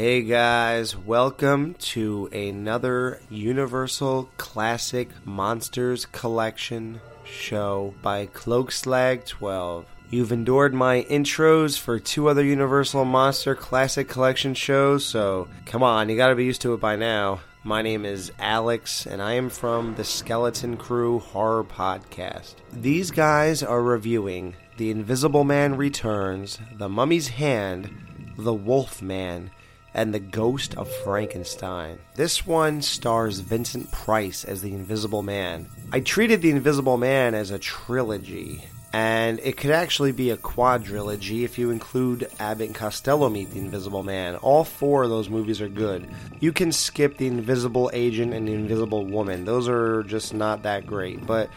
Hey guys, welcome to another Universal Classic Monsters Collection show by Cloakslag 12. You've endured my intros for two other Universal Monster Classic Collection shows, so come on, you gotta be used to it by now. My name is Alex, and I am from the Skeleton Crew Horror Podcast. These guys are reviewing The Invisible Man Returns, The Mummy's Hand, The Wolf Man, and The Ghost of Frankenstein. This one stars Vincent Price as the Invisible Man. I treated The Invisible Man as a trilogy, and it could actually be a quadrilogy if you include Abbott and Costello Meet the Invisible Man. All four of those movies are good. You can skip The Invisible Agent and The Invisible Woman, those are just not that great, but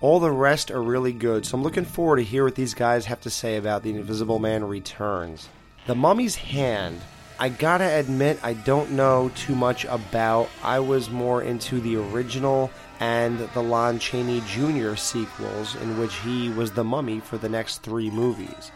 all the rest are really good, so I'm looking forward to hear what these guys have to say about The Invisible Man Returns. The Mummy's Hand I gotta admit, I don't know too much about. I was more into the original and the Lon Chaney Jr. sequels, in which he was the mummy for the next three movies.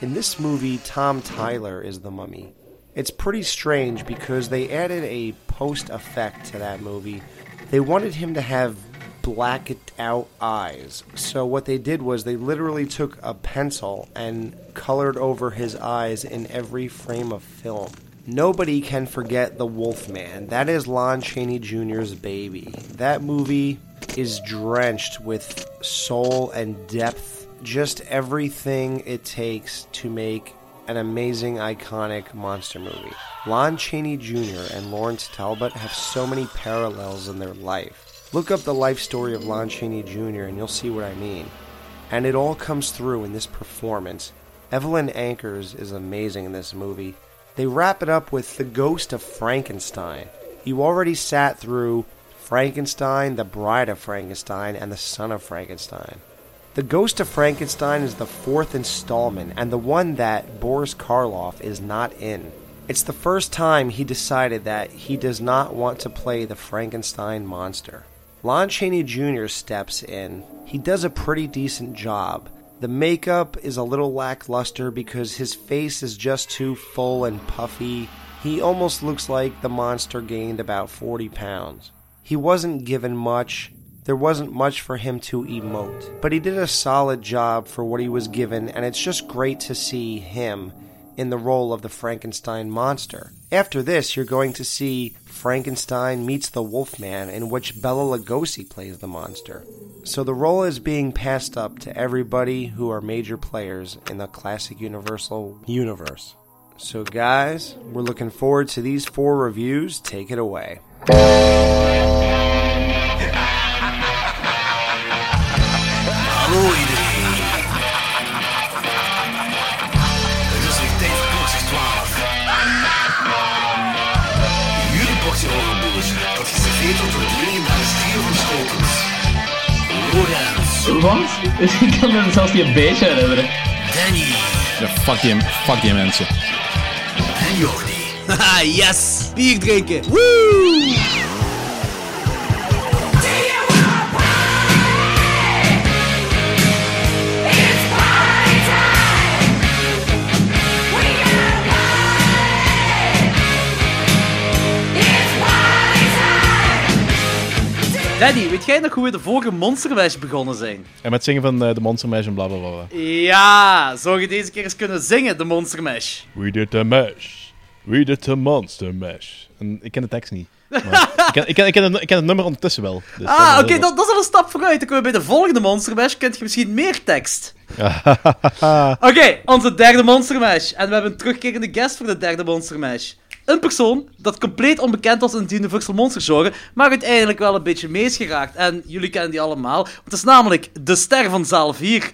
In this movie, Tom Tyler is the mummy. It's pretty strange because they added a post effect to that movie. They wanted him to have blacked out eyes. So what they did was they literally took a pencil and colored over his eyes in every frame of film. Nobody can forget The Wolfman. That is Lon Chaney Jr.'s baby. That movie is drenched with soul and depth, just everything it takes to make an amazing, iconic monster movie. Lon Chaney Jr. and Lawrence Talbot have so many parallels in their life. Look up the life story of Lon Chaney Jr. and you'll see what I mean. And it all comes through in this performance. Evelyn Anchors is amazing in this movie. They wrap it up with The Ghost of Frankenstein. You already sat through Frankenstein, The Bride of Frankenstein, and The Son of Frankenstein. The Ghost of Frankenstein is the fourth installment, and the one that Boris Karloff is not in. It's the first time he decided that he does not want to play the Frankenstein monster. Lon Chaney Jr. steps in. He does a pretty decent job. The makeup is a little lackluster because his face is just too full and puffy. He almost looks like the monster gained about 40 pounds. He wasn't given much. There wasn't much for him to emote. But he did a solid job for what he was given, and it's just great to see him in the role of the Frankenstein monster. After this, you're going to see Frankenstein meets the Wolfman, in which Bella Lugosi plays the monster. So the role is being passed up to everybody who are major players in the classic Universal universe. So, guys, we're looking forward to these four reviews. Take it away. Wat? Ik kan me zelfs niet een beetje herinneren. Danny Ja, fuck die, fuck die mensen. en Jordi. Haha, yes! Bier drinken! Woo! Daddy, weet jij nog hoe we de vorige Monster Mash begonnen zijn? En met zingen van eh, de Monster Mash en bla bla bla. Ja, zou je deze keer eens kunnen zingen, de Monster Mash? We did the mash. We did the monster mash. En ik ken de tekst niet. Maar ik, ken, ik, ken, ik, ken het, ik ken het nummer ondertussen wel. Dus Ah, dat oké, dat, dat is al een stap vooruit. Dan kunnen we bij de volgende Monster Mash, kent je misschien meer tekst. Oké, onze derde Monster Mash. En we hebben een terugkerende guest voor de derde Monster Mash. Een persoon dat compleet onbekend was in het Universal Monster genre, maar uiteindelijk wel een beetje mee is geraakt. En jullie kennen die allemaal. Het is namelijk de ster van zaal 4.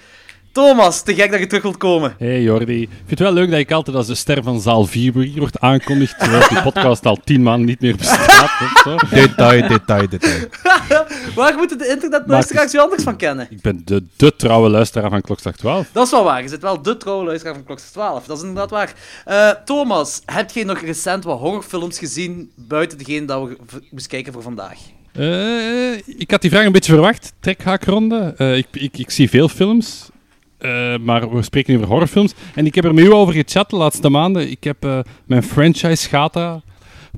Thomas, te gek dat je terug wilt komen. Hey Jordi, ik vind het wel leuk dat ik altijd als de ster van zaal 4 hier wordt aangekondigd, terwijl die podcast al tien maanden niet meer bestaat. Of zo. detail, detail, detail. Waar moeten de internetluisteraars u anders van kennen? Ik ben de, de trouwe luisteraar van Klokslag 12. Dat is wel waar. Je zit wel de trouwe luisteraar van Klokster 12. Dat is inderdaad waar. Eh, Thomas, heb jij nog recent wat horrorfilms gezien buiten degene dat we moesten kijken voor vandaag? Eh, ik had die vraag een beetje verwacht, trekhaakronde. Eh ik, ik, ik zie veel films. Eh, maar we spreken nu over horrorfilms. En ik heb er met u over gechat de laatste maanden. Ik heb eh, mijn franchise Gata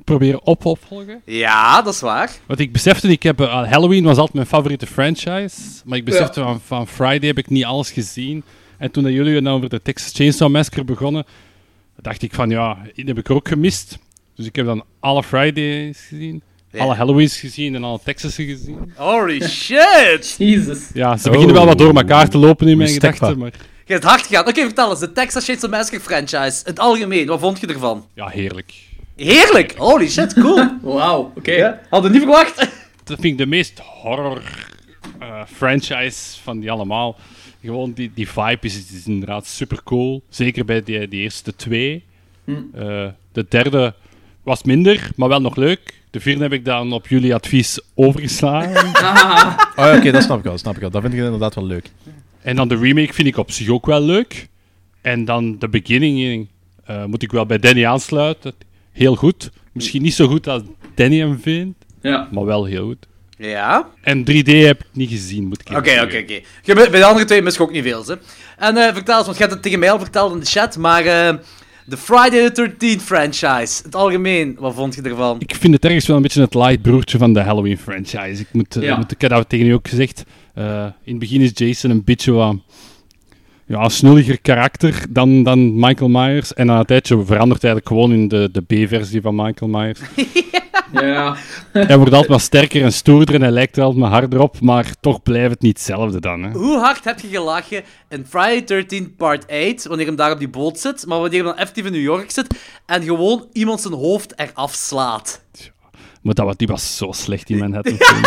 proberen op opvolgen. Ja, dat is waar. Want ik besefte, ik heb, eh, Halloween was altijd mijn favoriete franchise. Maar ik besefte van, van Friday heb ik niet alles gezien. En toen dat jullie nou over de Texas Chainsaw Massacre begonnen, dacht ik van ja, die heb ik ook gemist. Dus ik heb dan alle Fridays gezien, Ja. alle Halloweens gezien en alle Texasen gezien. Holy shit! Jesus. Ja, ze beginnen wel wat door elkaar te lopen in mijn gedachten, maar Je hebt hard gegaan. Oké, vertel eens. De Texas Chainsaw Massacre franchise. In het algemeen, wat vond je ervan? ja, heerlijk. Heerlijk! Holy shit, cool. Wauw, oké. Hadden niet verwacht. Dat vind ik de meest horror eh, franchise van die allemaal. Gewoon die, die vibe is, is inderdaad super cool. Zeker bij die, die eerste twee. Eh, de derde was minder, maar wel nog leuk. De vierde heb ik dan op jullie advies overgeslagen. Ah, Oh ja, oké, dat snap ik wel, dat snap ik wel. Dat vind ik inderdaad wel leuk. en dan de remake vind ik op zich ook wel leuk. En dan de beginning eh, moet ik wel bij Danny aansluiten. Heel goed. Misschien niet zo goed als Danny hem vindt, ja. maar wel heel goed. Ja. En 3D heb ik niet gezien, moet ik Oké, eerlijk oké, zeggen. oké. Je bent- Bij de andere twee mis je ook niet veel, hè. En eh, vertel eens, want je hebt het tegen mij al verteld in de chat, maar eh, de Friday the 13th franchise, het algemeen, wat vond je ervan? Ik vind het ergens wel een beetje het light broertje van de Halloween franchise. Ik, moet, eh, Ja. moet, ik tegen u ook gezegd. Eh, in het begin is Jason een beetje wat ja, een snulliger karakter dan, dan Michael Myers. En na een tijdje verandert hij eigenlijk gewoon in de, de B-versie van Michael Myers. Ja. hij wordt altijd maar sterker en stoerder en hij lijkt er altijd maar harder op, maar toch blijft het niet hetzelfde dan. Hè. Hoe hard heb je gelachen in Friday 13th part 8, wanneer hem daar op die boot zit, maar wanneer hij dan effectief in New York zit en gewoon iemand zijn hoofd eraf slaat? Maar dat, was- die was zo slecht in Manhattan. film.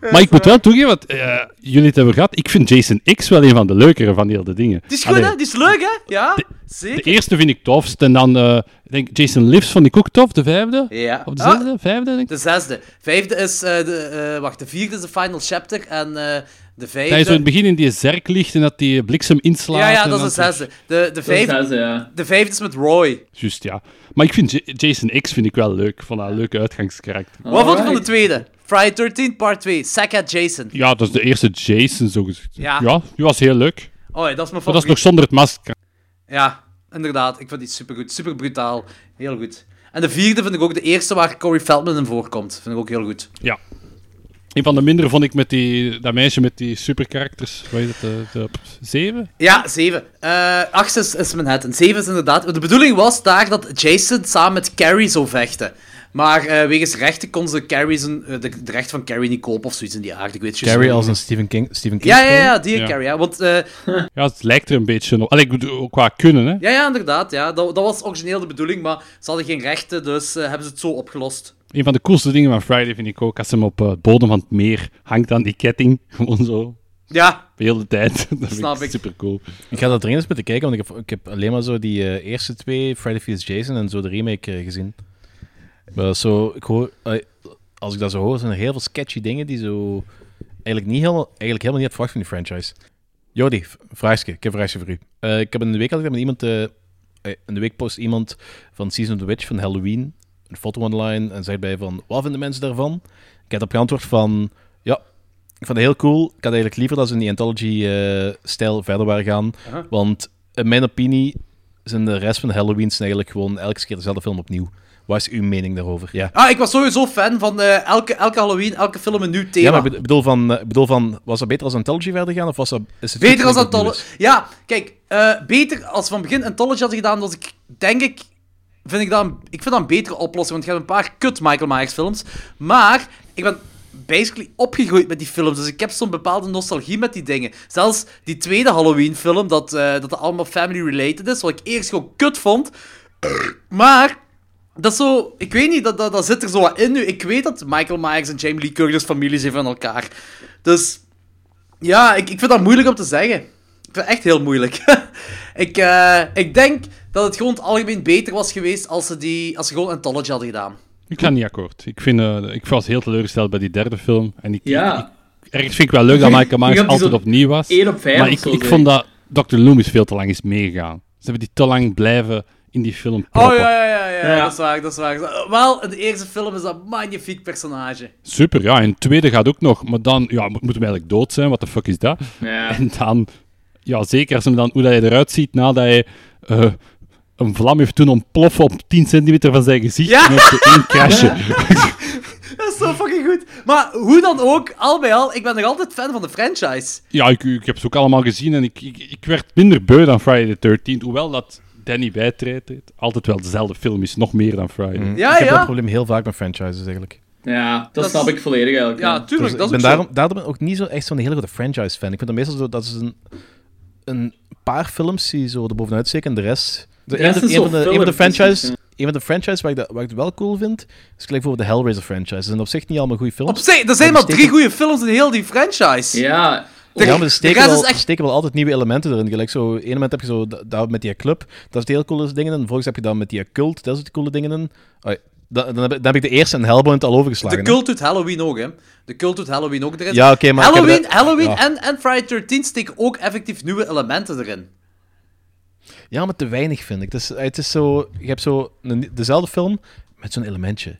Maar ik moet wel toegeven, want eh, jullie het hebben gehad, ik vind Jason X wel een van de leukere van die hele dingen. Die is goed, Allee, hè? Die is leuk, hè? Ja, De zeker. eerste vind ik tofst. En dan, eh, ik denk Jason Lives vond ik ook tof. De vijfde? Ja. Of de Ah, zesde? Vijfde, denk ik. de zesde. Vijfde is, eh, de, eh, wacht, de vierde is de final chapter en eh, de vijfde... Dat je zo in het begin in die zerk ligt en dat die bliksem inslaat. ja, ja, dat is de zesde. De, de, vijfde, zesde, ja. de vijfde is met Roy. Juist, ja. Maar ik vind J- Jason X vind ik wel leuk. Dat een leuke uitgangskarakter. Wat vond je van de tweede? Friday 13 part 2, Sackhead Jason. Ja, dat is de eerste Jason, zo gezegd. Ja. ja, die was heel leuk. Oh ja, dat is mijn Maar dat is favoriet. nog zonder het masker. Ja, inderdaad. Ik vind die supergoed. Super brutaal. Heel goed. En de vierde vind ik ook de eerste waar Corey Feldman in voorkomt. Vind ik ook heel goed. Ja. Een van de mindere vond ik met die, dat meisje met die superkarakters. Wat is het? De, de, zeven? Ja, zeven. Eh acht is, is Manhattan. Zeven is inderdaad... De bedoeling was daar dat Jason samen met Carrie zou vechten. Maar eh, wegens rechten kon ze Carrie zijn, eh, de, de recht van Carrie niet kopen of zoiets in die aard. Ik weet het juist Carrie als een Stephen King, Stephen King Ja, ja, ja, die Ja. Carrie. Ja. Want eh, Ja, het lijkt er een beetje op. Allee, ik bedoel, ook qua kunnen, hè. Ja, ja, inderdaad. Ja. Dat, dat was origineel de bedoeling, maar ze hadden geen rechten, dus hebben ze het zo opgelost. Een van de coolste dingen van Friday vind ik ook als hem op het bodem van het meer hangt aan die ketting. Gewoon zo. Ja, De hele tijd. Dat vind Snap ik super cool. Ik ga dat er eens moeten kijken, want ik heb, ik heb alleen maar zo die eerste twee, Friday vs. Jason en zo de remake gezien. Maar dat is zo, ik hoor, als ik dat zo hoor, zijn er heel veel sketchy dingen die zo eigenlijk, niet helemaal, eigenlijk helemaal niet had verwacht van die franchise. V- vraagje. Ik heb een vraagje voor u. Eh, ik heb in de week dat met iemand, in de week post iemand van Season of the Witch van Halloween een foto online en zei bij van, wat vinden mensen daarvan? Ik heb op geantwoord van, ja, ik vond het heel cool. Ik had eigenlijk liever dat ze in die anthology-stijl verder waren gaan. Want in mijn opinie zijn de rest van de Halloween's eigenlijk gewoon elke keer dezelfde film opnieuw. Wat is uw mening daarover? Ja. Ah, ik was sowieso fan van eh, elke, elke Halloween, elke film een nieuw thema. Ja, maar ik bedoel van, eh, bedoel van, was dat beter als Anthology verder gaan? Of was dat, is het Beter als Anthology. Ja, kijk, eh, beter als we van begin Anthology hadden gedaan, was ik, denk ik, vind ik dat een, ik vind dat een betere oplossing, want je hebt een paar kut Michael Myers films, maar ik ben basically opgegroeid met die films, dus ik heb zo'n bepaalde nostalgie met die dingen. Zelfs die tweede Halloween film, dat, eh, dat allemaal family-related is, wat ik eerst gewoon kut vond, maar... Dat is zo, ik weet niet, dat, dat, dat zit er zo wat in nu. Ik weet dat Michael Myers en Jamie Lee Curtis familie zijn van elkaar. Dus ja, ik, ik vind dat moeilijk om te zeggen. Ik vind het echt heel moeilijk. ik, eh, ik denk dat het gewoon het algemeen beter was geweest als ze, die, als ze gewoon Anthology hadden gedaan. Ik ga niet akkoord. Ik, vind, eh, ik was heel teleurgesteld bij die derde film. En ik, Ja. ik- ergens vind ik wel leuk dat Michael Myers altijd opnieuw was. 1 op 5 Maar ik, zo, ik vond dat Dr. Loomis veel te lang is meegegaan. Ze hebben die te lang blijven in die film proppen. Oh ja, ja, ja, ja, Ja. dat is waar, dat is waar. Wel, in de eerste film is dat een magnifiek personage. Super, ja. En de tweede gaat ook nog. Maar dan ja, mo- moeten we eigenlijk dood zijn. Wat de fuck is dat? Ja. En dan Ja, zeker als hem dan, hoe dat hij eruit ziet nadat hij eh, een vlam heeft toen ontploffen op 10 centimeter van zijn gezicht. Ja. En heeft één crashje. Dat is zo fucking goed. Maar hoe dan ook, al bij al, ik ben nog altijd fan van de franchise. Ja, ik, ik heb ze ook allemaal gezien en ik, ik, ik werd minder beu dan Friday the 13th. Hoewel dat Danny bijtreedt, het altijd wel dezelfde film is, nog meer dan Friday. Mm. Ja, ik heb ja. dat probleem heel vaak met franchises eigenlijk. Ja, dat, Dat is- snap ik volledig eigenlijk. Ja, ja. tuurlijk, Dus dat is ik ook ben zo. daarom, daarom ben ik ook niet zo echt zo'n hele grote franchise-fan. Ik vind dat meestal zo dat ze een, een paar films die zo erbovenuit steken en de rest... De, rest een, is van de, een van de franchises, een van de franchises waar ik, dat, waar ik het wel cool vind, is gelijk bijvoorbeeld de Hellraiser franchise. Dat zijn op zich niet allemaal goede films. Op zich, er zijn Maar drie steken- goede films in heel die franchise. Ja, ja, maar er de steken, wel, is echt- steken wel altijd nieuwe elementen erin. Gelijk zo, een moment heb je zo dat, dat met die club, dat is heel coole dingen in. Vervolgens heb je dan met die cult, daar zitten coole dingen in. Oh, dan, dan, heb ik, dan heb ik de eerste en Hellbound al overgeslagen. De cult doet Halloween ook, hè. De cult doet Halloween ook erin. Ja, oké, maar Halloween, dat- Halloween ja. en, en Friday 13 steken ook effectief nieuwe elementen erin. Ja, maar te weinig vind ik. Het is, het is zo, je hebt zo een, dezelfde film met zo'n elementje.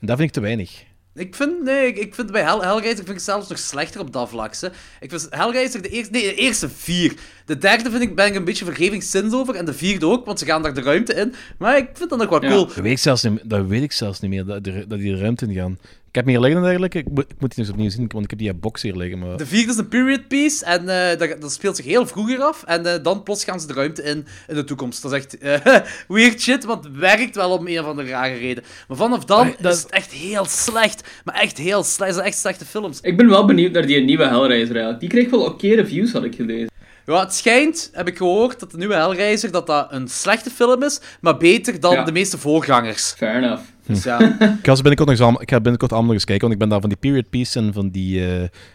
En dat vind ik te weinig. Ik vind, nee, ik, vind bij Hell, Hellraiser vind ik zelfs nog slechter op dat vlak. hè. Ik vind Hellraiser de eerste, nee, de eerste vier. De derde vind ik, ben ik een beetje vergevingszins over. En de vierde ook, want ze gaan daar de ruimte in. Maar ik vind dat nog wel Ja. cool. Dat weet ik zelfs niet, dat weet ik zelfs niet meer, dat, die- dat die de ruimte in gaan. Ik heb hem hier liggen eigenlijk. Ik moet, ik moet die eens opnieuw zien, want ik heb die box hier liggen. Maar... De vierde is een period piece en eh, dat, dat speelt zich heel vroeger af. En eh, dan plots gaan ze de ruimte in in de toekomst. Dat is echt eh, weird shit, want het werkt wel om een of andere rare reden. Maar vanaf dan dat- is het echt heel slecht. Maar echt heel slecht. Het zijn echt slechte films. ik ben wel benieuwd naar die nieuwe Hellraiser eigenlijk. Die kreeg wel oké reviews, had ik gelezen. Ja, het schijnt, heb ik gehoord, dat de nieuwe Hellraiser dat dat een slechte film is, maar beter dan Ja. de meeste voorgangers. Fair enough. Dus ja. Ik ga, binnenkort nog eens, ik ga binnenkort allemaal nog eens kijken, want ik ben daar van die period piece en van die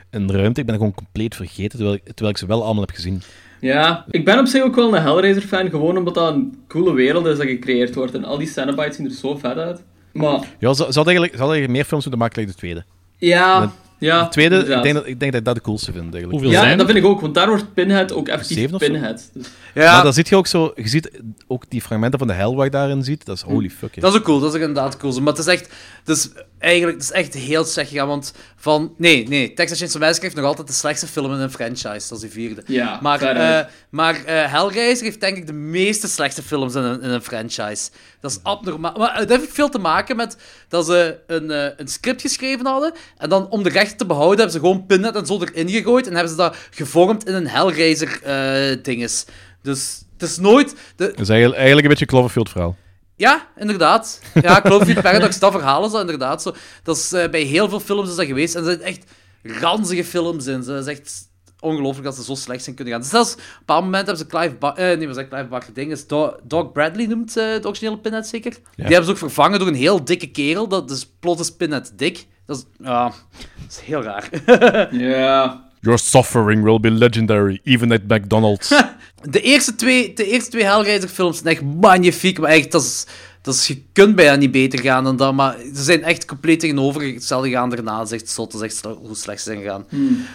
een ruimte, ik ben gewoon compleet vergeten, terwijl ik, terwijl ik ze wel allemaal heb gezien. Ja, ik ben op zich ook wel een Hellraiser-fan, gewoon omdat dat een coole wereld is dat gecreëerd wordt. En al die Cenobites zien er zo vet uit. Maar, Ja, ze, ze hadden eigenlijk, ze hadden eigenlijk meer films moeten maken dan de tweede. ja... Ja de tweede, ik denk, dat, ik denk dat ik dat de coolste vind, eigenlijk. Hoeveel Ja, zijn dat vind ik ook, want daar wordt Pinhead ook effectief? Pinhead. Dus, ja, Maar dan zie je ook zo, je ziet ook die fragmenten van de hell waar je daarin ziet, dat is holy fuck. dat is ook cool. Dat is ook inderdaad cool. Maar het is echt, het is eigenlijk, het is echt heel slecht gegaan. Want van, nee, nee, Texas Chainsaw Massacre heeft nog altijd de slechtste film in een franchise. Dat is die vierde. ja, Maar, eh, maar eh, Hellraiser heeft denk ik de meeste slechte films in een, in een franchise. Dat is abnormaal. Maar het heeft veel te maken met dat ze een, eh, een script geschreven hadden. En dan om de rechten te behouden hebben ze gewoon Pinhead en zo erin gegooid. En hebben ze dat gevormd in een Hellraiser-dinges. dus het is nooit... De, Dat is eigenlijk, eigenlijk een beetje een Cloverfield verhaal. Ja, inderdaad. Ja, Cloverfield Paradox, dat verhaal is dat inderdaad zo. Dat is, eh, bij heel veel films is dat geweest. En er zijn echt ranzige films in. Het is echt ongelooflijk dat ze zo slecht zijn kunnen gaan. Dus zelfs op een bepaald moment hebben ze Clive Barker... Eh, nee, ik? Clive Barker ding is Do- Doc Bradley noemt eh, de originele Pinhead zeker? Die hebben ze ook vervangen door een heel dikke kerel. Dat is plots is Pinhead dik. Dat is... Ja, dat is heel raar. ja. Your suffering will be legendary, even at McDonald's. De eerste twee, de eerste twee Hellraiser films zijn echt magnifiek, maar echt, dat is, dat is, je kunt bijna niet beter gaan dan dat, maar ze zijn echt compleet tegenovergestelde gaan daarna, dat is echt zot, dat is echt hoe slecht ze zijn gegaan.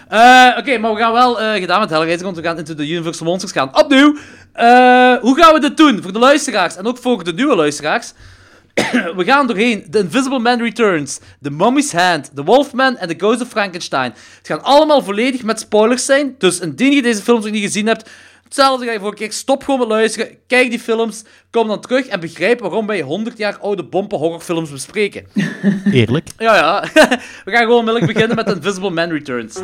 Eh, Oké, maar we gaan wel eh, gedaan met Hellraiser, want we gaan into the Universal Monsters gaan. Opnieuw! Eh, hoe gaan we dit doen? Voor de luisteraars en ook voor de nieuwe luisteraars. We gaan doorheen The Invisible Man Returns, The Mummy's Hand, The Wolfman en The Ghost of Frankenstein. Het gaan allemaal volledig met spoilers zijn, dus indien je deze films nog niet gezien hebt, hetzelfde ga je voor een keer, stop gewoon met luisteren, kijk die films, kom dan terug en begrijp waarom wij 100 jaar oude bompen horrorfilms bespreken. Eerlijk. Ja, ja. We gaan gewoon onmiddellijk beginnen met The Invisible Man Returns.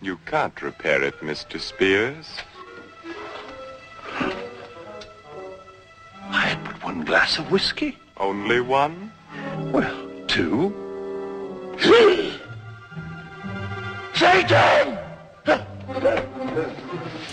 You can't repair it, Mr. Spears. I had but one glass of whiskey. Only one? Well, two. Three! Satan!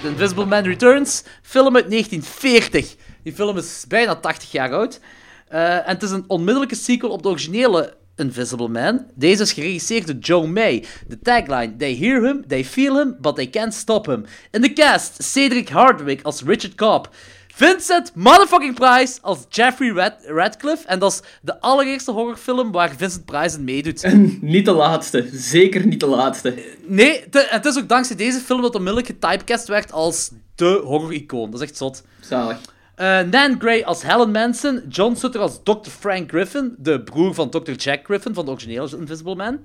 The Invisible Man Returns, film uit 1940. Die film is bijna 80 jaar oud. Eh, en het is een onmiddellijke sequel op de originele Invisible Man. Deze is geregisseerd door Joe May. De tagline: They hear him, they feel him, but they can't stop him. In de cast: Cedric Hardwick als Richard Cobb. Vincent motherfucking Price als Jeffrey Rad- Radcliffe. En dat is de allereerste horrorfilm waar Vincent Price in meedoet. Niet de laatste. Zeker niet de laatste. Nee, het is ook dankzij deze film dat onmiddellijk getypecast werd als de horror-icoon. Dat is echt zot. Zalig. Eh, Nan Gray als Helen Manson, John Sutter als Dr. Frank Griffin, de broer van Dr. Jack Griffin van de originele Invisible Man.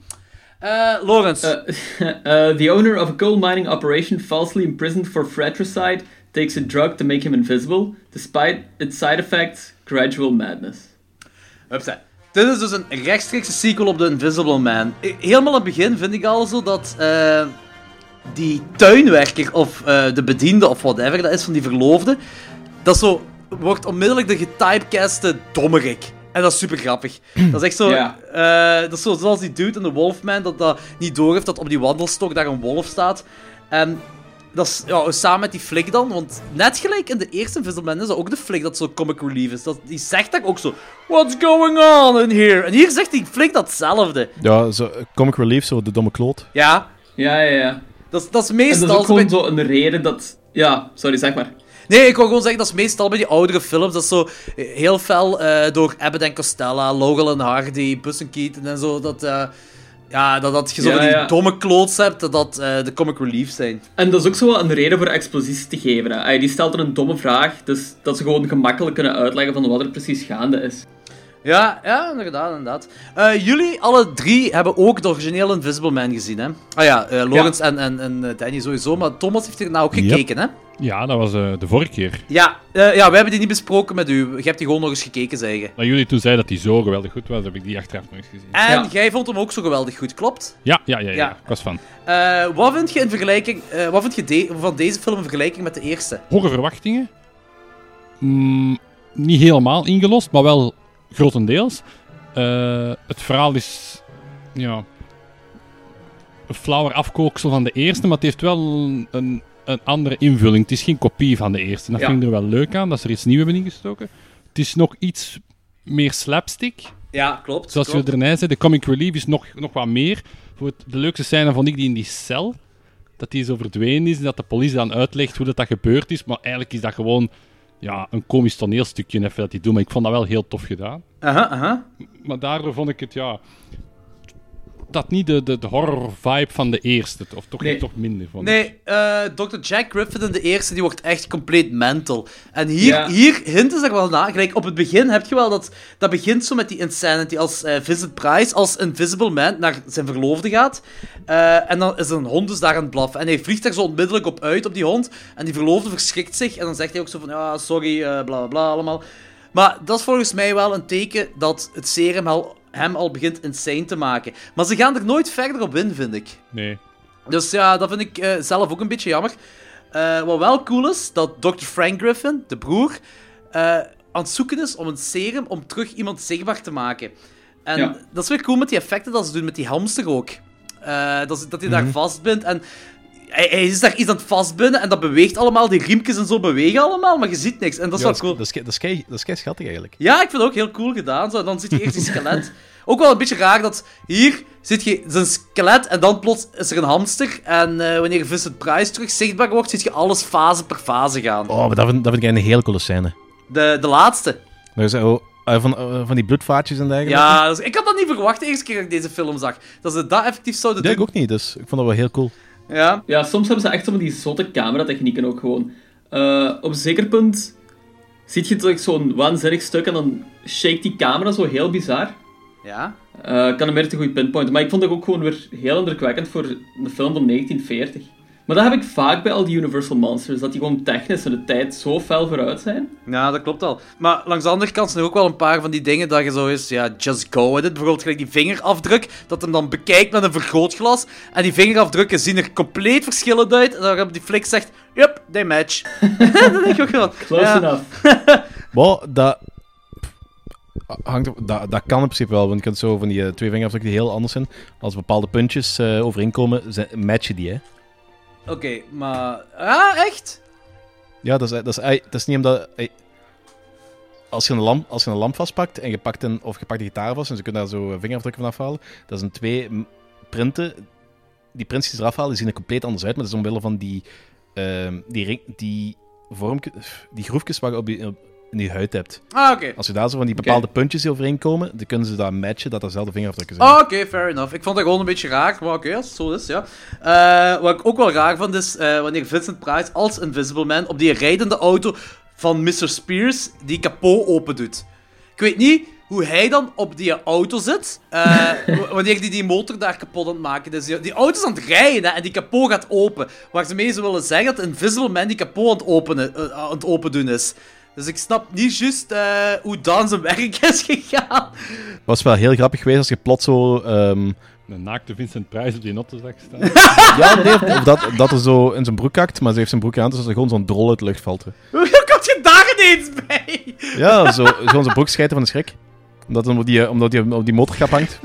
Eh Lawrence. Uh, uh, the owner of a coal mining operation falsely imprisoned for fratricide takes a drug to make him invisible, despite its side effects, gradual madness. Hupsa. Dit is dus een rechtstreekse sequel op The Invisible Man. Helemaal aan het begin vind ik al zo dat eh, die tuinwerker of eh, de bediende of whatever dat is van die verloofde, dat zo wordt onmiddellijk de getypecaste dommerik. En dat is super grappig. Dat is echt zo, eh, dat is zo zoals die dude in The Wolfman, dat dat niet doorheeft dat op die wandelstok daar een wolf staat. En dat is ja, samen met die flik dan, want net gelijk in de eerste Invisible Man is dat ook de flik dat zo comic relief is. Dat, die zegt dat ook zo, what's going on in here? En hier zegt die flik datzelfde. Ja, zo, comic relief, zo de domme kloot. Ja, Ja, ja, ja. dat, is- dat is En dat meestal... is ook zo bij- gewoon zo een reden dat... Ja, sorry, zeg maar. Nee, ik wil gewoon zeggen, dat is meestal bij die oudere films, dat is zo heel fel eh, door Abbott en Costello, Laurel en Hardy, Buster Keaton en zo, dat... eh, ja, dat, dat je zo Ja, die ja. domme kloots hebt, dat dat eh, de comic relief zijn. En dat is ook zo wel een reden voor expositie te geven. Hè. Die stelt er een domme vraag, dus dat ze gewoon gemakkelijk kunnen uitleggen van wat er precies gaande is. Ja, ja, inderdaad, inderdaad. Eh, jullie alle drie hebben ook de originele Invisible Man gezien, hè? Ah ja, eh Lawrence en, en, en eh, Danny sowieso, maar Thomas heeft er nou ook Yep. gekeken, hè? Ja, dat was de vorige keer. Ja, ja, wij hebben die niet besproken met u. Je hebt die gewoon nog eens gekeken, zeggen. Dat jullie toen zeiden dat hij zo geweldig goed was, heb ik die achteraf nog eens gezien. En Ja. jij vond hem ook zo geweldig goed, klopt? Ja, ja, ja, ja, ik was van. Wat vind je, in vergelijking, wat vind je de- van deze film in vergelijking met de eerste? Hoge verwachtingen. Mm, niet helemaal ingelost, maar wel grotendeels. Eh, het verhaal is ja, een flauwer afkooksel van de eerste, maar het heeft wel een, een andere invulling. Het is geen kopie van de eerste. Dat Ja. vind ik er wel leuk aan, dat ze er iets nieuws hebben ingestoken. Het is nog iets meer slapstick. Ja, klopt. Zoals je ernaar zei, de comic relief is nog, nog wat meer. Voor de leukste scène vond ik die in die cel. Dat die zo verdwenen is en dat de politie dan uitlegt hoe dat, dat gebeurd is. Maar eigenlijk is dat gewoon ja, een komisch toneelstukje even dat die doen. Maar ik vond dat wel heel tof gedaan. Aha, aha. Maar daardoor vond ik het, ja... Dat niet de, de, de horror vibe van de eerste. Of toch, Nee. toch minder, vond ik. Nee, eh, Dr. Jack Griffin in de eerste, die wordt echt compleet mental. En hier, Ja. hier hinten ze er wel na. Gelijk op het begin heb je wel dat... Dat begint zo met die insanity als eh, Vincent Price als Invisible Man naar zijn verloofde gaat. Eh, en dan is er een hond dus daar aan het blaffen. En hij vliegt daar zo onmiddellijk op uit, op die hond. En die verloofde verschrikt zich. En dan zegt hij ook zo van, ja, sorry, eh, bla bla bla allemaal. Maar dat is volgens mij wel een teken dat het serum al, hem al begint insane te maken. Maar ze gaan er nooit verder op in, vind ik. Nee. Dus ja, dat vind ik eh, zelf ook een beetje jammer. Eh, wat wel cool is, dat Dr. Frank Griffin, de broer, eh, aan het zoeken is om een serum om terug iemand zichtbaar te maken. En Ja. dat is weer cool met die effecten dat ze doen met die hamster ook. Eh, dat, dat hij daar vastbindt en... Hij, hij is daar iets aan het vastbinden en dat beweegt allemaal. Die riempjes en zo bewegen allemaal, maar je ziet niks. En dat is Ja, wel cool. Dat is, dat, is, kei- dat is kei schattig eigenlijk. Ja, ik vind het ook heel cool gedaan. Zo. Dan zit je eerst die skelet. Ook wel een beetje raar dat hier zit je zijn skelet en dan plots is er een hamster. En eh, wanneer Vincent Price terug zichtbaar wordt, zit je alles fase per fase gaan. Oh, maar dat vind, dat vind ik een hele coole scène. De, de laatste. Dat is, oh, eh, van, eh, van die bloedvaatjes en dergelijke. Ja, dus ik had dat niet verwacht de eerste keer dat ik deze film zag. Dat ze dat effectief zouden Ja, ik doen. ook niet, dus ik vond dat wel heel cool. Ja. Ja, soms hebben ze echt zo van die zotte cameratechnieken ook gewoon. Eh, op een zeker punt ziet je toch zo'n waanzinnig stuk en dan shake die camera zo heel bizar. Ja. Ik kan hem weer te goed pinpointen, maar ik vond dat ook gewoon weer heel indrukwekkend voor een film van 1940. Maar dat heb ik vaak bij al die Universal Monsters, dat die gewoon technisch in de tijd zo fel vooruit zijn. Ja, dat klopt al. Maar langs de andere kant zijn er ook wel een paar van die dingen dat je zo is, ja, just go with it. Bijvoorbeeld gelijk die vingerafdruk, dat hem dan bekijkt met een vergrootglas. En die vingerafdrukken zien er compleet verschillend uit. En dan heb die flik zegt, yup, they match. dat denk ik ook wel. Close Ja. enough. Maar dat, hangt, op- dat, dat kan in principe wel, want je kunt zo van die eh, twee vingerafdrukken die heel anders zijn. Als bepaalde puntjes eh, overeenkomen, zijn- matchen die, hè. Oké, maar... Ah, echt? Ja, dat is, dat is, dat is niet omdat... Als je, een lamp, als je een lamp vastpakt en je pakt een, of je pakt de gitaar vast en ze kunnen daar zo vingerafdrukken van afhalen, dat zijn twee printen. Die prints die ze eraf halen, die zien er compleet anders uit, maar dat is omwille van die, ehm, die, ring, die, vormke, die groefjes waar je op op- in je huid hebt. Ah, oké. Als je daar zo van die bepaalde puntjes die overeenkomen, dan kunnen ze dat matchen dat dat dezelfde vingerafdrukken zijn. Ah, Oké, fair enough. Ik vond dat gewoon een beetje raar, maar oké, als het zo is, ja. Eh, wat ik ook wel raar vond, is eh, wanneer Vincent Price als Invisible Man op die rijdende auto van Mr. Spears die kapot open doet. Ik weet niet hoe hij dan op die auto zit. eh, wanneer die die motor daar kapot aan het maken is. Die, die auto is aan het rijden hè, en die kapot gaat open. Waar ze mee zo willen zeggen dat Invisible Man die kapot aan het, openen, aan het open doen is. Dus ik snap niet juist eh, hoe dan zijn werk is gegaan. Het was wel heel grappig geweest als je plots zo... ehm, Een naakte Vincent Price op die notte zag staan. ja, nee, of dat, dat er zo in zijn broek kakt, maar ze heeft zijn broek aan, dus er gewoon zo'n drol uit de lucht valt. Hoe komt je daar ineens bij? Ja, zo, gewoon zijn broek schijten van de schrik. Omdat hij op die, omdat hij op die motorkap hangt.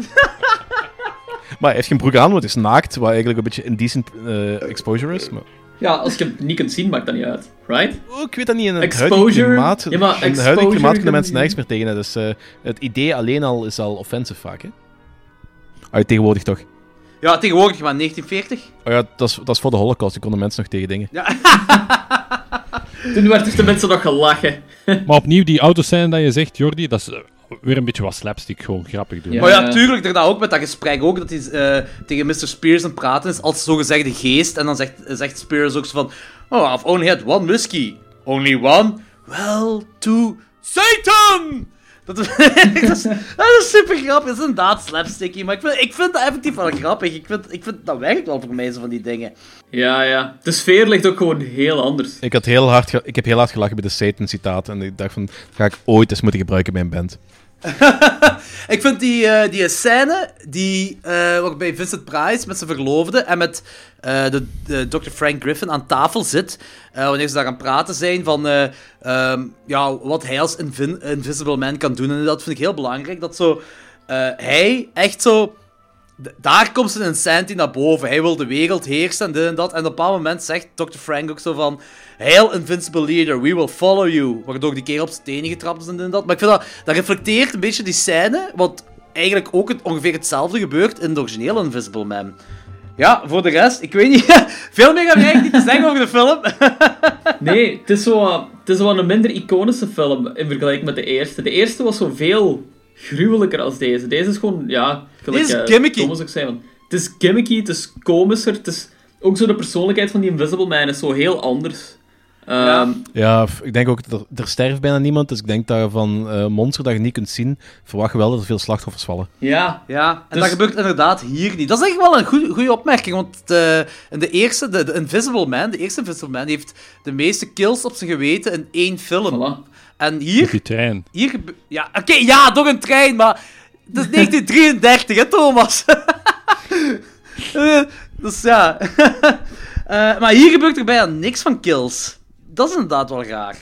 maar hij heeft geen broek aan, want hij is naakt, wat eigenlijk een beetje indecent eh, exposure is. Maar... Ja, als je het niet kunt zien, maakt dat niet uit. Right? Oh, ik weet dat niet, in het Exposure. huidige klimaat, Ja, maar in het huidige exposure klimaat kunnen kun mensen nergens meer tegen. Dus eh, het idee alleen al is al offensive vaak, hè. Ah, tegenwoordig toch. Ja, tegenwoordig, maar 1940. Oh ja, dat is, dat is voor de holocaust, toen konden mensen nog tegen dingen. Toen werd er tenminste nog gelachen. maar opnieuw, die autoscène dat je zegt, Jordi, dat is eh, weer een beetje wat slapstick, gewoon grappig doen. Ja. Maar ja, tuurlijk, daarna ook met dat gesprek ook, dat hij eh, tegen Mr. Spears aan het praten is als zogezegde geest. En dan zegt, zegt Spears ook zo van, oh, I've only had one whiskey. Only one? Well, to Satan! Dat is, dat is, dat is super grappig. Dat is inderdaad slapsticky, maar ik vind, ik vind dat effectief wel grappig. Ik vind, ik vind dat werkt wel voor mij, zo van die dingen. Ja, ja. De sfeer ligt ook gewoon heel anders. Ik, had heel hard ik heb heel hard gelachen bij de Satan-citaat. En ik dacht van, dat ga ik ooit eens moeten gebruiken bij een band. Ik vind die, eh, die scène die, eh, waarbij Vincent Price met zijn verloofde en met eh, de, Dr. Frank Griffin aan tafel zit, wanneer ze daar aan praten zijn van eh, ehm, ja, wat hij als Invisible Man kan doen. En dat vind ik heel belangrijk, dat zo, hij echt zo... Daar komt zijn insanity naar boven. Hij wil de wereld heersen en dit en dat. En op een bepaald moment zegt Dr. Frank ook zo van... Hail, invincible leader, we will follow you. Waardoor die keer op zijn tenen getrapt is en dit en dat. Maar ik vind dat... Dat reflecteert een beetje die scène, wat eigenlijk ook het, ongeveer hetzelfde gebeurt in de originele Invisible Man. Ja, voor de rest, ik weet niet... Veel meer heb ik eigenlijk niet te zeggen over de film. Nee, het is zo, het is wat een minder iconische film in vergelijking met de eerste. De eerste was zo veel gruwelijker als deze. Deze is gewoon, ja... gelijk, Deze is eh, gimmicky. Thomas ook zei, van, het is gimmicky, het is komischer, het is... Ook zo de persoonlijkheid van die Invisible Man is zo heel anders. Ja. Ehm, Ja, ik denk ook, er, er sterft bijna niemand. Dus ik denk dat je van eh monster dat je niet kunt zien, verwacht je wel dat er veel slachtoffers vallen. ja. Ja, en Dus- dat gebeurt inderdaad hier niet. Dat is eigenlijk wel een goede goede opmerking, want de, in de eerste, de, de Invisible Man, de eerste Invisible Man, die heeft de meeste kills op zijn geweten in één film. Voilà. En hier, die trein. hier Ja, oké, ja, door een trein, maar... Het is 1933, hè, Thomas? Dus ja... Eh, maar hier gebeurt er bijna niks van kills. Dat is inderdaad wel raar.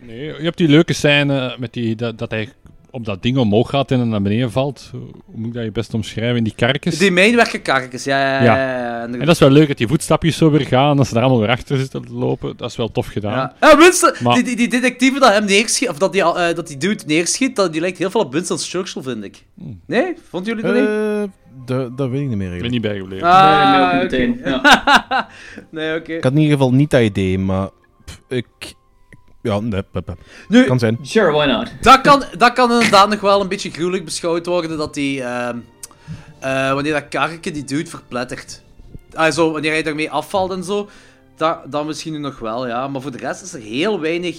Nee, je hebt die leuke scène met die, dat, dat hij op dat ding omhoog gaat en dan naar beneden valt. Hoe moet ik dat je best omschrijven? In die karkens. Die mijnwerkerkarkens, ja, ja, ja. Ja. ja, ja, En dat is wel leuk, dat die voetstapjes zo weer gaan, als ze daar allemaal weer achter zitten te lopen. Dat is wel tof gedaan. Ja, ja Winston, Maar- die, die, die detectieve dat hem neerschiet, of dat die, al- eh, dat die dude neerschiet, dat, die lijkt heel veel op Winston Churchill, vind ik. Nee? Vonden jullie dat niet? Eh, dat, dat weet ik niet meer Ik ben niet bijgebleven. Ah, nee, ook. Ja. nee, oké. Ik had in ieder geval niet dat idee, maar pff, ik... Ja, nee, pep. Nu, kan zijn. Sure, why not? dat kan, dat kan inderdaad nog wel een beetje gruwelijk beschouwd worden, dat die, ehm, eh, wanneer dat karretje die dude verplettert. Ah, zo, wanneer hij daarmee afvalt en zo, da, dan misschien nu nog wel, ja. Maar voor de rest is er heel weinig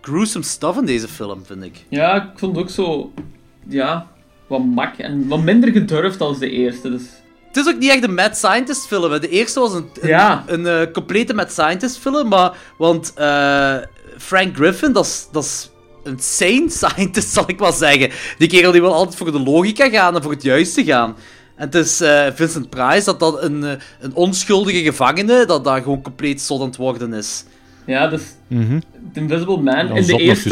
gruesome stuff in deze film, vind ik. Ja, ik vond het ook zo... Ja, wat mak en wat minder gedurfd als de eerste. Dus. Het is ook niet echt een Mad Scientist film. Hè. De eerste was een, een, Ja. een, eh, complete Mad Scientist film, maar, want eh, Frank Griffin, dat is- dat is een sane scientist, zal ik wel zeggen. Die kerel die wil altijd voor de logica gaan en voor het juiste gaan. En het is eh, Vincent Price dat dat een, eh, een onschuldige gevangene, dat daar gewoon compleet zot aan het worden is. Ja, dus Mhm. The Invisible Man, dan in de eerste...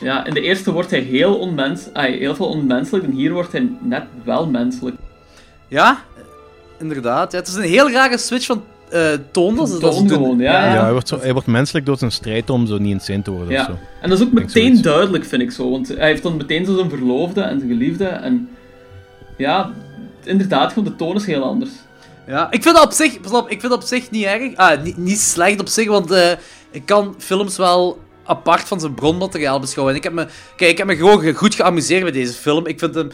Ja, in de eerste wordt hij heel, onmens, ay, heel veel onmenselijk en hier wordt hij net wel menselijk. Ja, inderdaad. Ja, het is een heel rare switch van eh toon. Dat ze Toon gewoon, ja. Ja, hij wordt, zo, hij wordt menselijk door zijn strijd om zo niet insane te worden of Ja. zo. En dat is ook meteen zoiets. duidelijk, vind ik zo. Want hij heeft dan meteen zo zijn verloofde en zijn geliefde. En ja, inderdaad, gewoon de toon is heel anders. Ja, ik vind dat op zich, pas op, ik vind dat op zich niet erg. Ah, niet, niet slecht op zich, want eh, ik kan films wel apart van zijn bronmateriaal beschouwen. En ik heb me, kijk, ik heb me gewoon ge- goed geamuseerd met deze film. Ik vind hem,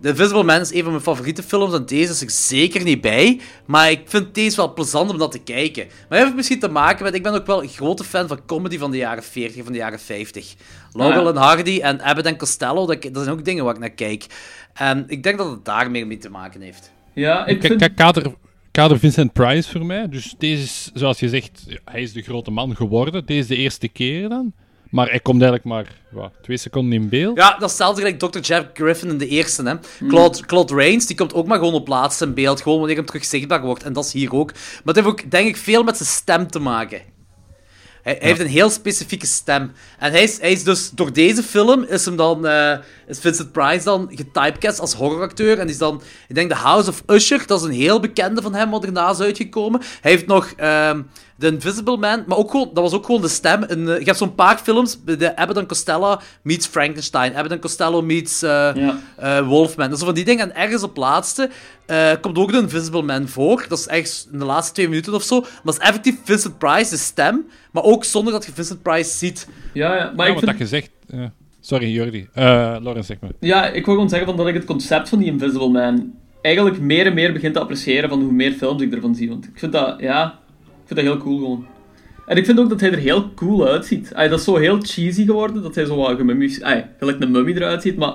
The Invisible Man is een van mijn favoriete films en deze is er zeker niet bij. Maar ik vind deze wel plezant om dat te kijken. Maar dat heeft misschien te maken met... Ik ben ook wel een grote fan van comedy van de jaren 40, van de jaren 50. Laurel Ah, ja. en Hardy en Abbott en Costello, dat, dat zijn ook dingen waar ik naar kijk. En ik denk dat het daar meer mee te maken heeft. Ja, ik Kijk, vind... kader, kader Vincent Price voor mij. Dus deze is, zoals je zegt, hij is de grote man geworden. Deze is de eerste keer dan. Maar hij komt eigenlijk maar wat, twee seconden in beeld. Ja, dat is hetzelfde gelijk Dr. Jeff Griffin in de eerste. Hè. Claude, Claude Rains, die komt ook maar gewoon op laatste in beeld. Gewoon wanneer hem terug zichtbaar wordt. En dat is hier ook. Maar het heeft ook, denk ik, veel met zijn stem te maken. Hij, hij heeft een heel specifieke stem. En hij is, hij is dus, door deze film is hem dan, eh, is Vincent Price dan getypecast als horroracteur. En die is dan, ik denk The House of Usher, dat is een heel bekende van hem, wat erna is uitgekomen. Hij heeft nog ehm The Invisible Man, maar ook gewoon, dat was ook gewoon de stem. In, eh, je hebt zo'n paar films, de Abbott and Costello meets Frankenstein, Abbott and Costello meets eh, Ja. eh, Wolfman. Dat is van die dingen. En ergens op laatste eh, komt ook de Invisible Man voor. Dat is echt in de laatste twee minuten of zo. Maar dat is effectief Vincent Price, de stem. Maar ook zonder dat je Vincent Price ziet. Ja, ja, maar Ja, ik wat vind... dat gezegd. sorry, Jordi. Eh Lawrence, zeg maar. Ja, ik wil gewoon zeggen van dat ik het concept van die Invisible Man eigenlijk meer en meer begin te appreciëren van hoe meer films ik ervan zie. Want ik vind dat, ja, vind dat heel cool gewoon. En ik vind ook dat hij er heel cool uitziet. Ay, dat is zo heel cheesy geworden, dat hij zo wat gemummies... gelijk een mummy eruit ziet, maar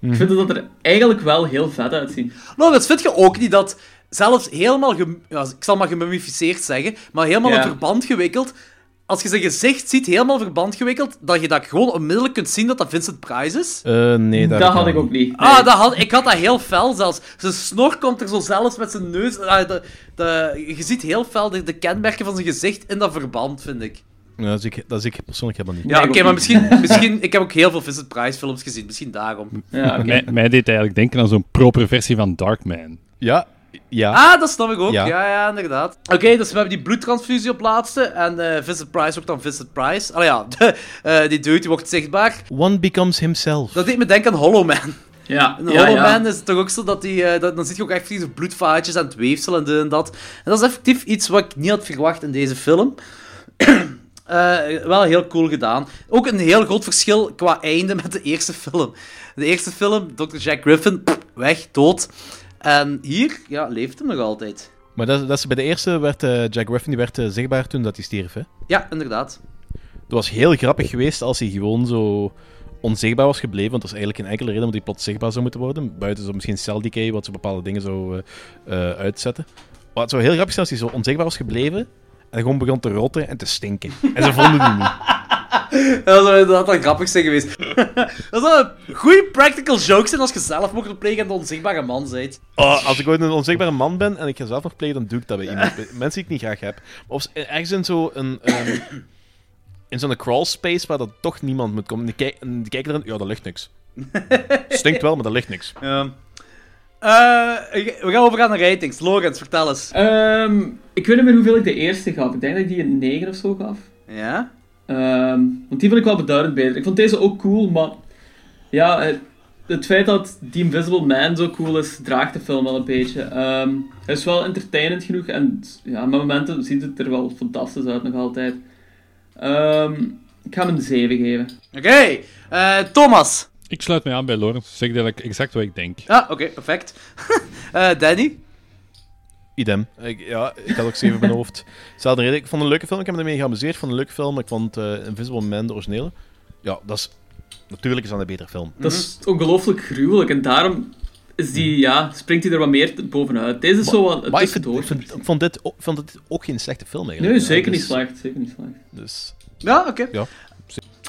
ik vind dat er eigenlijk wel heel vet uitziet. Nou, dat vind je ook niet dat zelfs helemaal, ja, ik zal maar gemummificeerd zeggen, maar helemaal Ja. in verband gewikkeld. Als je zijn gezicht ziet, helemaal verband gewikkeld, dat je dat gewoon onmiddellijk kunt zien dat dat Vincent Price is. Eh, nee, Dat, had ik ook niet. Ah, dat had, ik had dat heel fel zelfs. Zijn snor komt er zo zelfs met zijn neus. ah, de, de, je ziet heel fel de, de kenmerken van zijn gezicht in dat verband, vind ik. Ja, dat, zie ik, dat zie ik persoonlijk helemaal niet. Ja, ik oké, maar misschien, misschien... Ik heb ook heel veel Vincent Price films gezien, misschien daarom. Ja, oké. Mij, mij deed eigenlijk denken aan zo'n propere versie van Darkman. Ja, ja. Ah, dat snap ik ook. Ja, Ja. ja, inderdaad. Oké, dus we hebben die bloedtransfusie op laatste. En eh Vincent Price wordt dan Vincent Price. Oh ja, de, eh, die dude die wordt zichtbaar. One becomes himself. Dat deed me denken aan Hollow Man. Ja, In ja, Hollow ja. Man is het toch ook zo dat die... eh, dat, dan zie je ook echt die bloedvaatjes en het weefsel en dit en dat. En dat is effectief iets wat ik niet had verwacht in deze film. Eh, wel heel cool gedaan. Ook een heel groot verschil qua einde met de eerste film. De eerste film, Dr. Jack Griffin, pff, weg, dood. En hier, ja, leeft hem nog altijd. Maar dat, dat is, bij de eerste werd eh, Jack Griffin die werd, eh, zichtbaar toen dat hij stierf. Hè? Ja, inderdaad. Het was heel grappig geweest als hij gewoon zo onzichtbaar was gebleven. Want er is eigenlijk geen enkele reden om dat hij plots zichtbaar zou moeten worden. Buiten zo misschien cell decay, wat zo bepaalde dingen zou eh, uitzetten. Maar het zou heel grappig zijn als hij zo onzichtbaar was gebleven. En gewoon begon te rotten en te stinken. En ze vonden die niet. Dat zou inderdaad wel grappig zijn geweest. dat zou een goede practical joke zijn als je zelf mocht plegen en de onzichtbare man bent. Oh, als ik ooit een onzichtbare man ben en ik ga zelf nog plegen, dan doe ik dat bij iemand. Bij mensen die ik niet graag heb. Of ergens in zo'n... Een, ehm, in zo'n crawl space waar dat toch niemand moet komen. En die, kijk, en die kijken erin, ja, dat ligt niks. Stinkt wel, maar dat ligt niks. Ja. Eh, we gaan overgaan naar ratings. Lorenz, vertel eens. Ehm, ik weet niet meer hoeveel ik de eerste gaf. Ik denk dat ik die een 9 of zo gaf. Ja? Ehm, want die vond ik wel beduidend beter. Ik vond deze ook cool, maar ja, het, het feit dat The Invisible Man zo cool is, draagt de film wel een beetje. Ehm, hij is wel entertainend genoeg en ja, met momenten ziet het er wel fantastisch uit nog altijd. Ehm, ik ga hem een 7 geven. Oké. eh, Thomas. Ik sluit mij aan bij Lawrence. Zeg eigenlijk exact wat ik denk. Ja, oké, perfect. Eh, Danny. Idem. Ik, ja, ik had ook zeven in mijn hoofd. Zelfde reden. Ik vond het een leuke film. Ik heb me ermee geamuseerd. Ik vond het een leuke film. Ik vond eh, Invisible Man, de originele. Ja, dat is... Natuurlijk is dat een betere film. Dat is ongelooflijk gruwelijk en daarom is die, ja, springt hij er wat meer bovenuit. Deze is zo wat Maar ik, vind, tussendoor. ik, vind, ik vond, dit, ook- vond dit ook geen slechte film eigenlijk. Nee, zeker Ja, niet dus- slecht. Zeker niet slecht. Dus, Ja, oké. ja.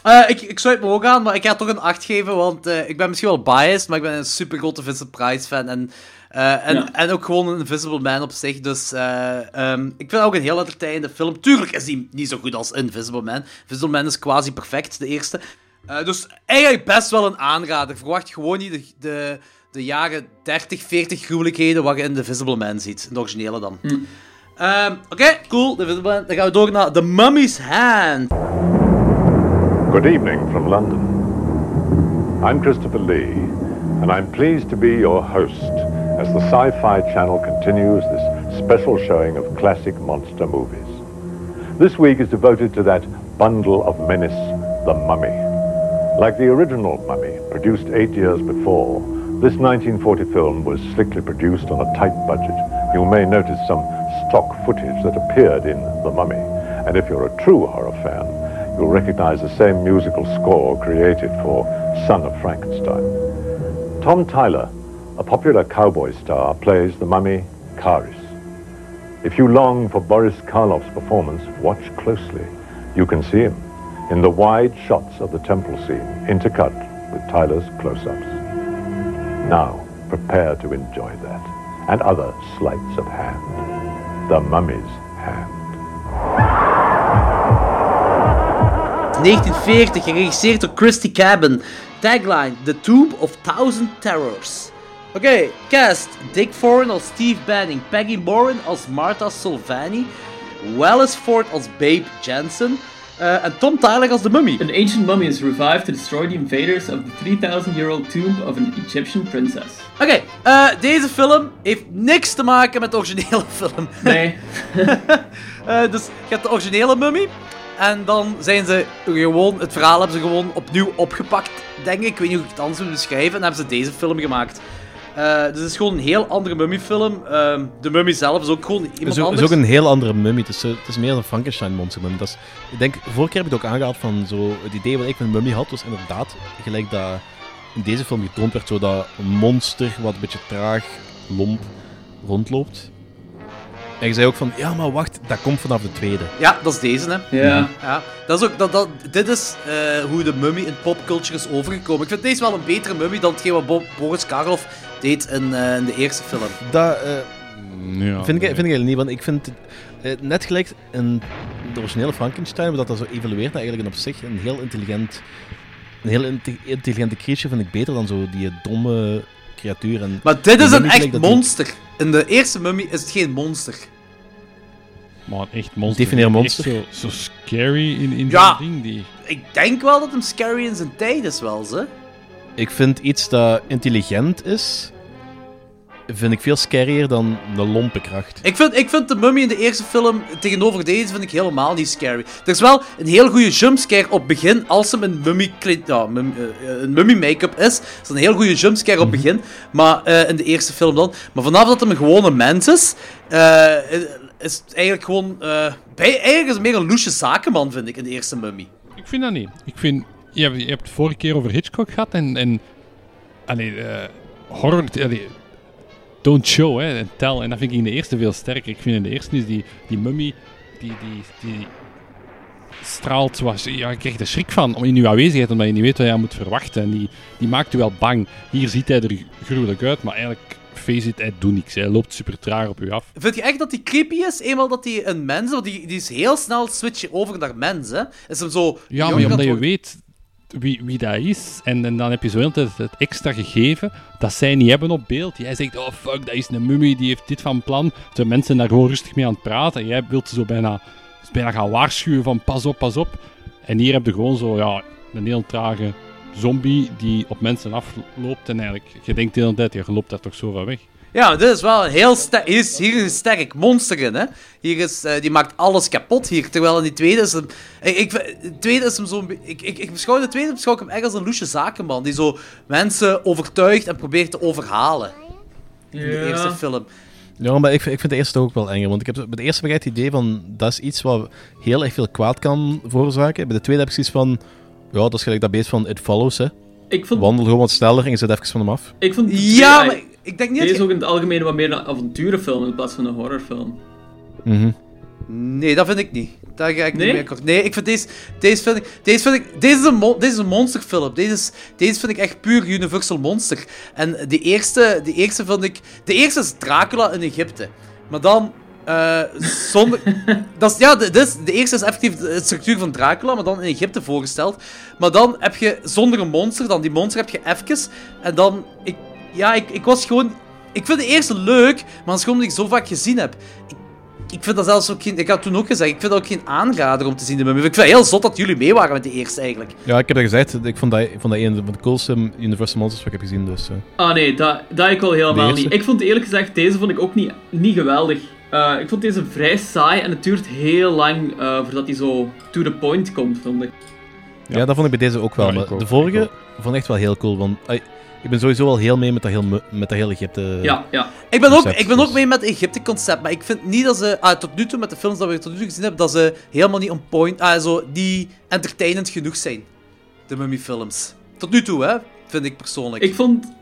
Eh, ik, ik sluit me ook aan, maar ik ga toch een 8 geven, want eh, ik ben misschien wel biased, maar ik ben een super grote Vincent Price fan. En, eh, en, Ja. en ook gewoon een Invisible Man op zich. Dus eh, ehm, ik vind het ook een heel entertainende film. Tuurlijk is die niet zo goed als Invisible Man. Invisible Man is quasi perfect, de eerste. Dus eigenlijk best wel een aanrader. Verwacht gewoon niet de, de, de jaren 30, 40 gruwelijkheden wat je in The Invisible Man ziet. In de originele dan. Ehm, Oké, cool. The Invisible Man. Dan gaan we door naar The Mummy's Hand. Good evening from London. I'm Christopher Lee, and I'm pleased to be your host as the Sci Fi Channel continues this special showing of classic monster movies. This week is devoted to that bundle of menace, The Mummy. Like the original Mummy, produced eight years before, This 1940 film was slickly produced on a tight budget. You may notice some stock footage that appeared in The Mummy. And if you're a true horror fan, you'll recognize the same musical score created for Son of Frankenstein. Tom Tyler, a popular cowboy star, plays the mummy Karis. If you long for Boris Karloff's performance, watch closely. You can see him in the wide shots of the temple scene, intercut with Tyler's close-ups. Now, prepare to enjoy that and other sleights of hand. The mummy's hand. 1940, geregisseerd door Christy Cabin. Tagline: The Tomb of Thousand Terrors. Oké, cast: Dick Foran als Steve Banning, Peggy Moran als Martha Solvani, Wallace Ford als Babe Jensen eh, en Tom Tyler als de mummy. An ancient mummy is revived to destroy the invaders of the 3,000 year old tomb of an Egyptian princess. Oké, eh, deze film heeft niks te maken met de originele film. Nee. Eh, dus je hebt de originele mummy. En dan zijn ze gewoon, het verhaal hebben ze gewoon opnieuw opgepakt, denk ik. Ik weet niet hoe ik het anders moet beschrijven. En hebben ze deze film gemaakt. Eh, dus het is gewoon een heel andere mummy-film. Ehm, de mummy zelf is ook gewoon iemand ook- het anders. is ook een heel andere mummy. Het is, eh, het is meer een Frankenstein-monster mummy. Dat is, ik denk, vorige keer heb ik het ook aangehaald van zo... Het idee wat ik van een mummy had, was inderdaad gelijk dat in deze film getoond werd, zo dat een monster wat een beetje traag, lomp rondloopt. En je zei ook van, ja, maar wacht, dat komt vanaf de tweede. Ja, dat is deze, hè. Ja. Ja, dat is ook, dat, dat, dit is eh, hoe de mummy in popculture is overgekomen. Ik vind deze wel een betere mummy dan hetgeen wat Bo- Boris Karloff deed in, eh, in de eerste film. Dat eh, Ja, vind, ik, vind ik eigenlijk niet, want ik vind net gelijk in de originele Frankenstein, dat dat zo evolueert naar eigenlijk een op zich een heel intelligent, een heel inte- intelligente creature vind ik beter dan zo die domme creatuur. En Maar dit is een echt monster. In de eerste mummy is het geen monster. Maar echt monster. Defineer monster. Zo, zo scary in, in Ja. dat ding. Die... Ik denk wel dat hem scary in zijn tijd is wel, ze. Ik vind iets dat intelligent is, vind ik veel scarier dan een lompe kracht. Ik vind, ik vind de mummy in de eerste film tegenover deze vind ik helemaal niet scary. Er is wel een heel goede jumpscare op begin als hem een mummy, ja, mum- eh, een mummy make-up is. Dat is een heel goede jumpscare op begin. Maar eh, in de eerste film dan. Maar vanaf dat hem een gewone mens is, eh, is het eigenlijk gewoon. eh, bij, eigenlijk is het meer een loesje zakenman, vind ik, in de eerste mummy. Ik vind dat niet. Ik vind... Je hebt, je hebt het vorige keer over Hitchcock gehad en... en allee, eh, horror... Allee, don't show, hè, en tell. En dat vind ik in de eerste veel sterker. Ik vind in de eerste is die, die mummy... Die, die, die straalt zoals... Ja, je krijgt er schrik van om in uw aanwezigheid, omdat je niet weet wat je moet verwachten. En die, die maakt u wel bang. Hier ziet hij er gruwelijk uit, maar eigenlijk... Face it, hij doet niks. Hij loopt super traag op u af. Vind je echt dat hij creepy is? Eenmaal dat hij een mens is, want die, die is heel snel switchen over naar mens, hè? Is hem zo. Ja, maar omdat je weet wie, wie dat is, en, dan heb je zo de tijd het extra gegeven dat zij niet hebben op beeld. Jij zegt, oh fuck, dat is een mummie, die heeft dit van plan. Terwijl mensen daar gewoon rustig mee aan het praten. En jij wilt ze zo bijna, bijna gaan waarschuwen van pas op, pas op. En hier heb je gewoon zo, ja, een heel trage zombie die op mensen afloopt. En eigenlijk, je denkt de hele tijd, je loopt daar toch zo van weg. Ja, dit is wel een heel sterk. Hier is, hier is een sterk monster in, hè? Hier is, eh, die maakt alles kapot hier. Terwijl in die tweede is hem. Ik, ik, de tweede is hem zo'n. be- Ik, ik, ik beschouw de tweede beschouw ik hem echt als een loesje zakenman. Die zo mensen overtuigt en probeert te overhalen. In de eerste film. Ja, maar ik, vind- ik vind de eerste ook wel enger. Want ik heb bij de eerste heb ik het idee van dat is iets wat heel erg veel kwaad kan veroorzaken. Bij de tweede heb ik zoiets van. Ja, dat is gelijk dat beest van It Follows. Hè. Ik vond, Wandel gewoon wat sneller en je zet even van hem af. ik vond Ja, maar ik- denk niet dat Deze is ook in het algemeen wat meer een avonturenfilm in plaats van een horrorfilm. Mhm. Nee, dat vind ik niet. Daar ga ik Nee? niet mee akkoord. Nee, ik vind deze... Deze vind ik... Deze, vind ik, deze, is, een deze is een monsterfilm. Deze, is, deze vind ik echt puur Universal Monster. En de eerste, de eerste vind ik... De eerste is Dracula in Egypte. Maar dan... eh, zonder... dat is, ja, de, dit is- de eerste is effectief de structuur van Dracula, maar dan in Egypte voorgesteld. Maar dan heb je zonder een monster, dan die monster heb je even. En dan... Ik, ja, ik, ik was gewoon... Ik vind de eerste leuk, maar dat is gewoon omdat ik zo vaak gezien heb. Ik, ik vind dat zelfs ook geen... Ik had toen ook gezegd, ik vind dat ook geen aanrader om te zien. De Mummy. Ik vind het heel zot dat jullie mee waren met de eerste, eigenlijk. Ja, ik heb dat gezegd. Ik vond dat, ik vond dat een van de coolste Universal Monsters wat ik heb gezien. Dus, eh. Ah nee, dat, dat ik wel helemaal niet. Ik vond eerlijk gezegd, deze vond ik ook niet, niet geweldig. Eh, ik vond deze vrij saai en het duurt heel lang eh, voordat hij zo to the point komt, vond ik. ja. dat vond ik bij deze ook wel. Ja, maar ook, de vorige vond ik echt wel heel cool. Want, ik ben sowieso wel heel mee met dat, heel, met dat hele Egypte. Ja, ja. Ik ben, ook, ik ben ook dus. mee met het Egypte-concept, maar ik vind niet dat ze, ah, tot nu toe, met de films dat we tot nu toe gezien hebben, dat ze helemaal niet on point, ah, zo, niet entertainend genoeg zijn. De Mummy-films. Tot nu toe, hè, vind ik persoonlijk. Ik vond...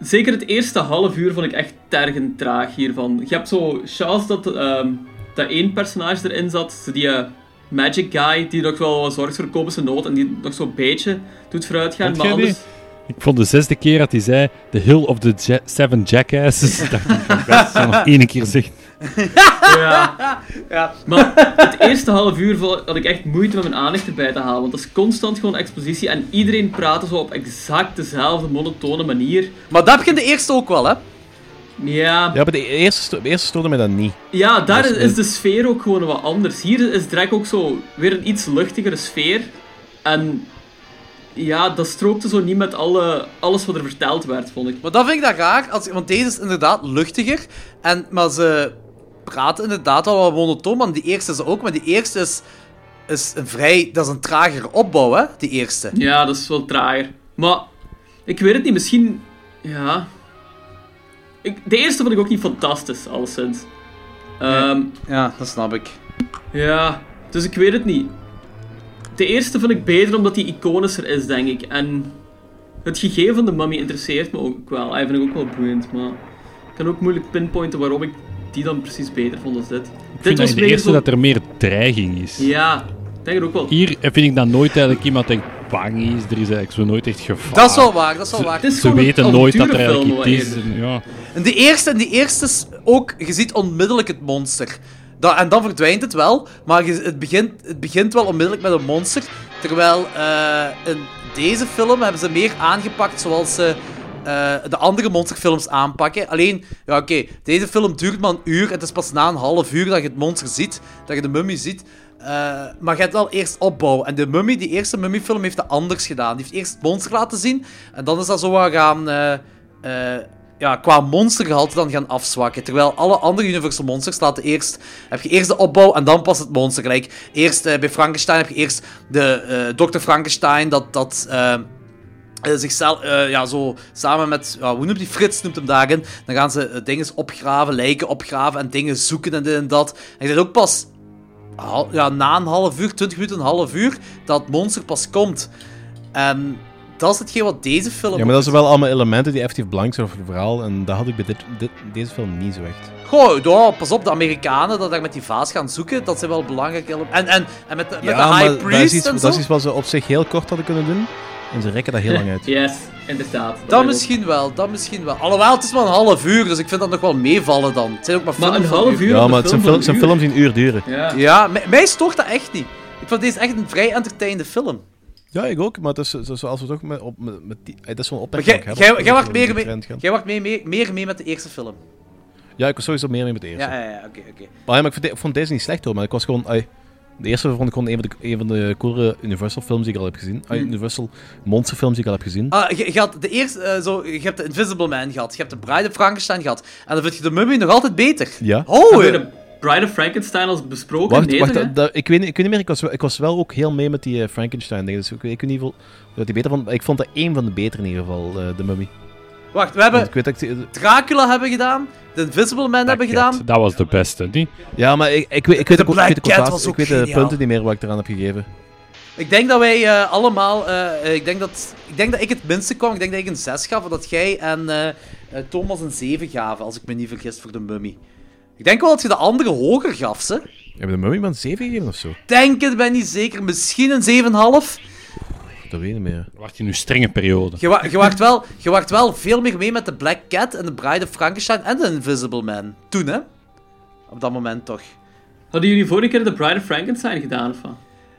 Zeker het eerste half uur vond ik echt tergend traag hiervan. Je hebt zo chance dat, ehm, dat één personage erin zat, die eh, magic guy, die nog wel zorgt voor komische nood en die nog zo'n beetje doet vooruitgaan. Maar anders... die? Ik vond de zesde keer dat hij zei: The Hill of the Ja- Seven Jackasses. dacht ik dat zou nog één keer zeggen. Ja. Ja. Maar het eerste half uur had ik echt moeite met mijn aandacht erbij te halen. Want dat is constant gewoon expositie en iedereen praatte zo op exact dezelfde monotone manier. Maar dat heb je in de eerste ook wel, hè. Ja, Ja, maar de eerste, sto- de eerste stoorde mij dat niet. ja daar Dat is, is- is de sfeer ook gewoon wat anders. Hier is direct ook zo weer een iets luchtigere sfeer. En ja, dat strookte zo niet met alle, alles wat er verteld werd, vond ik. Maar dat vind ik dat raar, als, want deze is inderdaad luchtiger, en, maar ze praten inderdaad al wat monotoon, maar die eerste is ook, maar die eerste is, is een vrij, dat is een tragere opbouw, hè, die eerste. Ja, dat is wel trager. Maar ik weet het niet, misschien. Ja. Ik, de eerste vond ik ook niet fantastisch, alleszins. Ehm Ja, dat snap ik. Ja, dus ik weet het niet. De eerste vind ik beter omdat die iconischer is, denk ik. En het gegeven van de mummy interesseert me ook wel. Hij vind ik ook wel boeiend, maar ik kan ook moeilijk pinpointen waarom ik die dan precies beter vond dan dit. Ik vind dat in de eerste zo- dat er meer dreiging is. Ja, ik denk het ook wel. Hier vind ik dat nooit eigenlijk iemand echt bang is. Er is eigenlijk zo nooit echt gevaar. Dat is wel waar, dat is wel waar. Het is Ze weten nooit dat er eigenlijk iets is. en Ja. En die eerste, en die eerste is ook, je ziet onmiddellijk het monster. Dat, en dan verdwijnt het wel, maar het, begint, het begint wel onmiddellijk met een monster. Terwijl eh, in deze film hebben ze meer aangepakt zoals ze eh, de andere monsterfilms aanpakken. Alleen, ja oké, deze film duurt maar een uur. Het is pas na een half uur dat je het monster ziet, dat je de mummy ziet. Eh, maar je hebt wel eerst opbouw. En de mummy, die eerste mummyfilm, heeft dat anders gedaan. Die heeft eerst het monster laten zien. En dan is dat zo gaan... eh, ja, qua monstergehalte dan gaan afzwakken. Terwijl alle andere Universal Monsters laten eerst... Heb je eerst de opbouw en dan pas het monster. Gelijk, eerst eh, bij Frankenstein heb je eerst de eh Dr. Frankenstein, dat... dat eh, zichzelf, ja, zo samen met, hoe noemt die Frits, noemt hem daarin. Dan gaan ze dingen opgraven, lijken opgraven en dingen zoeken en dit en dat. En je ziet ook pas ja, na een half uur, 20 minuten, een half uur, dat monster pas komt. En dat is hetgeen wat deze film... Ja, maar dat zijn wel allemaal elementen die effectief belangrijk zijn voor het verhaal. En dat had ik bij dit, dit, deze film niet zo echt. Goh, ja, pas op, de Amerikanen dat daar met die vaas gaan zoeken, dat zijn wel belangrijk. ele- En, en, en met de, met de High maar dat is, Priest iets, en zo. dat is iets wat ze op zich heel kort hadden kunnen doen. En ze rekken dat heel lang uit. Yes, inderdaad. Dat ik misschien wel, dat misschien wel. Alhoewel, het is maar een half uur, dus ik vind dat nog wel meevallen dan. Het zijn ook maar. Maar een half uur Ja, maar het zijn, film zijn een uur. films die een uur duren. Ja. Ja, mij, mij stoort dat echt niet. Ik vond deze echt een vrij entertainende film. Ja, ik ook. Maar het is, zo- zoals we toch met, op, met, met die, dat is wel een Maar opmerking. jij, jij, hebben, jij dat wacht meer mee, jij wacht mee, mee- meer mee met de eerste film. Ja, ik was sowieso meer mee met de eerste. Ja, ja, ja, oké, oké. Maar, ja, maar ik, vond, de- ik vond deze niet slecht hoor, maar ik was gewoon... de eerste vond ik gewoon een van de, een van de coolere Universal films die ik al heb gezien. Ai, Universal monsterfilms die ik al heb gezien. Ah, je, je had de eerste, eh, zo, je hebt de Invisible Man gehad, je hebt de Bride of Frankenstein gehad, en dan vind je de Mummy nog altijd beter. Ja. Oh, Bride of Frankenstein als besproken? Wacht, nee, wacht toch, dat- ik, weet, niet- ik weet niet meer, ik was, wel- ik was wel ook heel mee met die eh, Frankenstein dingen. Dus ik, ik weet niet wat die beter vond. Ik vond dat één van de betere in ieder geval, eh, de Mummy. Wacht, we hebben ik weet dat ik, Dracula hebben gedaan, de Invisible Man hebben Cat, gedaan. Dat was de beste, die. ja, maar ik, ik, weet- ik weet De ook- ik Black weet de Cat quotaties- was ook ik weet de punten niet meer wat ik eraan heb gegeven. Ik denk dat wij eh, allemaal, eh, eh, ik, denk dat, ik denk dat ik het minste kwam, ik denk dat ik een 6 gaf, en dat jij en eh, eh, Thomas een 7 gaven, als ik me niet vergis, voor de Mummy. Ik denk wel dat je de andere hoger gaf, ze. Hebben de Mummy maar een 7 gegeven of zo? Denk het, ben niet zeker. Misschien een 7,5. Dat weet ik niet meer. Wacht je nu strenge periode. Je, wa je, wacht wel, je wacht wel veel meer mee met de Black Cat en de Bride of Frankenstein en de Invisible Man. Toen, hè? Op dat moment toch. Hadden jullie vorige keer de Bride of Frankenstein gedaan, of wat?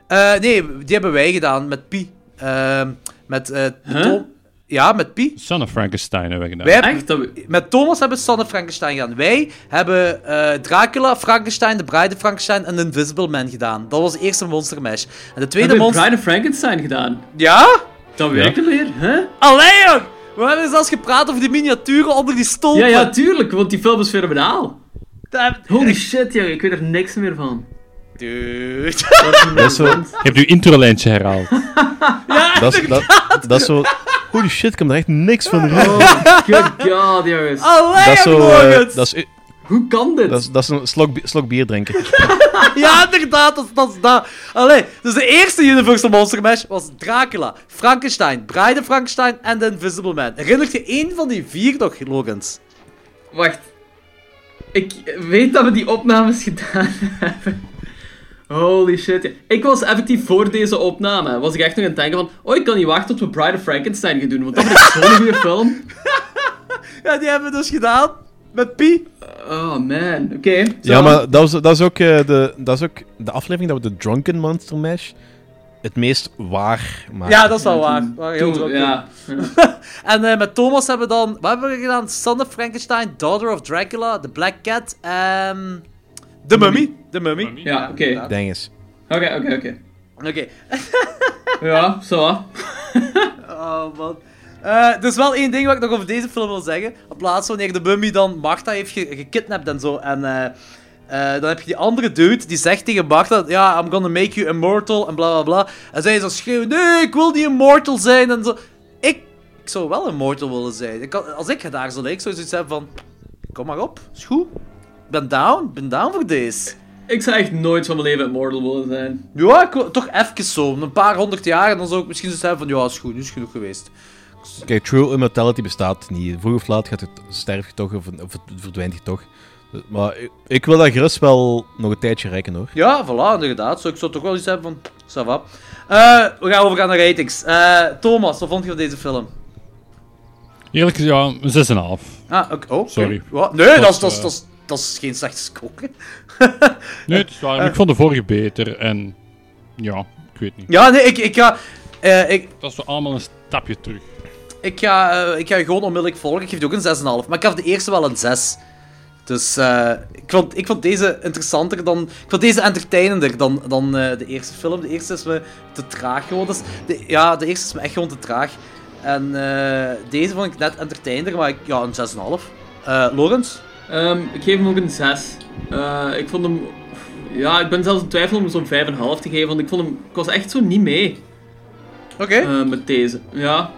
Eh, nee, die hebben wij gedaan met Pi. Ehm, met eh, Huh? Tom- Ja, met Pi. Son of Frankenstein hebben we gedaan. Wij hebben, Echt? Met Thomas hebben we Son of Frankenstein gedaan. Wij hebben eh, Dracula, Frankenstein, de Bride of Frankenstein en de Invisible Man gedaan. Dat was de eerste Monster Mash. En de tweede monster... Bride of Frankenstein gedaan? Ja? Dat ik niet meer, hè? Allee, joh! We hebben zelfs gepraat over die miniaturen onder die stolpen. Ja, ja, tuurlijk, want die film is fenomenaal. Dat- Holy shit, joh, ik weet er niks meer van. Dude. Dat is zo, Je hebt uw introlijntje herhaald. Ja, dat is, dat, dat is zo, Holy shit, ik kan er echt niks van. Oh, good god, jongens. Allee, Dat is zo... Eh, dat, is, Hoe kan dit? dat, is, dat is een slok, slok bier drinken. Ja, inderdaad, dat, is- dat is dat. Allee, dus de eerste Universal Monster Mash was Dracula, Frankenstein, Bride of Frankenstein en The Invisible Man. Herinnert je één van die vier nog, Logans? Wacht. Ik weet dat we die opnames gedaan hebben. Holy shit. ja. Ik was effectief voor deze opname. Was ik echt nog aan het denken van... Oh, ik kan niet wachten tot we Bride of Frankenstein gaan doen. Want dat ik zo'n goede film. Ja, die hebben we dus gedaan. Met Pi. Oh man. Oké. Ja, maar dat was, dat, is ook, eh, de, dat is ook de aflevering dat we de Drunken Monster Mash het meest waar maken. Ja, dat is wel waar. Heel Toen- ja. En eh, met Thomas hebben we dan... Wat hebben we gedaan? Son of Frankenstein, Daughter of Dracula, The Black Cat en... The Mummy. The Mummy. Ja, oké. Ding is. Oké, oké, oké. Oké. Ja, zo. Oh, man. Eh, er is wel één ding wat ik nog over deze film wil zeggen. Op plaats wanneer de mummy dan Martha heeft ge- gekidnapt en zo. En eh, eh, dan heb je die andere dude die zegt tegen Martha: Ja, I'm gonna make you immortal en bla bla bla. En zij zo schreeuwen: Nee, ik wil niet immortal zijn en zo. Ik, ik zou wel immortal willen zijn. Ik als ik daar zo leek, zou ik zoiets hebben van: Kom maar op, is goed. Ik ben down, ben down voor deze. Ik zou echt nooit van mijn leven immortal willen zijn. Ja, ik toch even zo. Een paar honderd jaar en dan zou ik misschien zoiets hebben van: Ja, is goed, nu is genoeg geweest. Kijk, true immortality bestaat niet. Vroeg of laat gaat het, sterf je toch of, verdwijnt je toch. Maar ik, ik wil dat gerust wel nog een tijdje rekken hoor. Ja, voilà, inderdaad. Zo, ik zou toch wel iets hebben van... Ça va. Eh, we gaan overgaan naar ratings. Eh, Thomas, wat vond je van deze film? Eerlijk gezegd, ja, een 6,5. Ah, oké. Oh. Sorry. Wat? Nee, dat is, dat, is, dat, is, dat is geen slechte score. Nee, het is waar. Ik vond de vorige beter en ja, ik weet niet. Ja, nee, ik, ik ga... eh, ik, Dat is zo allemaal een stapje terug. ik, ga eh, ik ga je gewoon onmiddellijk volgen. Ik geef je ook een 6,5. Maar ik gaf de eerste wel een 6. Dus eh, ik, vond, ik vond deze interessanter dan... Ik vond deze entertainender dan, dan eh, de eerste film. De eerste is me te traag geworden. Dus de, ja, de eerste is me echt gewoon te traag. En eh, deze vond ik net entertainender, maar ik, ja, een 6,5. Eh Lorenz? Ehm, ik geef hem ook een 6. Eh, ik vond hem... Ja, ik ben zelfs in twijfel om zo'n 5,5 te geven, want ik vond hem... Ik was echt zo niet mee Oké. eh, met deze. Ja.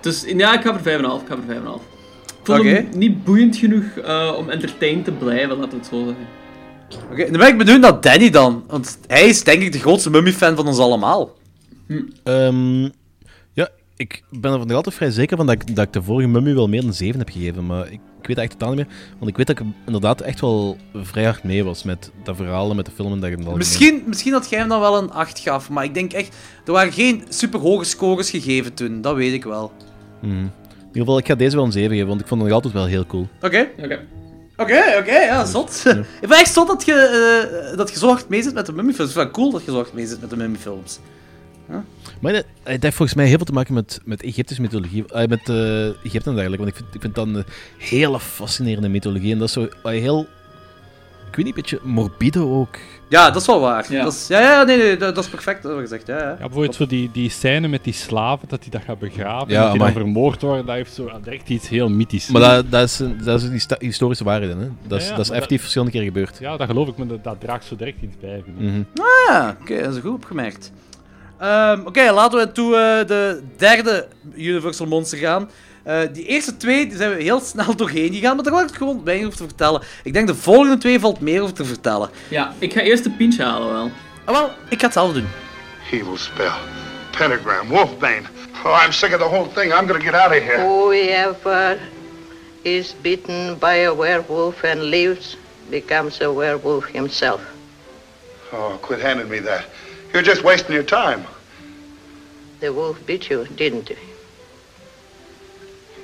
Dus ja, ik ga voor 5,5. Ik ga voor 5,5. Ik vond hem niet boeiend genoeg eh, om entertained te blijven, laten we het zo zeggen. Oké, dan ben ik benieuwd naar Danny dan. Want hij is denk ik de grootste Mummy-fan van ons allemaal. Ehm, ja, ik ben er nog altijd vrij zeker van dat ik, dat ik de vorige Mummy wel meer dan 7 heb gegeven. Maar ik, ik weet het echt totaal niet meer. Want ik weet dat ik inderdaad echt wel vrij hard mee was met dat verhaal en met de film en dat ik Misschien, misschien had jij hem dan wel een 8 gaf, maar ik denk echt... Er waren geen super hoge scores gegeven toen, dat weet ik wel. Mhm. In ieder geval, ik ga deze wel een 7 geven, want ik vond het nog altijd wel heel cool. Oké. Oké. Oké, oké, ja, zot. ik ben echt zot dat je, eh, dat je zo hard mee zit met de Mummy-films. Ik vind het wel cool dat je zo hard mee zit met de Mummy-films. Maar dat, het heeft volgens mij heel veel te maken met, met Egyptische mythologie. eh, met eh Egypte en dergelijke. Want ik vind, ik vind dat een hele fascinerende mythologie. En dat is zo heel... Ik weet niet, een beetje morbide ook. Ja, dat is wel waar. Ja. Dat is, ja, ja, nee, nee, dat, dat is perfect, dat gezegd. Ja, ja. Ja, bijvoorbeeld zo die, die scène met die slaven, dat die dat gaat begraven, Ja, dat die dan vermoord worden, dat heeft zo direct iets heel mythisch. Maar dat, dat, is, dat is sta- historische waarheid, hè. Dat is, Ja, ja, dat is effectief verschillende keer gebeurd. Ja, dat geloof ik, maar dat, dat draagt zo direct iets bij. Mhm. Ah, oké, dat is goed opgemerkt. Ehm, oké, laten we toe eh, de derde Universal Monster gaan. Eh, die eerste twee die zijn we heel snel doorheen gegaan, maar daar wil ik gewoon weinig over te vertellen. Ik denk de volgende twee valt meer over te vertellen. Ja, ik ga eerst de pinch halen wel. Ah, wel, ik ga het zelf doen. Evil spell. Pentagram. Wolfbane. Oh, I'm sick of the whole thing. I'm gonna get out of here. Whoever is bitten by a werewolf and lives becomes a werewolf himself. Oh, quit handing me that. You're just wasting your time. The wolf bit you, didn't he?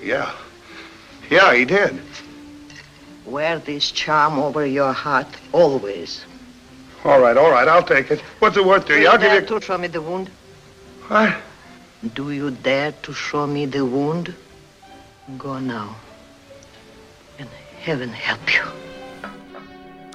Yeah. Yeah, he did. Wear this charm over your heart always. All right, all right. I'll take it. What's it worth to you? you I'll give dare you. to show me the wound? What? Do you dare to show me the wound? Go now. And heaven help you.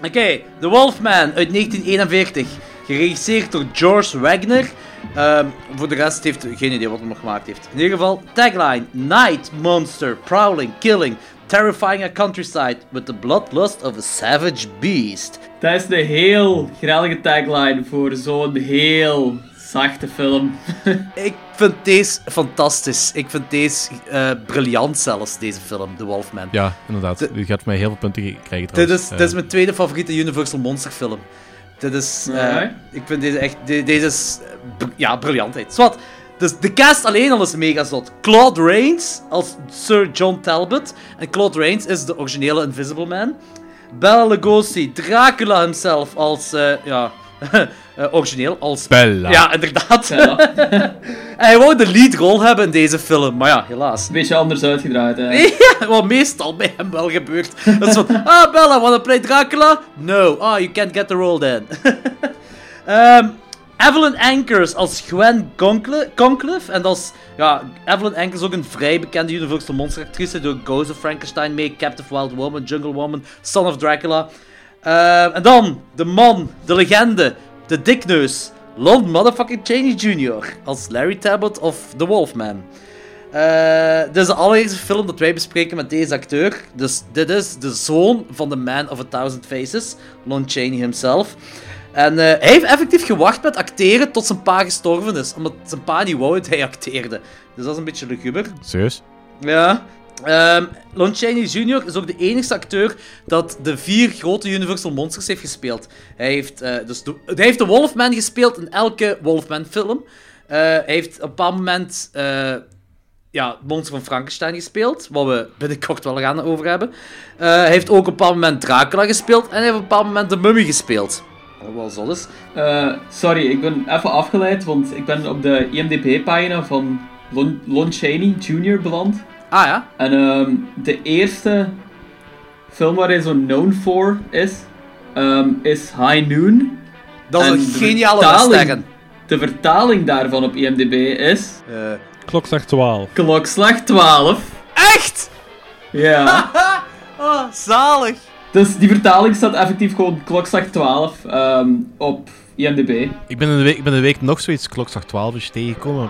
Oké, The Wolfman uit 1941. Geregisseerd door George Wagner. Ehm, voor de rest heeft geen idee wat hij nog gemaakt heeft. In ieder geval, tagline: Night, monster, prowling, killing, terrifying a countryside with the bloodlust of a savage beast. Dat is de heel grellige tagline voor zo'n heel Zachte film. Ik vind deze fantastisch. Ik vind deze eh, briljant zelfs, deze film, The Wolfman. Ja, inderdaad. De- Die gaat voor mij heel veel punten ge- krijgen Dit trouwens. is, Eh, dit is mijn tweede favoriete Universal Monster film. Dit is... eh, ik vind deze echt... de- deze is... ja, briljantheid. Zwat. Dus de cast alleen al is mega zot. Claude Rains als Sir John Talbot. En Claude Rains is de originele Invisible Man. Bela Lugosi, Dracula himself als... eh, ja... eh, origineel, als... Bella. Ja, inderdaad. Hij wou de leadrol hebben in deze film, maar ja, helaas. een beetje anders uitgedraaid. Hè. Ja, wat meestal bij hem wel gebeurt. Dat is van, ah Bella, wanna play Dracula? No. Ah, you can't get the role then. Ehm Evelyn Ankers als Gwen Concliffe. Concliffe. En dat is, ja, Evelyn Ankers is ook een vrij bekende Universal Monster actrice. Door Ghost of Frankenstein mee, Captive Wild Woman, Jungle Woman, Son of Dracula. Ehm, en dan, de man, de legende, de dikneus. Lon motherfucking Chaney Jr. als Larry Talbot of The Wolfman. Eh, dit is de allereerste film dat wij bespreken met deze acteur. Dus dit is de zoon van de Man of a Thousand Faces, Lon Chaney himself. En eh, hij heeft effectief gewacht met acteren tot zijn pa gestorven is. Omdat zijn pa niet wou dat hij acteerde. Dus dat is een beetje luguber. Serieus? Ja. Ehm Lon Chaney Jr. is ook de enige acteur dat de vier grote Universal Monsters heeft gespeeld. Hij heeft, eh, dus de, hij heeft de Wolfman gespeeld in elke Wolfman-film. Eh, hij heeft op een bepaald moment eh, ja, Monster van Frankenstein gespeeld, wat we binnenkort wel gaan over hebben. Hij heeft ook op een bepaald moment Dracula gespeeld en hij heeft op een bepaald moment de Mummy gespeeld. Wat wel. Eh, sorry, ik ben even afgeleid, want ik ben op de IMDb-pagina van Lon, Lon Chaney Jr. beland. Ah ja? En ehm, de eerste film waar hij zo known for is, ehm, is High Noon. Dat is En een geniale vertaling-. De vertaling daarvan op IMDb is Eh, Klokslag 12. Klokslag 12. echt? Ja. Oh, zalig. dus die vertaling staat effectief gewoon Klokslag 12 ehm, op IMDb. Ik ben in de week, ik ben in de week nog zoiets klokslag 12 is tegengekomen.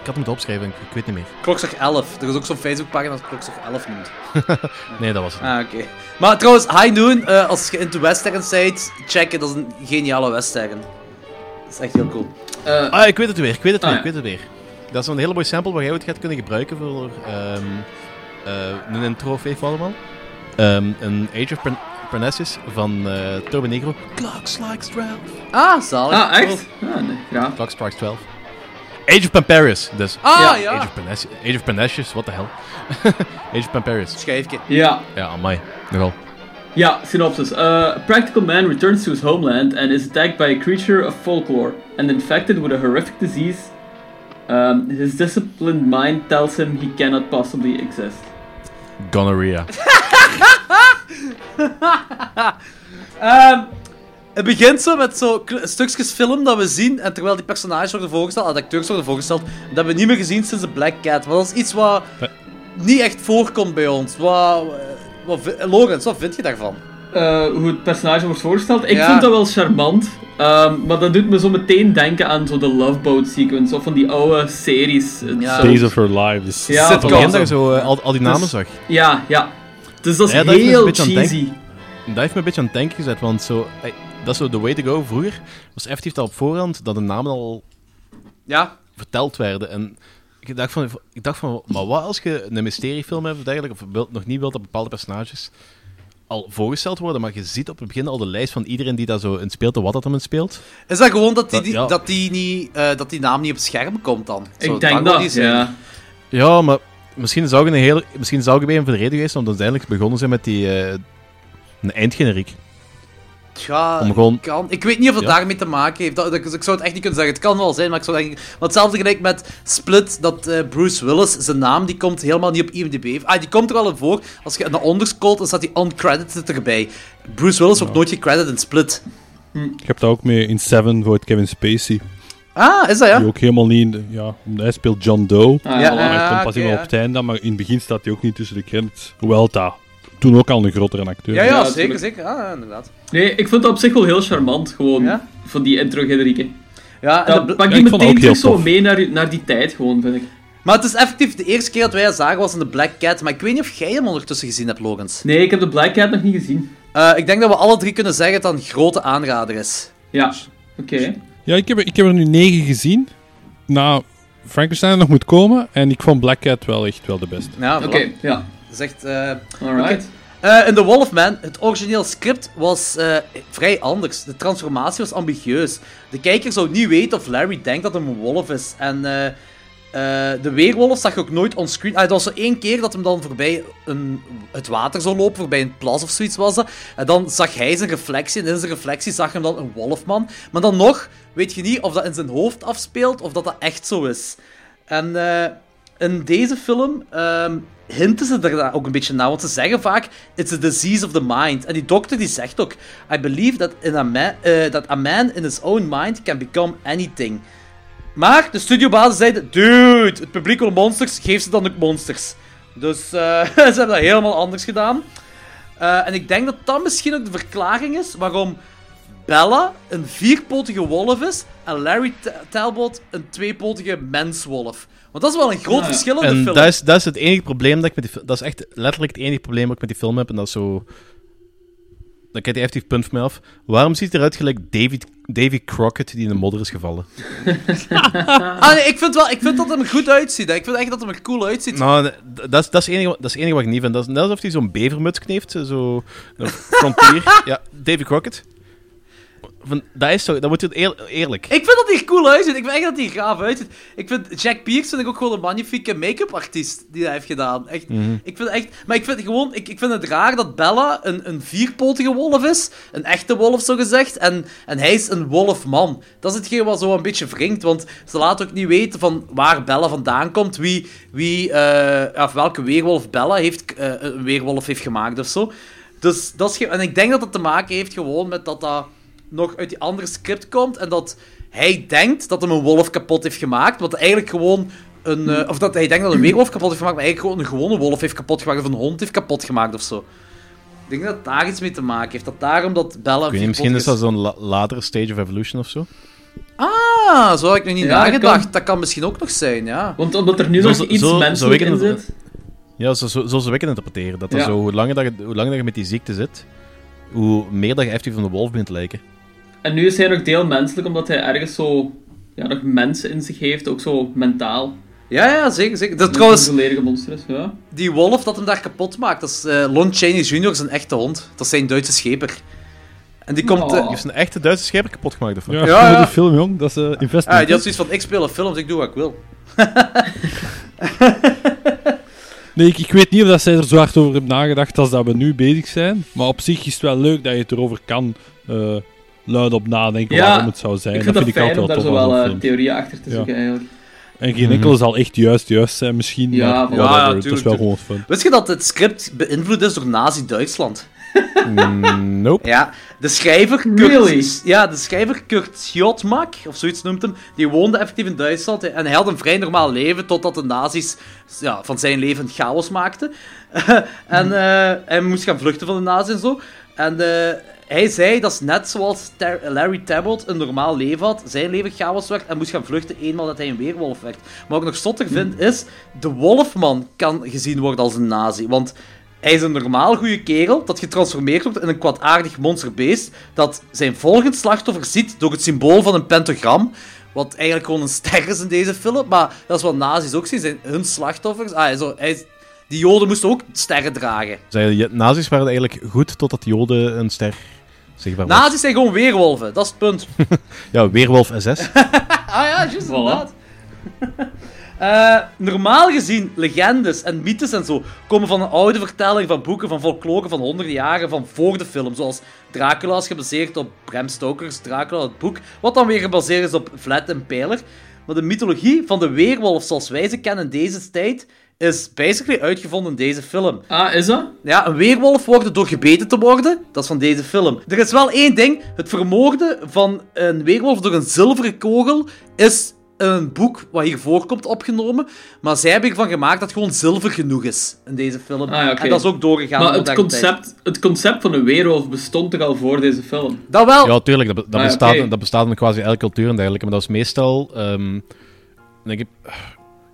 Ik, had hem moeten opschrijven, ik, ik weet niet meer. Klokslag 11. Er is ook zo'n Facebookpagina dat Klokslag 11 noemt. Nee, dat was het. Ah, oké. Maar trouwens, High Noon, eh, als je into westerns bent, checken, dat is een geniale western. Dat is echt heel cool. Eh, Ah, ik weet het weer, ik weet het Ah, weer, ja. ik weet het weer. Dat is een hele mooie sample waar jij het gaat kunnen gebruiken voor ehm, eh, een intro of even allemaal. Ehm, een Age of Par- Parnassus van eh Turbo Negro. Clock strikes 12. Ah, zalig. ah, echt? Ah, nee, ja. Clock strikes 12. Age of Pamparius, dus. Ah, Ja, ja. Age of Parnassus, Age of Parnassus, what the hell. Age of Pamparius. Schijfje. Ja, Ja, amai. Nogal. Ja, synopsis. Uh, a practical man returns to his homeland and is attacked by a creature of folklore and infected with a horrific disease. Um, his disciplined mind tells him he cannot possibly exist. Gonorrhea. Ehm, het begint zo met zo stukjes film dat we zien. En terwijl die personages worden voorgesteld, ah, de acteurs worden voorgesteld, dat hebben we niet meer gezien sinds de Black Cat. Maar dat is iets wat niet echt voorkomt bij ons. Wat, wat, Logans, wat vind je daarvan? Uh, hoe het personage wordt voorgesteld. Ik Ja. vind dat wel charmant. Um, maar dat doet me zo meteen denken aan zo de Love Boat sequence. Of van die oude series. Ja. Days of Her Lives. Ja, begin dat je zo eh, al, al die namen Dus- zag. ja, ja. Dus dat is Ja, dat heeft me een heel beetje aan het cheesy. Dat heeft me een beetje aan het denken gezet, want zo, eh, dat is zo the way to go. Vroeger was effectief al op voorhand dat de namen al Ja? verteld werden. En ik dacht van, ik dacht van maar wat als je een mysteriefilm hebt of dergelijke, of wilt, nog niet wilt dat bepaalde personages al voorgesteld worden, maar je ziet op het begin al de lijst van iedereen die daar zo in speelt en wat dat hem in speelt. Is dat gewoon dat die, Dat- die- ja. dat die, niet, eh, dat die naam niet op het scherm komt dan? Zou Ik denk dat, ja. Ja, maar misschien zou ik een hele, misschien zou ik een van de reden geweest om uiteindelijk begonnen zijn met die eh, een eindgeneriek. Ja, Om gewoon- kan. Ik weet niet of het Ja. daarmee te maken heeft. Dat, dat- ik zou het echt niet kunnen zeggen. Het kan wel zijn, maar ik zou denken... Want hetzelfde gelijk met Split, dat eh, Bruce Willis, zijn naam, die komt helemaal niet op IMDb. Ah, die komt er wel in voor. Als je naar onder scrolt, dan staat die uncredited erbij. Bruce Willis wordt nooit gecredited in Split. Ik heb dat ook mee in Seven voor het Kevin Spacey. Ah, is dat ja? Die ook helemaal niet... in Ja, hij speelt John Doe. Ah, Ja. Maar hij Ah, komt pas ja. op het einde, maar in het begin staat hij ook niet tussen de credits. Hoewel dat toen ook al een grotere acteur Ja, ja, Ja, zeker, zeker. Ah, inderdaad. Nee, ik vind dat op zich wel heel charmant. Gewoon Ja? van die intro-generieken. Ja, en Dat pak Ja, je ik vond het meteen ook terug zo mee naar, naar die tijd, gewoon, vind ik. Maar het is effectief de eerste keer dat wij dat zagen was in de Black Cat. Maar ik weet niet of jij hem ondertussen gezien hebt, Logans. Nee, ik heb de Black Cat nog niet gezien. Eh, ik denk dat we alle drie kunnen zeggen dat het een grote aanrader is. Ja, oké. Ja, ik heb, er- ik heb er nu negen gezien. Nou, Frankenstein nog moet komen. En ik vond Black Cat wel echt wel de beste. Ja, Oké, ja. Echt... eh, Alright. Eh, in The Wolfman, het origineel script was eh, vrij anders. De transformatie was ambitieus. De kijker zou niet weten of Larry denkt dat hij een wolf is. En eh, de weerwolf zag je ook nooit onscreen. Ah, het was zo één keer dat hem dan voorbij een, het water zou lopen, voorbij een plas of zoiets was dat. En dan zag hij zijn reflectie, en in zijn reflectie zag hem dan een wolfman. Maar dan nog weet je niet of dat in zijn hoofd afspeelt, of dat dat echt zo is. En eh, in deze film ehm, hinten ze er ook een beetje naar, want ze zeggen vaak, it's a disease of the mind. En die dokter die zegt ook, I believe that, in a, man, eh, that a man in his own mind can become anything. Maar de studiobazen zeiden, dude, het publiek wil monsters, geef ze dan ook monsters. Dus eh, ze hebben dat helemaal anders gedaan. Eh, en ik denk dat dat misschien ook de verklaring is waarom Bella een vierpotige wolf is en Larry T- Talbot een tweepotige menswolf. Want dat is wel een groot ja. verschil in de En film. dat is, dat is het enige probleem dat ik met die film... Dat is echt letterlijk het enige probleem dat ik met die film heb. En dat is zo... Dan krijgt hij effectief punt van mij af. Waarom ziet het eruit gelijk David, Davy Crockett die in de modder is gevallen? Ah, nee, ik vind, wel, ik vind dat hem er goed uitziet. hè. Ik vind echt dat hem er cool uitziet. Nou, dat is, dat, is het enige, dat is het enige wat ik niet vind. Dat is net alsof hij zo'n bevermuts kneeft. Zo... Een frontier. ja, Davy Crockett. Van, dat is zo... Dat moet je eer- eerlijk. Ik vind dat hij cool uitziet. Ik vind echt dat hij gaaf uitziet. Ik vind Jack Pierce vind ik ook gewoon een magnifieke make-up artiest die dat heeft gedaan. Echt, ik vind echt, maar ik vind gewoon, ik, ik vind het raar dat Bella een, een vierpotige wolf is, een echte wolf zo gezegd, en, en hij is een wolfman. Dat is hetgeen wat zo een beetje wringt, want ze laten ook niet weten van waar Bella vandaan komt, wie, wie eh, of welke weerwolf Bella heeft, eh, een weerwolf heeft gemaakt of zo. Dus dat is, en ik denk dat het te maken heeft gewoon met dat dat nog uit die andere script komt en dat hij denkt dat hem een wolf kapot heeft gemaakt, wat eigenlijk gewoon een... eh, of dat hij denkt dat een weerwolf kapot heeft gemaakt, maar eigenlijk gewoon een gewone wolf heeft kapot gemaakt of een hond heeft kapot gemaakt of zo. Ik denk dat het daar iets mee te maken heeft. Dat daarom dat Bella... Ik weet niet, misschien is dat zo'n la- latere stage of evolution of zo. Ah, zo had ik nog niet Ja, dat nagedacht. kan. Dat kan misschien ook nog zijn, ja. Want omdat er nu Zo- nog zo- iets zo- menselijk in zit. Ja, zo, zo, zo zou ik het interpreteren. Dat Ja. zo, hoe, langer dat je, hoe langer dat je met die ziekte zit, hoe meer dat je effectief van de wolf begint te lijken. En nu is hij nog deel menselijk, omdat hij ergens zo... Ja, nog mensen in zich heeft, ook zo mentaal. Ja, ja, zeker, zeker. Dat, trouwens, een volledige monster is, ja. die wolf dat hem daar kapot maakt, dat is eh, Lon Chaney Jr. zijn echte hond. Dat is zijn Duitse scheper. En die komt... Oh. Die heeft een echte Duitse scheper kapot gemaakt. Of? Ja, Ja, ja. die film, jong. Dat is investment. ah, die had zoiets van, ik speel een film, dus ik doe wat ik wil. Nee, ik, ik weet niet of dat zij er zo hard over hebben nagedacht als dat we nu bezig zijn. Maar op zich is het wel leuk dat je het erover kan eh luid op nadenken Ja, waarom het zou zijn. Ik vind dat dat vind ik fijn om altijd daar wel zo wel theorieën achter te Ja. zoeken, eigenlijk. En geen enkele zal echt juist juist zijn misschien, Ja, maar voilà. whatever, Ja, ja, het is wel gewoon fun. Wist je dat het script beïnvloed is door Nazi-Duitsland? Mm, nope. Ja, de schrijver Kurt... Really? Ja, de schrijver Kurt of zoiets noemt hem, die woonde effectief in Duitsland en hij had een vrij normaal leven totdat de nazi's ja, van zijn leven chaos maakten. en eh, hij moest gaan vluchten van de nazi's en zo. En eh, hij zei dat is net zoals Larry Talbot een normaal leven had, zijn leven chaos werd en moest gaan vluchten eenmaal dat hij een weerwolf werd. Maar wat ik nog zotter vind is, de wolfman kan gezien worden als een nazi, want... Hij is een normaal goede kerel dat getransformeerd wordt in een kwaadaardig monsterbeest dat zijn volgend slachtoffer ziet door het symbool van een pentagram. Wat eigenlijk gewoon een ster is in deze film. Maar dat is wat nazi's ook zien, zijn hun slachtoffers. Ah, hij die joden moesten ook sterren dragen. Nazi's waren eigenlijk goed totdat Joden een ster zichtbaar was. Nazi's zijn gewoon weerwolven, dat is het punt. Ja, Weerwolf SS. Ah ja, juist inderdaad. Eh, normaal gezien, legendes en mythes en zo komen van een oude vertelling van boeken van folklore van honderden jaren van voor de film. Zoals Dracula is gebaseerd op Bram Stoker's Dracula, het boek, wat dan weer gebaseerd is op Vlad en Pijler. Maar de mythologie van de weerwolf zoals wij ze kennen in deze tijd is basically uitgevonden in deze film. Ah, is dat? Ja, een weerwolf worden door gebeten te worden, dat is van deze film. Er is wel één ding, het vermoorden van een weerwolf door een zilveren kogel is een boek wat hier voorkomt opgenomen, maar zij hebben ervan gemaakt dat het gewoon zilver genoeg is in deze film. Ah, ja, oké. En dat is ook doorgegaan Maar het tijd. concept, het concept van een weerwolf bestond toch al voor deze film? Dat wel. Ja, tuurlijk. Dat, Ah, bestaat, dat bestaat in quasi elke cultuur en dergelijke. Maar dat is meestal... ehm, denk ik,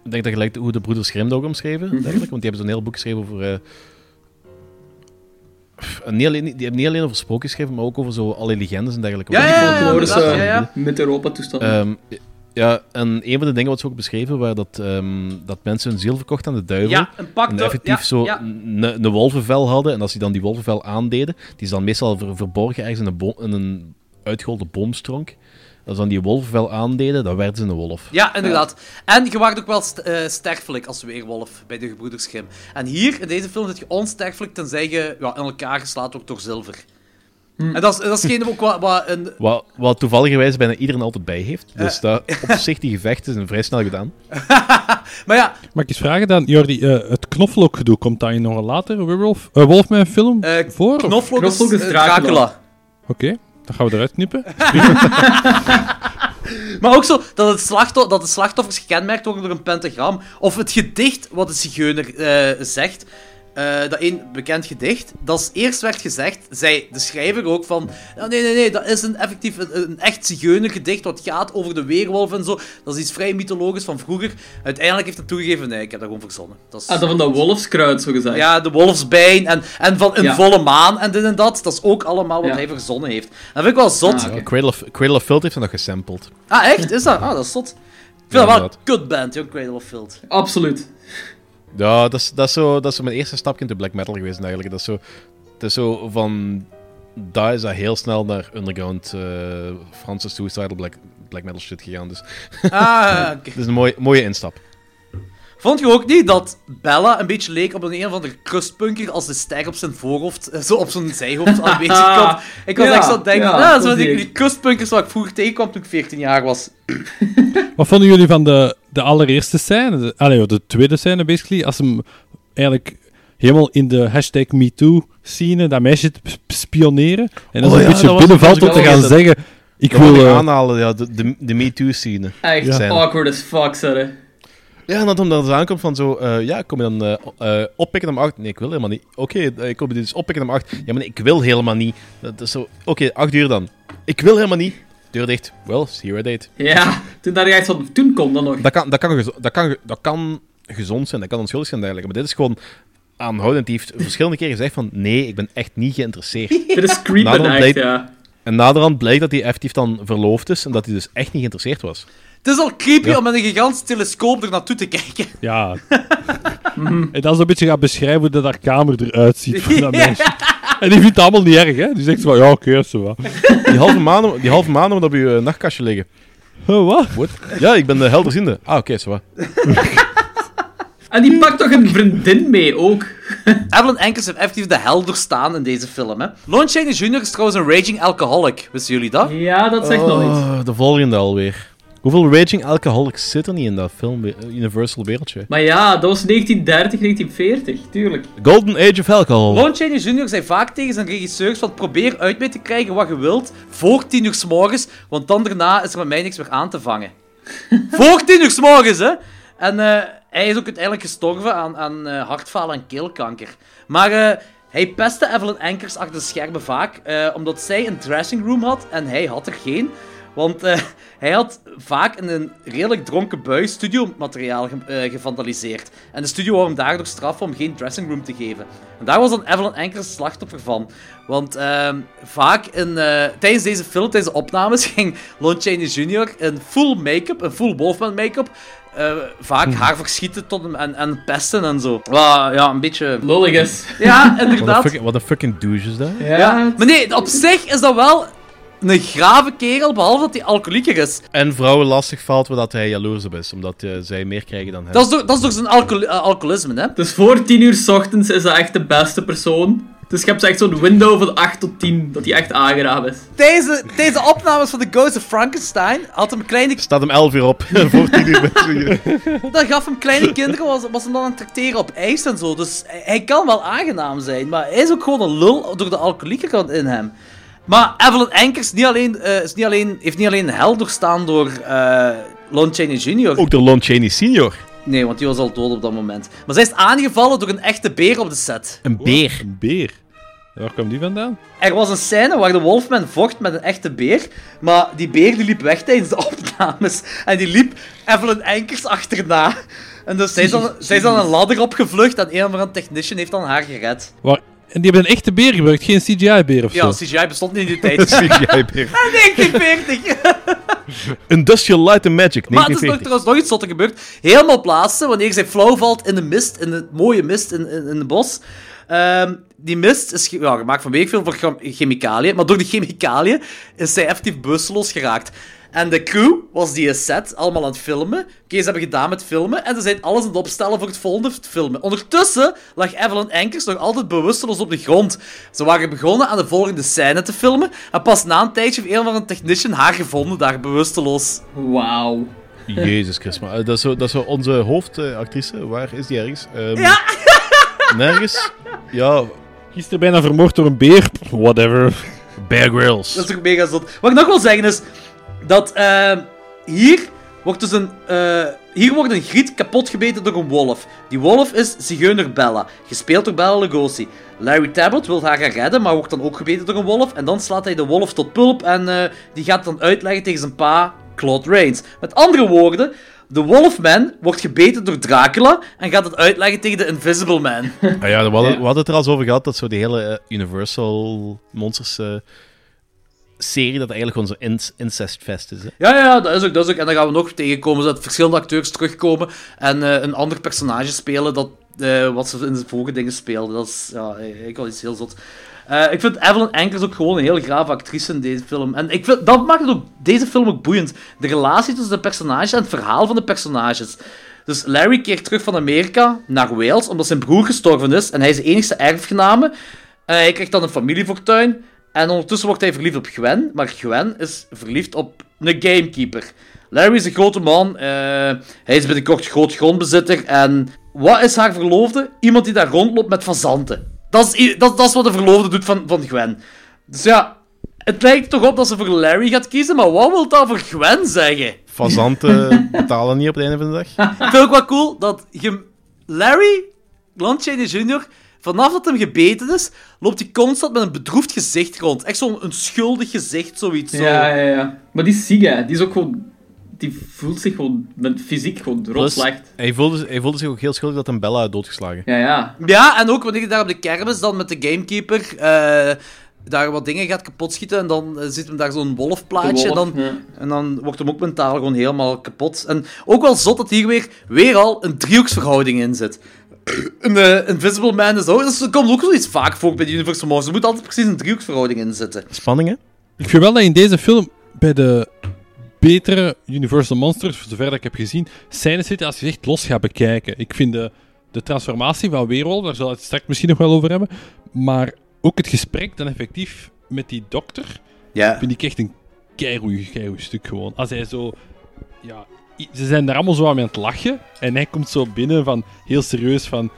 ik denk dat gelijk hoe de broeders Grimm ook omschreven. Mhm. dergelijke, want die hebben zo'n heel boek geschreven over... pff, niet alleen, die hebben niet alleen over sprookjes geschreven, maar ook over zo alle legendes en dergelijke. Ja, ja, ja, ja, ja. Mid-Europa-toestanden. Ehm, ja, en een van de dingen wat ze ook beschreven waren dat, ehm, dat mensen hun ziel verkochten aan de duivel. Ja, een pak En effectief zo een een wolvenvel hadden. En als die dan die wolvenvel aandeden, die is dan meestal ver- verborgen ergens in een, bo- in een uitgeholde boomstronk. Als ze dan die wolvenvel aandeden, dan werden ze een wolf. Ja, inderdaad. En je waart ook wel st eh, sterfelijk als weerwolf bij de gebroeders Grimm. En hier, in deze film, zit je onsterfelijk tenzij je ja, in elkaar geslaat wordt door zilver. En dat is, dat is geen ook wat, wat een... Wat, wat toevalligerwijs bijna iedereen altijd bij heeft. Dus dat op zich, die gevechten zijn vrij snel gedaan. Maar ja, Mag ik eens vragen dan, Jordi, eh, het knoflookgedoe, komt dat in nog een later Werewolf, eh, Wolfman film eh voor? of- knoflook, Knoflook is eh, Dracula. Oké, dan gaan we eruit knippen. Maar ook zo dat, het slachtoffer, dat de slachtoffers gekenmerkt worden door een pentagram. Of het gedicht wat de zigeuner eh, zegt. Eh, dat één bekend gedicht. Dat is eerst werd gezegd, zei de schrijver ook van. "Ja, nee, nee, nee, dat is een effectief een, een echt zigeunergedicht. Wat gaat over de weerwolf en zo. Dat is iets vrij mythologisch van vroeger. Uiteindelijk heeft hij toegegeven, nee, ik heb dat gewoon verzonnen. Dat is, Ah, dat van dat wolfskruid, zo gezegd. ja, de wolfsbijn en, en van een Ja. volle maan en dit en dat. Dat is ook allemaal wat Ja. hij verzonnen heeft. Dat vind ik wel zot. Ah. Cradle, of, Cradle of Filth heeft dat nog gesampled. Ah, echt? Is dat? Ah, dat is zot. Ik vind Ja, dat wel een kutband, joh, Cradle of Filth. Absoluut. Ja, dat is, dat, is zo, dat is zo mijn eerste stapje in de black metal geweest eigenlijk. Dat is zo, het is zo van... Daar is dat heel snel naar underground eh Franse suicidal black, black metal shit gegaan. Dus Ah, het is een mooie, mooie instap. Vond je ook niet dat Bella een beetje leek op een een of andere crustpunker als de ster op zijn voorhoofd, eh, zo op zijn zijhoofd aanwezig komt? Ik was Ja, echt zo denken, ja, ah, dat dat zijn die, ik. die crustpunkers waar ik vroeger tegenkwam toen ik 14 jaar was. Wat vonden jullie van de, de allereerste scène? De, allee, de tweede scène, basically. Als hem eigenlijk helemaal in de hashtag MeToo-scene dat meisje spioneren. En dan Oh een ja, beetje binnenvalt om te ik gaan zeggen... Ik Ik wil wil... eh, aanhalen, ja, de, de, de MeToo-scene. Echt Ja. awkward as fuck, zeg. Ja, en dat dan zo aankomt van zo... eh, ja, kom je dan eh, eh, oppikken om acht? Nee, ik wil helemaal niet. Oké, ik kom je dus oppikken om acht. Ja, maar nee, ik wil helemaal niet. Dat is zo... Oké, acht uur dan. Ik wil helemaal niet. Deur dicht. Well, see you at. Ja, toen ik echt van, toen kon dat nog. Dat kan, dat, kan, dat, kan, dat kan gezond zijn, dat kan onschuldig zijn eigenlijk. Maar dit is gewoon aanhoudend. Die heeft verschillende keren gezegd van... Nee, ik ben echt niet geïnteresseerd. Dit is creepy dan echt, blijkt- ja. En naderhand blijkt dat hij effectief dan verloofd is en dat hij dus echt niet geïnteresseerd was. Het is al creepy Ja. om met een gigantisch telescoop er naartoe te kijken. Ja. en dan zo'n beetje gaat beschrijven hoe dat haar kamer eruit ziet van dat meisje. En die vindt het allemaal niet erg, hè. Die zegt zo van, ja, oké, zo wat. Die halve maanden, die halve maanden moet op je eh, nachtkastje liggen. Huh, wat? What? Ja, ik ben de helderziende. Ah, oké, zo wat. En die pakt toch een vriendin mee ook. Evelyn Enkers heeft effectief de hel doorstaan in deze film, hè. Lon Chaney Jr. is trouwens een raging alcoholic. Wisten jullie dat? Ja, dat zegt nog iets. Oh, de volgende alweer. Hoeveel raging alcoholics zit er niet in dat film eh, Universal wereldje? Maar ja, dat was 1930, 1940, tuurlijk. Golden Age of Alcohol. Lon Chaney Jr. zei vaak tegen zijn regisseurs van probeer uit mee te krijgen wat je wilt voor 10 uur s morgens, want dan daarna is er met mij niks meer aan te vangen. voor 10 uur s morgens, hè? En eh, hij is ook uiteindelijk gestorven aan, aan eh, hartfalen en keelkanker. Maar eh, hij pestte Evelyn Enkers achter de schermen vaak, eh, omdat zij een dressing room had en hij had er geen. Want eh, hij had vaak in een redelijk dronken bui studiomateriaal ge eh, gevandaliseerd. En de studio wou hem daardoor straffen om geen dressing room te geven. En daar was dan Evelyn Enkers slachtoffer van. Want ehm, vaak in, eh, tijdens deze film, tijdens de opnames, ging Lon Chaney Jr. in full make-up, een full Wolfman make-up, eh, vaak haar verschieten tot hem en, en pesten en zo. Wa- ja, een beetje... Lollig is. Ja, Wat inderdaad. fucking, wat een fucking douche is dat? Ja, Ja. Maar nee, op zich is dat wel een grave kerel, behalve dat hij alcoholieker is. En vrouwen lastig valt omdat hij jaloers op is, omdat eh, zij meer krijgen dan hem. Dat is door, dat is door zijn alcohol, eh, alcoholisme, hè. Dus voor 10 uur s ochtends is hij echt de beste persoon. Dus je hebt echt zo'n window van 8 tot 10, dat hij echt aangeraden is. Tijdens de, tijdens de opnames van The Ghost of Frankenstein had hem kleine, Staat hem 11 uur op, voor 10 uur met dan gaf hem kleine kinderen, was, was hem dan aan het tracteren op ijs en zo. Dus hij, hij kan wel aangenaam zijn, maar hij is ook gewoon een lul door de alcoholieker kant in hem. Maar Evelyn Enkers niet alleen, eh, is niet alleen, heeft niet alleen hel doorstaan door eh Lon Chaney Jr. Ook door Lon Chaney senior. Nee, want die was al dood op dat moment. Maar zij is aangevallen door een echte beer op de set. Een beer. Een beer. Waar kwam die vandaan? Er was een scène waar de Wolfman vocht met een echte beer, maar die beer die liep weg tijdens de opnames. En die liep Evelyn Enkers achterna. En dus zij is dan, zij is dan een ladder opgevlucht en een of andere technician heeft dan haar gered. Waar, En die hebben een echte beer gebruikt, geen CGI-beer of Ja, zo. CGI bestond niet in die tijd. CGI-beer. 1940! Industrial Light and Magic, Maar het is nog, 1940. trouwens nog iets zotte gebeurd. Helemaal plaatsen, wanneer zij flauw valt in de mist, in de mooie mist in, in, in het bos. Ehm, die mist is ge- ja, gemaakt van weet ik veel voor chem- chemicaliën, maar door die chemicaliën is zij effectief bewusteloos geraakt. En de crew was die set allemaal aan het filmen. Oké, ze hebben gedaan met filmen en ze zijn alles aan het opstellen voor het volgende filmen. Ondertussen lag Evelyn Enkers nog altijd bewusteloos op de grond. Ze waren begonnen aan de volgende scène te filmen en pas na een tijdje heeft een van een technician haar gevonden daar bewusteloos. Wauw. Jezus Christus, maar, eh, dat, is zo, dat is zo onze hoofdactrice. Waar is die ergens? Ehm, Ja. Nergens? Ja, Gisteren bijna vermoord door een beer. Whatever. Bear Grylls. Dat is toch mega zot. Wat ik nog wil zeggen is dat eh, hier wordt dus een. eh, hier wordt een griet kapot gebeten door een wolf. Die wolf is Zigeuner Bella, gespeeld door Bella Lugosi. Larry Talbot wil haar gaan redden, maar wordt dan ook gebeten door een wolf. En dan slaat hij de wolf tot pulp en eh, die gaat dan uitleggen tegen zijn pa, Claude Rains. Met andere woorden, de Wolfman wordt gebeten door Dracula en gaat het uitleggen tegen de Invisible Man. Ah ja, we hadden, Ja. we hadden het er al eens over gehad dat zo die hele eh, Universal Monsters eh, serie, dat eigenlijk inc- incestfest is. Hè? Ja, ja, dat is ook, dat is ook. En dan gaan we nog tegenkomen dat verschillende acteurs terugkomen en eh, een ander personage spelen dat, eh, wat ze in de vorige dingen speelden. Dat is ja, ik wel iets heel zot. Eh, ik vind Evelyn Ankers ook gewoon een heel grave actrice in deze film. En ik vind, dat maakt ook, deze film ook boeiend. De relatie tussen de personages en het verhaal van de personages. Dus Larry keert terug van Amerika naar Wales, omdat zijn broer gestorven is. En hij is de enigste erfgename. Eh, hij krijgt dan een familiefortuin. En ondertussen wordt hij verliefd op Gwen. Maar Gwen is verliefd op een gamekeeper. Larry is een grote man. eh, hij is binnenkort groot grondbezitter. En wat is haar verloofde? Iemand die daar rondloopt met fazanten. Dat is, dat, dat is wat de verloofde doet van, van Gwen. Dus ja, het lijkt toch op dat ze voor Larry gaat kiezen. Maar wat wil dat voor Gwen zeggen? Fazanten betalen niet op het einde van de dag. Ik vind ook wel cool dat je... Larry, Lon Chaney Jr., vanaf dat hem gebeten is, loopt hij constant met een bedroefd gezicht rond. Echt zo'n een schuldig gezicht, zoiets. Zo. Ja, ja, ja. Maar die hè. Die is ook gewoon... Die voelt zich gewoon met fysiek gewoon rot Plus, slecht. hij, voelde, hij voelde zich ook heel schuldig dat een Bella had doodgeslagen. Ja, ja. Ja, en ook wanneer je daar op de kermis dan met de gamekeeper eh, daar wat dingen gaat kapotschieten en dan eh, zit hem daar zo'n wolfplaatje en dan, ja. en dan wordt hem ook mentaal gewoon helemaal kapot. En ook wel zot dat hier weer, weer al een driehoeksverhouding in zit. Een eh, Invisible Man is ook, dat komt ook zoiets vaak voor bij de Universal Monsters. Er moet altijd precies een driehoeksverhouding in zitten. Spanning, hè? Ik vind wel dat in deze film bij de betere Universal Monsters, voor zover dat ik heb gezien, scènes zitten als je echt los gaat bekijken. Ik vind de, de transformatie van Weerwolf, daar zal het straks misschien nog wel over hebben, maar ook het gesprek dan effectief met die dokter, Ja. vind ik echt een keigoed stuk gewoon. Als hij zo... Ja, ze zijn daar allemaal zo aan het lachen en hij komt zo binnen van heel serieus van...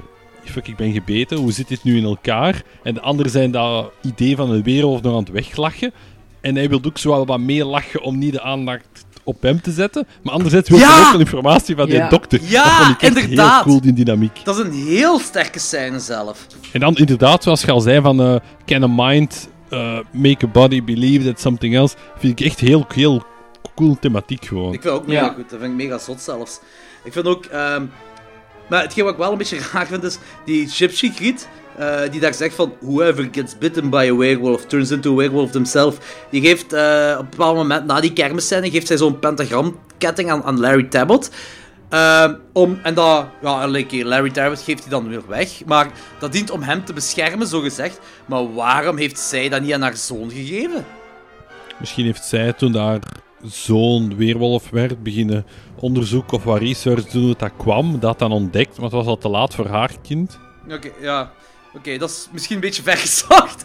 Fuck, ik ben gebeten, hoe zit dit nu in elkaar? En de anderen zijn dat idee van een wereld nog aan het weglachen. En hij wil ook zo wel wat meer lachen om niet de aandacht op hem te zetten. Maar anderzijds wil Ja! hij ook wel informatie van Ja. die dokter. Ja, dat vond ik echt inderdaad. heel cool, die dynamiek. Dat is een heel sterke scène zelf. En dan inderdaad, zoals je al zei, van eh, can a mind eh, make a body believe that something else, vind ik echt heel, heel cool thematiek gewoon. Ik vind het ook mega Ja. goed. Dat vind ik mega zot zelfs. Ik vind ook... ehm, maar hetgeen wat ik wel een beetje raar vind is... Die Gypsy Griet, eh, die daar zegt van... Whoever gets bitten by a werewolf turns into a werewolf themselves. Die geeft eh, op een bepaald moment, na die kermisscène, geeft zij zo'n pentagramketting aan, aan Larry Talbot. Ehm, om, en dat, ja, like, Larry Talbot geeft hij dan weer weg. Maar dat dient om hem te beschermen, zo gezegd. Maar waarom heeft zij dat niet aan haar zoon gegeven? Misschien heeft zij toen daar zo'n weerwolf werd, beginnen onderzoek of wat research doen hoe dat kwam, dat dan ontdekt, maar het was al te laat voor haar kind. Oké, ja. Oké, dat is misschien een beetje vergezocht.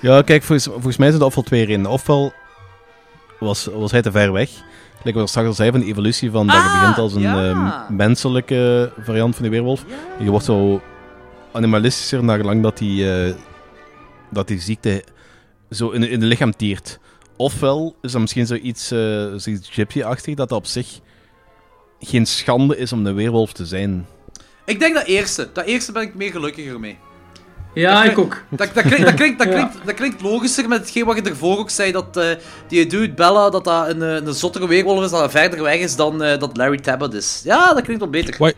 Ja, kijk, volgens, volgens mij zijn er ofwel twee redenen. Ofwel was, was hij te ver weg. Gelijk wat ik straks al zei van de evolutie van dat je Ah, begint als een ja. ehm, menselijke variant van de weerwolf. Je wordt zo animalistischer naar gelang dat die, eh, dat die ziekte zo in, in het lichaam tiert. Ofwel is dat misschien zoiets, eh zoiets gypsy-achtig dat dat op zich geen schande is om een weerwolf te zijn. Ik denk dat eerste. Dat eerste ben ik meer gelukkiger mee. Ja, Dat ik ook. Dat, dat, klinkt, dat, klinkt, dat, Ja. klinkt, dat klinkt logischer met hetgeen wat je ervoor ook zei. Dat eh, die dude Bella, dat dat een, eh, een zottere weerwolf is, dat hij verder weg is dan eh, dat Larry Talbot is. Ja, dat klinkt wel beter. Wat,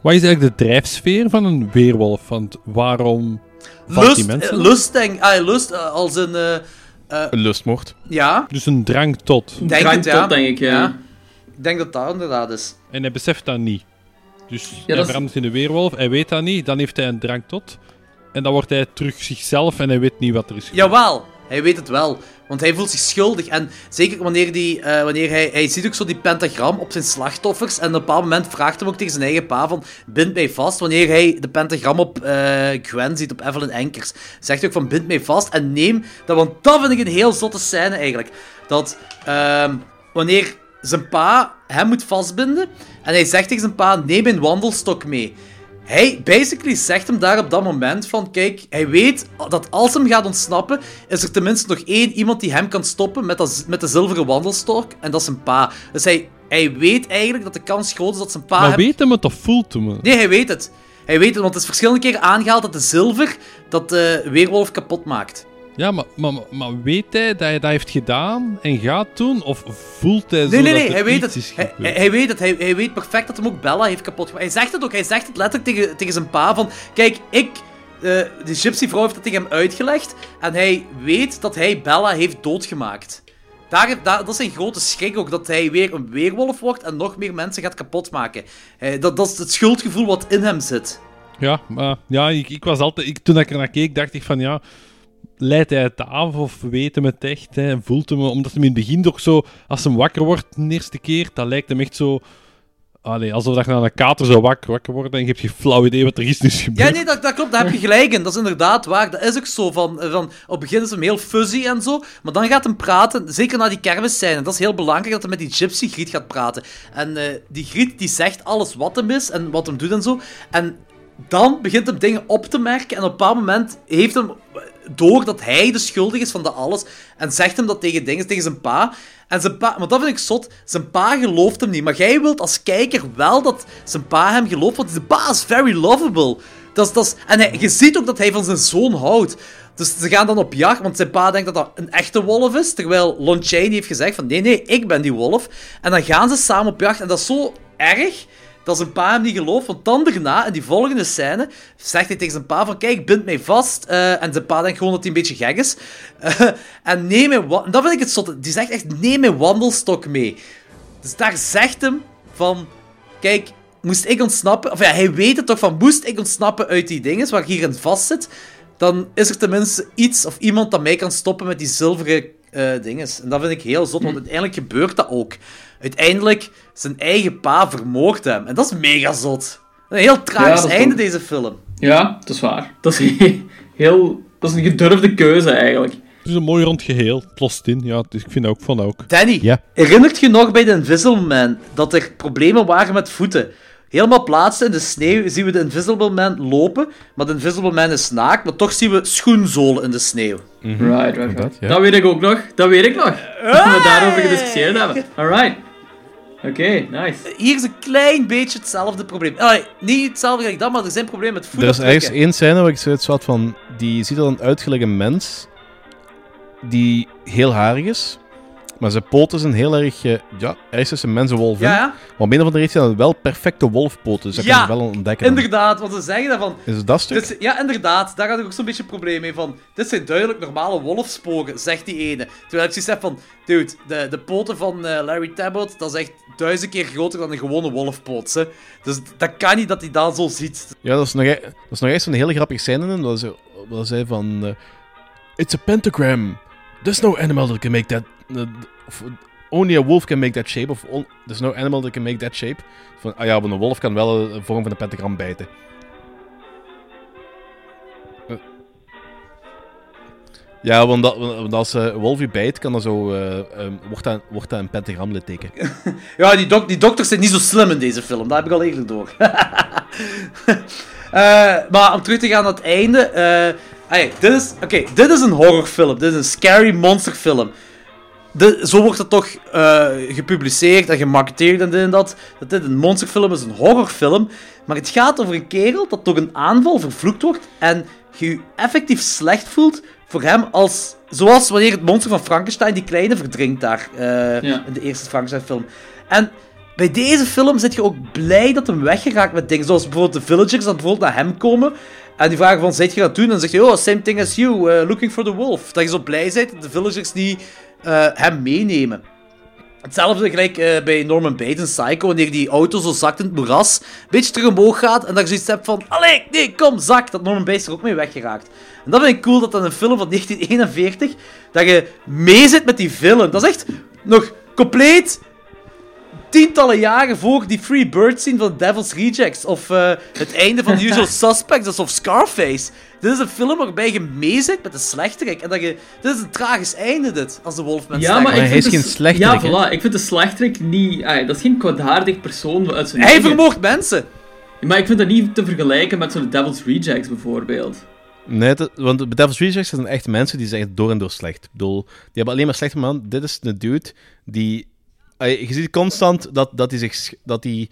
Wat is eigenlijk de drijfsfeer van een weerwolf? Want waarom die Lust, mensen? eh, lust, denk ah, lust als een... eh, Een lustmoord. ja, Dus een drang tot. denk Drang het, ja. tot, denk ik, ja. Ik denk dat dat inderdaad is. En hij beseft dat niet. Dus hij is- verandert in een weerwolf, hij weet dat niet, dan heeft hij een drang tot. En dan wordt hij terug zichzelf en hij weet niet wat er is gebeurd. Jawel, hij weet het wel. Want hij voelt zich schuldig. En zeker wanneer, die, eh, wanneer hij... Hij ziet ook zo die pentagram op zijn slachtoffers. En op een bepaald moment vraagt hij ook tegen zijn eigen pa van... Bind mij vast. Wanneer hij de pentagram op eh, Gwen ziet, op Evelyn Enkers. Zegt ook van, bind mij vast en neem... Dat, want dat vind ik een heel zotte scène eigenlijk. Dat ehm, wanneer zijn pa hem moet vastbinden... En hij zegt tegen zijn pa, neem mijn wandelstok mee. Hij basically zegt hem daar op dat moment van, kijk, hij weet dat als hem gaat ontsnappen, is er tenminste nog één iemand die hem kan stoppen met, dat, met de zilveren wandelstok, en dat is zijn pa. Dus hij, hij weet eigenlijk dat de kans groot is dat zijn pa maar hem... weet hem het of voelt hem? Nee, hij weet het. Hij weet het, want het is verschillende keren aangehaald dat de zilver dat de weerwolf kapot maakt. Ja, maar, maar, maar weet hij dat hij dat heeft gedaan en gaat doen? Of voelt hij zo Nee, nee, dat nee, er hij weet het. Hij, hij, weet het. Hij, hij weet perfect dat hem ook Bella heeft kapot gemaakt. Hij zegt het ook. Hij zegt het letterlijk tegen, tegen zijn pa van... Kijk, ik... eh, de gypsy-vrouw heeft het tegen hem uitgelegd. En hij weet dat hij Bella heeft doodgemaakt. Daar, daar, dat is zijn grote schrik ook. Dat hij weer een weerwolf wordt en nog meer mensen gaat kapotmaken. Eh, dat, dat is het schuldgevoel wat in hem zit. Ja, maar ja, ik, ik was altijd... Ik, toen ik er naar keek, dacht ik van ja... Leidt hij het af of weet hem het echt? Hè, en voelt hem... Omdat hij in het begin toch zo... Als hij wakker wordt de eerste keer, dat lijkt hem echt zo... Allee, alsof dat je aan een kater zou wakker, wakker worden en je hebt geen flauw idee wat er is dus gebeurd. Ja, nee, dat, dat klopt. Daar heb je gelijk in. Dat is inderdaad waar. Dat is ook zo. Van, van, op het begin is hem heel fuzzy en zo. Maar dan gaat hem praten. Zeker na die kermisscène. Dat is heel belangrijk dat hij met die gypsy Griet gaat praten. En eh, die Griet die zegt alles wat hem is en wat hem doet en zo. En dan begint hem dingen op te merken. En op een bepaald moment heeft hem door dat hij de schuldig is van dat alles. En zegt hem dat tegen dingen, tegen zijn pa. En zijn pa, maar dat vind ik zot. Zijn pa gelooft hem niet. Maar jij wilt als kijker wel dat zijn pa hem gelooft. Want zijn pa is very lovable. Dat is, dat en hij, je ziet ook dat hij van zijn zoon houdt. Dus ze gaan dan op jacht, want zijn pa denkt dat dat een echte wolf is. Terwijl Lon Chaney heeft gezegd van nee, nee, ik ben die wolf. En dan gaan ze samen op jacht. En dat is zo erg dat zijn pa hem niet gelooft. Want dan daarna, in die volgende scène, zegt hij tegen zijn pa van kijk, bind mij vast. Eh, en zijn pa denkt gewoon dat hij een beetje gek is. Eh, en neem mijn... Dat vind ik het zotte. Die zegt echt, neem mijn wandelstok mee. Dus daar zegt hem van... Kijk, moest ik ontsnappen... Of ja, hij weet het toch van... Moest ik ontsnappen uit die dingen waar ik hierin vastzit... Dan is er tenminste iets of iemand dat mij kan stoppen met die zilveren eh dinges. En dat vind ik heel zot, want uiteindelijk gebeurt dat ook. Uiteindelijk, zijn eigen pa vermoordt hem. En dat is mega zot. Een heel tragisch Ja, einde, ook- deze film. Ja, dat is waar. Dat is heel... Dat is een gedurfde keuze, eigenlijk. Het is een mooi rond geheel. Het lost in, ja. Dus ik vind dat ook van ook. Danny, Ja. herinnert je nog bij de Invisible Man dat er problemen waren met voeten? Helemaal plaatsen in de sneeuw zien we de Invisible Man lopen, maar de Invisible Man is naakt, maar toch zien we schoenzolen in de sneeuw. Right, right, right. Dat, ja. Dat weet ik ook nog. Dat weet ik nog. Dat we daarover gediscussieerd hebben. Alright. Oké, nice. Hier is een klein beetje hetzelfde probleem. Allee, niet hetzelfde gelijk dat, maar er zijn problemen met Er is ergens één scène waar ik zoiets had van... Die ziet er een uitgelegde mens die heel harig is. Maar zijn poten zijn heel erg... eh, ja, ergens is een mensenwolf. Ja, ja, Maar op een of andere hij dan wel perfecte wolfpoten. Dus dat Ja, kan je wel ontdekken. dan. inderdaad, want ze zeggen daarvan... Is het dat stuk? Dit is- ja, inderdaad, daar had ik ook zo'n beetje een probleem mee van. Dit zijn duidelijk normale wolfspogen, zegt die ene. Terwijl ik zoiets heb van, dude, de, de poten van eh, Larry Tabot, dat is echt duizend keer groter dan een gewone wolfpoot. Hè. Dus dat kan niet dat hij dat zo ziet. Ja, dat is nog, e- dat is nog echt zo'n hele grappige scène in. Dat ze, dat zei van... eh, It's a pentagram. There's no animal that can make that... eh, only a wolf can make that shape. Of on- there's no animal that can make that shape. Ah ja, want een wolf kan wel een vorm van een pentagram bijten. Eh. Ja, want, dat, als eh, een wolf je bijt, kan dat zo, eh, ehm, wordt, dat, wordt dat een pentagramlitteken. Ja, die, dok die dokters zijn niet zo slim in deze film, dat heb ik al eerder door. Eh, maar om terug te gaan naar het einde. Eh, ah dit is, oké, dit is een horrorfilm. Dit is een scary monsterfilm. De, zo wordt het toch eh, gepubliceerd en gemarketeerd en dit en dat. Dat dit een monsterfilm is, een horrorfilm. Maar het gaat over een kerel dat door een aanval vervloekt wordt. En je je effectief slecht voelt voor hem als... Zoals wanneer het monster van Frankenstein, die kleine, verdrinkt daar. eh, Ja. In de eerste Frankenstein film. En bij deze film zit je ook blij dat hem weggeraakt met dingen. Zoals bijvoorbeeld de villagers dat bijvoorbeeld naar hem komen. En die vragen van, zit je dat doen? En dan zegt hij, oh, same thing as you, uh, looking for the wolf. Dat je zo blij bent dat de villagers niet uh, hem meenemen. Hetzelfde gelijk uh, bij Norman Bates Psycho, wanneer die auto zo zakt in het moeras, een beetje terug omhoog gaat, en dat je zoiets hebt van, allee, nee, kom, zak, dat Norman Bates er ook mee weggeraakt. En dat vind ik cool, dat dan een film van 1941, dat je mee zit met die villain. Dat is echt nog compleet tientallen jaren voor die Free Bird scene van Devil's Rejects, of uh, het einde van The Usual Suspects, of Scarface. Dit is een film waarbij je mee zit met de slechterik. En dat je... Dit is een tragisch einde, dit. Als de Wolfman Ja, maar, ik hij is geen de- slechterik, Ja, voilà. Ik vind de slechterik niet... ah, dat is geen kwaadaardig persoon uit zijn Hij eigen- vermoordt mensen. Maar ik vind dat niet te vergelijken met zo'n Devil's Rejects, bijvoorbeeld. Nee, dat- want bij Devil's Rejects zijn echt mensen die zijn echt door en door slecht. Ik bedoel, die hebben alleen maar slechte man. Dit is een dude die... Je ziet constant dat, dat hij zich dat hij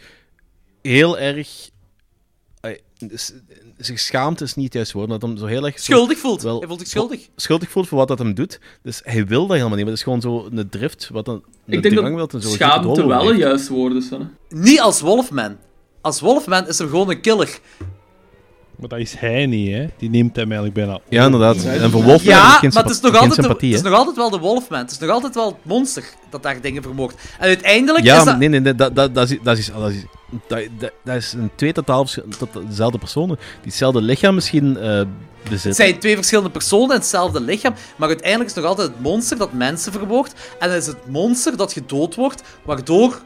heel erg... ey, s- zich schaamt is niet het juiste woord, dat hem zo heel erg... Schuldig voelt. Wel- hij voelt zich schuldig. schuldig voelt voor wat dat hem doet. Dus hij wil dat helemaal niet, maar het is gewoon zo een drift, wat een, een Ik denk wil dat en zo schaamte wel een juist woord is. Hè. Niet als Wolfman. Als Wolfman is hem gewoon een killer. Maar dat is hij niet, hè. Die neemt hem eigenlijk bijna Ja, inderdaad. En voor Wolfman Ja, geen, maar het is, nog geen altijd de- sympathie, het is hè. nog altijd wel de Wolfman. Het is nog altijd wel het monster dat daar dingen vermoordt. En uiteindelijk Ja, is dat... nee, nee, nee, dat, dat, dat, is, dat, is, dat, is, dat, dat, dat is een twee totaal tot dezelfde personen. Die hetzelfde lichaam misschien eh Het bezitten. zijn twee verschillende personen in hetzelfde lichaam, maar uiteindelijk is het nog altijd het monster dat mensen vermoordt. En het is het monster dat gedood wordt, waardoor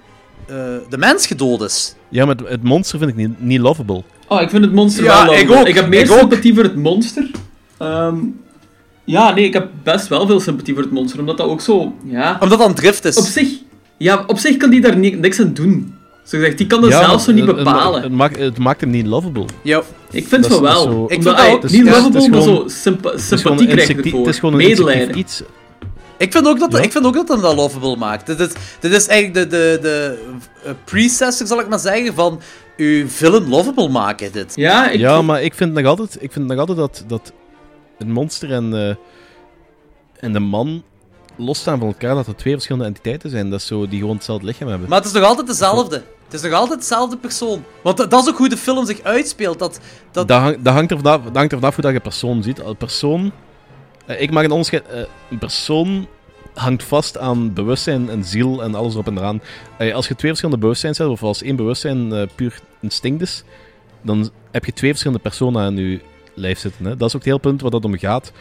eh, de mens gedood is. Ja, maar het, het monster vind ik niet, niet lovable. Oh, ik vind het monster Ja, wel ik lovable. ook, Ik heb meer ik ook. sympathie voor het monster. Ehm, ja, nee, ik heb best wel veel sympathie voor het monster, omdat dat ook zo... Ja, Omdat dat een drift is. op zich... Ja, op zich kan die daar ni- niks aan doen. Zo gezegd, die kan dat ja, zelf maar zo niet het- het- bepalen. Het, maakt, het maakt hem niet lovable. Yo. ik vind dat van is wel. zo- Omdat, Ik vind dat ook. Niet Het het lovable, maar gewoon- zo sympa Het is gewoon sympathie een krijg ik ervoor. Het is gewoon een Medelijden. iets. Ik vind ook dat, Ja. ik vind ook dat hem dat lovable maakt. Dit is, dit is eigenlijk de, de, de eh, predecessor, zal ik maar zeggen, van uw villain lovable maken, dit. Ja, ik... Ja, maar ik vind nog altijd, ik vind nog altijd dat, dat een monster en, eh, en de man losstaan van elkaar, dat er twee verschillende entiteiten zijn. Dat is zo, die gewoon hetzelfde lichaam hebben. Maar het is nog altijd dezelfde. Het is nog altijd dezelfde persoon. Want dat dat is ook hoe de film zich uitspeelt. Dat, dat... Dat, hang- dat hangt er vanaf, dat hangt er vanaf hoe dat je een persoon ziet. Persoon... eh, ik maak een onderscheid... eh, een persoon hangt vast aan bewustzijn en ziel en alles erop en eraan. Eh, als je twee verschillende bewustzijns hebt, of als één bewustzijn puur instinct is, dan heb je twee verschillende personen aan je lijf zitten. Hè? Dat is ook het hele punt waar dat om gaat.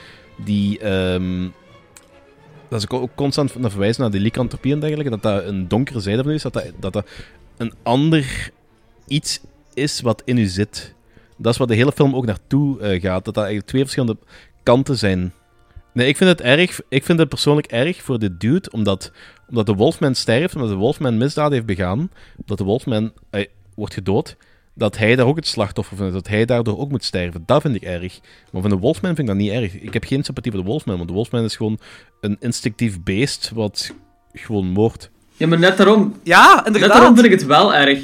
Die... ehm, dat is ook, constant naar verwijzen naar die lycanthropie en dergelijke, dat dat een donkere zijde van u is, dat dat, dat, een ander iets is wat in u zit. Dat is wat de hele film ook naartoe eh, gaat. Dat dat eigenlijk twee verschillende kanten zijn. Nee, ik vind het erg. Ik vind het persoonlijk erg voor de dude, omdat, omdat de Wolfman sterft, omdat de Wolfman misdaad heeft begaan, dat de Wolfman eh, wordt gedood, dat hij daar ook het slachtoffer van is, dat hij daardoor ook moet sterven. Dat vind ik erg. Maar van de Wolfman vind ik dat niet erg. Ik heb geen sympathie voor de Wolfman, want de Wolfman is gewoon een instinctief beest wat gewoon moordt. Ja, maar net daarom... Ja, Net inderdaad. daarom vind ik het wel erg.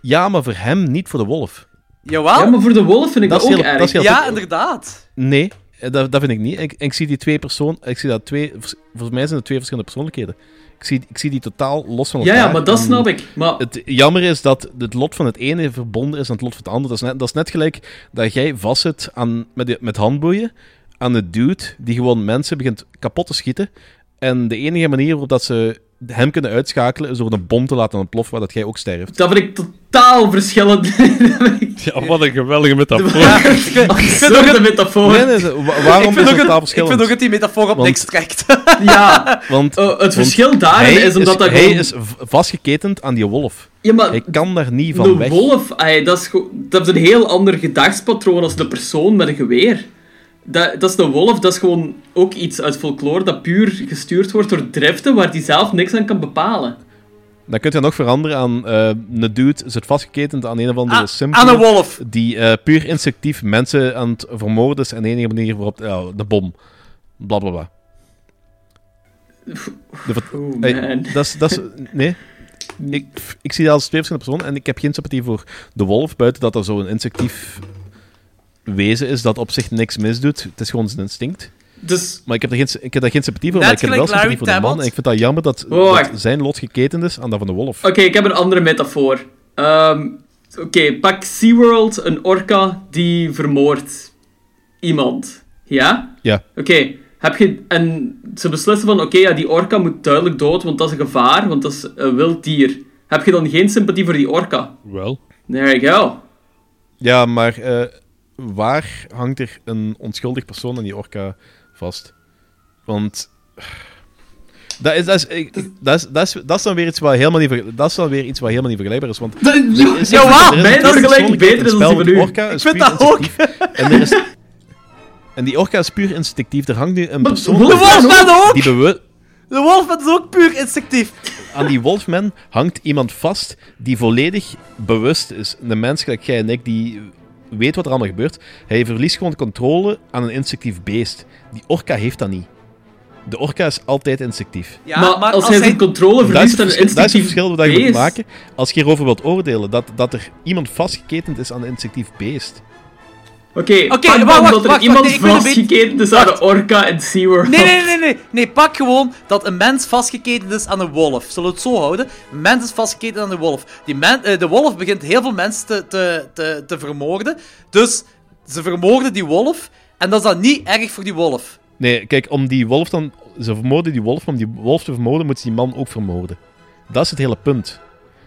Ja, maar voor hem, niet voor de wolf. Jawel. Ja, maar voor de wolf vind ik Dat dat, is ook heel- erg. dat heel- Ja, inderdaad. Nee, dat, dat vind ik niet. Ik, ik zie die twee personen. Ik zie dat twee. Volgens mij zijn het twee verschillende persoonlijkheden. Ik zie, ik zie die totaal los van Ja, elkaar. ja, maar dat snap ik. Maar Het jammer is dat het lot van het ene verbonden is aan het lot van het andere. Dat is net, dat is net gelijk dat jij vastzit aan, met, de- met handboeien aan een dude die gewoon mensen begint kapot te schieten. En de enige manier waarop dat ze hem kunnen uitschakelen is door een bom te laten ontploffen waar dat jij ook sterft. dat vind ik totaal verschillend. Ik Ja, wat een geweldige metafoor. Ja, ik vind ook absurde het- metafoor. Nee, nee, wa- ik waarom vind is ook het totaal het- ik verschillend? vind ook dat die metafoor op Want- niks trekt. Ja, Want, oh, het want verschil daarin is omdat dat hij gewoon... is vastgeketend aan die wolf. Ja, maar Hij kan daar niet van de weg. wolf, ay, dat, is dat is een heel ander gedachtspatroon als de persoon met een geweer. Dat, dat is de wolf, dat is gewoon ook iets uit folklore dat puur gestuurd wordt door driften waar die zelf niks aan kan bepalen. Dan kun je nog veranderen aan eh een dude zit vastgeketend aan een of andere Ah, simpel. Aan een wolf. Die eh, puur instinctief mensen aan het vermoorden is en de enige manier waarop... Ja, de bom. Bla bla bla. De ver- Oh Hey, man. dat is... Dat is nee. Ik, ik zie dat als twee verschillende personen en ik heb geen sympathie voor de wolf, buiten dat dat zo'n instinctief wezen is dat op zich niks misdoet. Het is gewoon zijn instinct. Dus, Maar ik heb, er geen, ik heb daar geen sympathie voor, maar ik heb wel sympathie voor de man. En ik vind dat jammer dat, Oh, zijn lot geketend is aan dat van de wolf. Oké, ik heb een andere metafoor. Ehm, Oké, pak SeaWorld, een orka die vermoordt iemand. Ja? Ja. Oké, heb je... En ze beslissen van, oké, ja, die orka moet duidelijk dood, want dat is een gevaar, want dat is een wild dier. Heb je dan geen sympathie voor die orka? Wel. There you go. Ja, maar eh, waar hangt er een onschuldig persoon aan die orka vast? Want... Dat is, dat, is, dat, is, dat, is, dat is dan weer iets wat helemaal niet, dat is dan weer iets wat helemaal niet vergelijkbaar is. Want Ja, is- er is mijn vergelijking beter is dan die van orka Ik vind dat ook. En, er is, en die orka is puur instinctief. Er hangt nu een persoon de De Wolfman ook! die bewust... De Wolfman is ook puur instinctief. Aan die Wolfman hangt iemand vast die volledig bewust is. Een mens gelijk jij en ik die weet wat er allemaal gebeurt. Hij verliest gewoon controle aan een instinctief beest. Die orka heeft dat niet. De orka is altijd instinctief. Ja, maar, als, hij zijn controle verliest een verschil, dat is het instinctief verschil dat je moet maken als je hierover wilt oordelen. Dat, dat er iemand vastgeketend is aan een instinctief beest. Oké, Oké, pak wacht, wacht, dat er wacht, iemand nee, vastgeketend is aan een orka in SeaWorld. Nee, nee, nee, nee. Nee, pak gewoon dat een mens vastgeketend is aan een wolf. Zullen we het zo houden? Een mens is vastgeketend aan een wolf. Die men, eh, de wolf begint heel veel mensen te, te, te, te vermoorden. Dus ze vermoorden die wolf. En dat is dan niet erg voor die wolf. Nee, kijk, om die wolf dan... Ze vermoorden die wolf, maar om die wolf te vermoorden moeten ze die man ook vermoorden. Dat is het hele punt.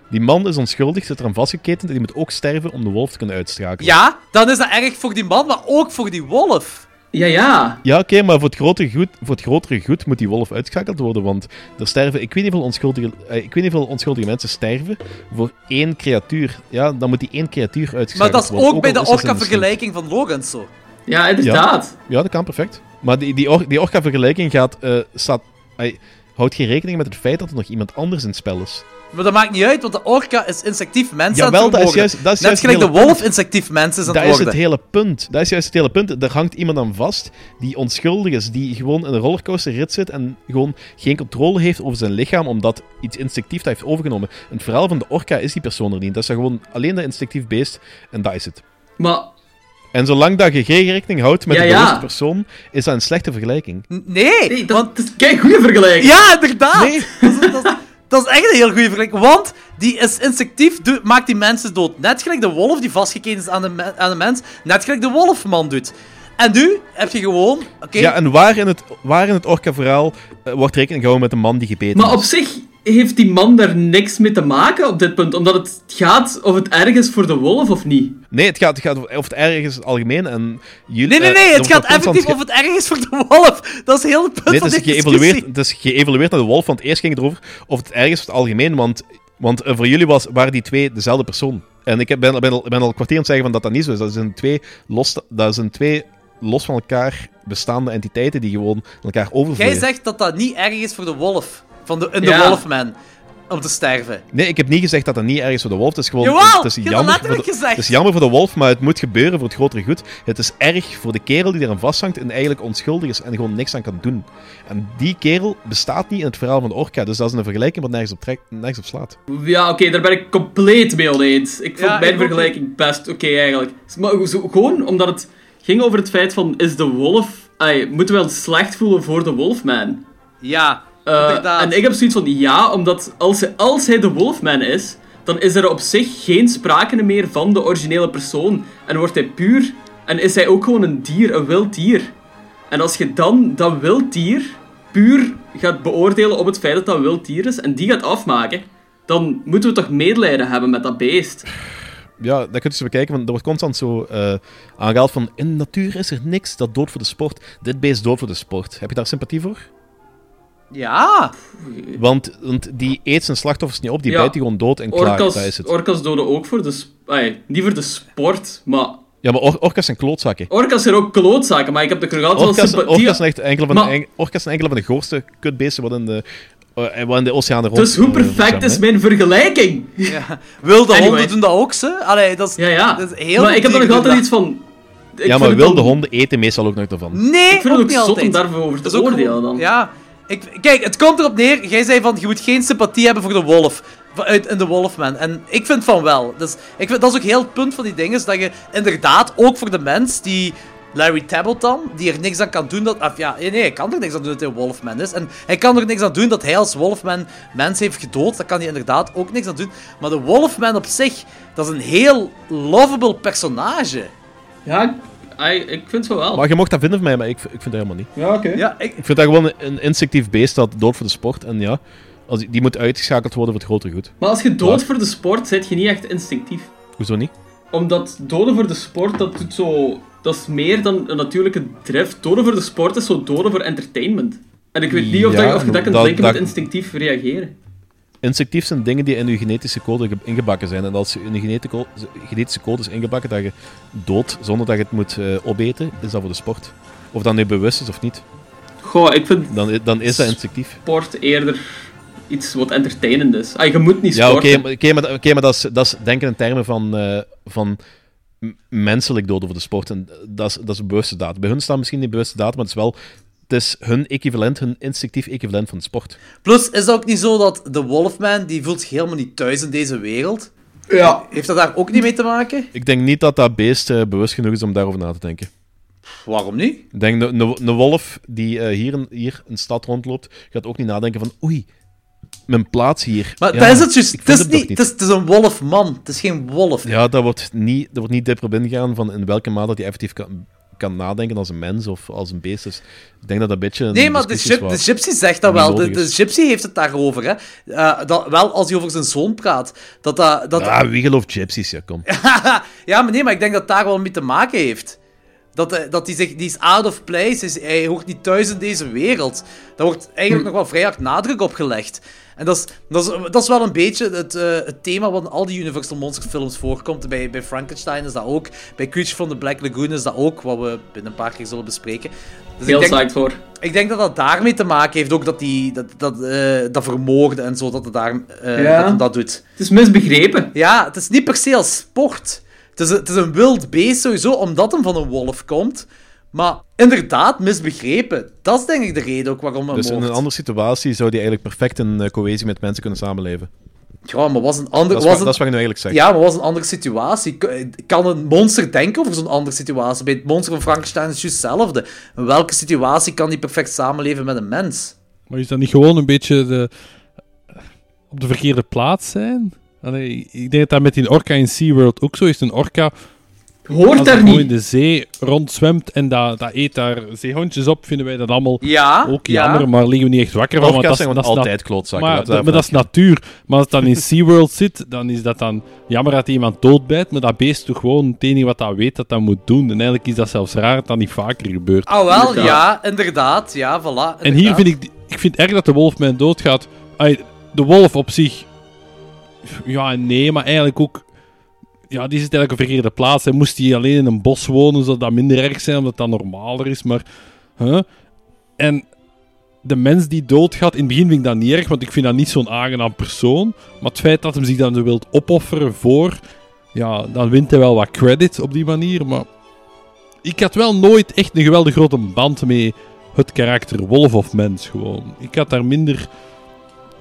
Die man is onschuldig, zit eraan vastgeketend en die moet ook sterven om de wolf te kunnen uitschakelen. Ja, dan is dat erg voor die man, maar ook voor die wolf. Ja, ja. Ja, oké, maar voor het, grotere goed, voor het grotere goed moet die wolf uitgeschakeld worden, want er sterven... Ik weet niet hoeveel onschuldige, eh, ik weet niet hoeveel onschuldige mensen sterven voor één creatuur. Ja, dan moet die één creatuur uitgeschakeld Maar dat is worden. ook bij de orka-vergelijking van Logan zo. Ja, inderdaad. Ja, dat kan perfect. Maar die, die, or- die orka-vergelijking gaat... eh, staat, hij houdt geen rekening met het feit dat er nog iemand anders in het spel is. Maar dat maakt niet uit, want de orka is insectief mensen aan Jawel, het dat is juist- dat is Net gelijk het de hele wolf insectief mensen is aan Dat het is worden. het hele punt. Dat is juist het hele punt. Er hangt iemand aan vast die onschuldig is, die gewoon in een rollercoaster rit zit en gewoon geen controle heeft over zijn lichaam omdat iets instinctief dat heeft overgenomen. In het verhaal van de orka is die persoon er niet. Dat is gewoon alleen dat instinctief beest en dat is het. Maar En zolang dat je geen rekening houdt met Ja, de ja. bewuste persoon, is dat een slechte vergelijking. Nee, nee, dat, want... dat is een goede vergelijking. Ja, inderdaad! Nee. Dat, is, dat, is, dat is echt een heel goede vergelijking, want die is instinctief, doet- maakt die mensen dood. Net gelijk de wolf die vastgeketen is aan de, aan de mens, net gelijk de wolfman doet. En nu heb je gewoon... Oké, Ja, en waar in het, waar in het orka-verhaal eh, wordt rekening gehouden met een man die gebeten Maar op is? zich heeft die man daar niks mee te maken op dit punt, omdat het gaat of het erg is voor de wolf of niet. Nee, het gaat, het gaat over het erg is in het algemeen en... Jullie, nee, nee, eh, nee, het gaat effectief ge- of het erg is voor de wolf. Dat is heel het punt Nee, van het is, deze geëvalueerd, discussie. het is geëvalueerd naar de wolf, want eerst ging het erover of het erg is voor het algemeen, want, want eh, voor jullie was, waren die twee dezelfde persoon. En ik ben, ben, al, ben al een kwartier aan het zeggen van dat dat niet zo is. Dat zijn twee los, dat zijn twee los van elkaar bestaande entiteiten die gewoon elkaar Jij overvloeien. zegt dat dat niet erg is voor de wolf. Van de, in de Ja. Wolfman. Om te sterven. Nee, ik heb niet gezegd dat dat niet erg is voor de wolf. Het is gewoon Jawel, het is jammer, voor de, gezegd. het is jammer voor de wolf, maar het moet gebeuren voor het grotere goed. Het is erg voor de kerel die eraan vasthangt en eigenlijk onschuldig is en gewoon niks aan kan doen. En die kerel bestaat niet in het verhaal van de orka, dus dat is een vergelijking wat nergens op, trekt, nergens op slaat. Ja, oké, daar ben ik compleet mee oneens. Ik vond Ja, mijn ik ook vergelijking best oké eigenlijk. Maar zo, gewoon omdat het ging over het feit van, is de wolf... Ai, moeten we ons slecht voelen voor de wolfman? Ja, Eh, en ik heb zoiets van, ja, omdat als hij, als hij de wolfman is, dan is er op zich geen sprake meer van de originele persoon. En wordt hij puur... En is hij ook gewoon een dier, een wild dier. En als je dan dat wild dier puur gaat beoordelen op het feit dat dat een wild dier is, en die gaat afmaken, dan moeten we toch medelijden hebben met dat beest. Ja, dat kun je zo bekijken, want er wordt constant zo eh aangehaald van in de natuur is er niks dat dood voor de sport. Dit beest dood voor de sport. Heb je daar sympathie voor? Ja. Want, want die eet zijn slachtoffers niet op, die Ja. bijt die gewoon dood en klaar, Orcas, dat is het. orcas doden ook voor de... ai, niet voor de sport, maar... Ja, maar or orka's zijn klootzakken. Orcas zijn ook klootzaken, maar ik heb er nog altijd wel Orka's, sympathie... orka's, zijn echt enkele van Maar- de, en- orka's zijn enkele van de grootste kutbeesten wat in de, eh, wat in de oceaan rond Dus hoe eh, perfect is hè. mijn vergelijking? ja. Wilde Anyway. honden doen dat ook, ze. Allee, dat is, Ja, ja. dat is heel maar ik heb er nog altijd iets van... Ik Ja, maar wilde dan- honden eten meestal ook nog ervan. Nee, Ik vind het ook ook niet zot om altijd. daarover Dat te is ook oordelen dan. Ja. Ik, kijk, het komt erop neer. Jij zei van, je moet geen sympathie hebben voor de wolf. In de Wolfman. En ik vind van wel. Dus ik dat is ook heel het punt van die dingen. Dat je inderdaad ook voor de mens die Larry Tableton, die er niks aan kan doen dat... Of ja, nee, hij kan er niks aan doen dat hij Wolfman is. En hij kan er niks aan doen dat hij als Wolfman mensen heeft gedood. Dat kan hij inderdaad ook niks aan doen. Maar de Wolfman op zich, dat is een heel lovable personage. Ja, ik, ik vind het wel. Maar je mocht dat vinden van mij, maar ik, ik vind dat helemaal niet. Ja, oké. Ja, ik, Ik vind dat gewoon een instinctief beest dat dood voor de sport. En ja, als die, die moet uitgeschakeld worden voor het grotere goed. Maar als je dood voor de sport zit, je niet echt instinctief. Hoezo niet? Omdat doden voor de sport, dat doet zo... Dat is meer dan een natuurlijke drift. Doden voor de sport is zo doden voor entertainment. En ik weet niet of, Ja, dat, of je dat kunt dat- denken dat- met instinctief reageren. Instinctief zijn dingen die in je genetische code ge- ingebakken zijn. En als je in je genetische code is ingebakken dat je dood zonder dat je het moet eh, opeten, is dat voor de sport. Of dat nu bewust is of niet, Goh, ik vind dan, dan is dat instinctief. sport eerder iets wat entertainend is. Ah, je moet niet Ja, oké, sporten. maar, oké, maar, maar dat, is, dat is denken in termen van, eh, van menselijk doden voor de sport. En dat is, dat is een bewuste daad. Bij hun staat misschien niet bewuste daad, maar het is wel... Het is hun equivalent, hun instinctief equivalent van de sport. plus is het ook niet zo dat de Wolfman, die voelt zich helemaal niet thuis in deze wereld. Ja. Heeft dat daar ook niet mee te maken? Ik denk niet dat dat beest eh, bewust genoeg is om daarover na te denken. Waarom niet? Ik denk, een- wolf die eh, hier, in, hier een stad rondloopt, gaat ook niet nadenken van oei, mijn plaats hier. Maar Ja, dat is het juist. Het is, niet, het, is, het is een wolfman. Het is geen wolf. Ja, dat wordt niet, dat wordt niet diep op ingegaan van in welke mate dat hij effectief kan, kan nadenken als een mens of als een beest. Dus ik denk dat dat een beetje een Nee, maar de, gyp- de gypsy zegt dat wel. De, de gypsy heeft het daarover. Hè. Eh, dat, wel als hij over zijn zoon praat. Dat dat... dat Ah, wie gelooft gypsies? Ja, kom. ja, maar nee, maar ik denk dat het daar wel mee te maken heeft. Dat, eh, dat hij zich, die is out of place, is, hij hoort niet thuis in deze wereld. Daar wordt eigenlijk nog wel vrij hard nadruk op gelegd. En dat is, dat is, dat is wel een beetje het, eh, het thema wat in al die Universal Monsters films voorkomt. Bij, bij Frankenstein is dat ook. Bij Creature from the Black Lagoon is dat ook, wat we binnen een paar keer zullen bespreken. Dus Heel ik denk, voor. ik denk dat dat daarmee te maken heeft, ook dat die, dat, dat, eh, dat vermoorden en zo, dat het daar, Ja. dat dat doet. Het is misbegrepen. Ja, het is niet per se als sport. Het is, een, het is een wild beest sowieso, omdat hem van een wolf komt. Maar inderdaad, misbegrepen. Dat is denk ik de reden ook waarom hij Dus in een andere situatie zou die eigenlijk perfect in eh, cohesie met mensen kunnen samenleven. Ja, maar was een andere... Dat is, Was wat, een... dat is wat je nu eigenlijk zegt. Ja, maar was een andere situatie. K- Kan een monster denken over zo'n andere situatie? Bij het monster van Frankenstein is het juist hetzelfde. In welke situatie kan die perfect samenleven met een mens? Maar is dat niet gewoon een beetje de, op de verkeerde plaats zijn? Allee, ik denk dat dat met die orka in SeaWorld ook zo is. Een orka, Hoort daar gewoon in niet. de zee rondzwemt en dat, dat eet daar zeehondjes op, vinden wij dat allemaal Ja, ook ja. jammer, maar liggen we niet echt wakker van. want Orka's dat is- zijn altijd klootzakken. Maar, dat, maar dat is natuur. Maar als het dan in SeaWorld zit, dan is dat dan jammer dat iemand doodbijt, maar dat beest toch gewoon het enige wat dat weet dat dat moet doen. En eigenlijk is dat zelfs raar dat dat niet vaker gebeurt. Ah, wel, Inderdaad. ja, inderdaad. Ja, voilà. En hier vind ik, ik vind erg dat de wolf mij doodgaat. De wolf op zich, ja nee, maar eigenlijk ook, ja, die zit eigenlijk op een verkeerde plaats. Hij moest hij alleen in een bos wonen, zou dat minder erg zijn, omdat dat normaler is, maar? En de mens die doodgaat, in het begin vind ik dat niet erg, want ik vind dat niet zo'n aangenaam persoon. Maar het feit dat hem zich dan zo wilt opofferen voor, ja, dan wint hij wel wat credit op die manier, maar ik had wel nooit echt een geweldig grote band mee het karakter wolf of mens gewoon. Ik had daar minder...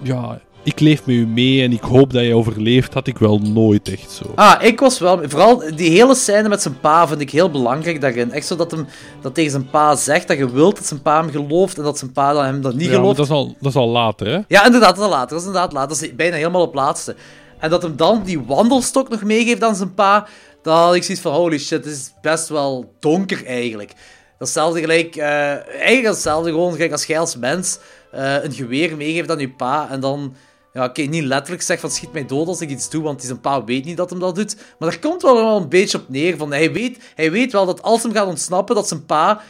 Ja, ik leef met u mee en ik hoop dat je overleeft, had ik wel nooit echt zo. Ah, ik was wel... Vooral die hele scène met zijn pa vind ik heel belangrijk daarin. Echt zo dat hem dat tegen zijn pa zegt dat je wilt dat zijn pa hem gelooft en dat zijn pa dan hem dat niet Ja, gelooft. dat is, al, dat is al later, hè? Ja, inderdaad, dat is later. Dat is inderdaad later. Dat is bijna helemaal op laatste. En dat hem dan die wandelstok nog meegeeft aan zijn pa, dan had ik zoiets van, holy shit, het is best wel donker eigenlijk. Datzelfde gelijk, eh, eigenlijk hetzelfde gewoon gelijk als jij als mens eh, een geweer meegeeft aan je pa en dan, ja oké, niet letterlijk zegt van schiet mij dood als ik iets doe, want zijn pa weet niet dat hem dat doet. Maar daar komt wel een beetje op neer van, hij weet, hij weet wel dat als hem gaat ontsnappen, dat zijn pa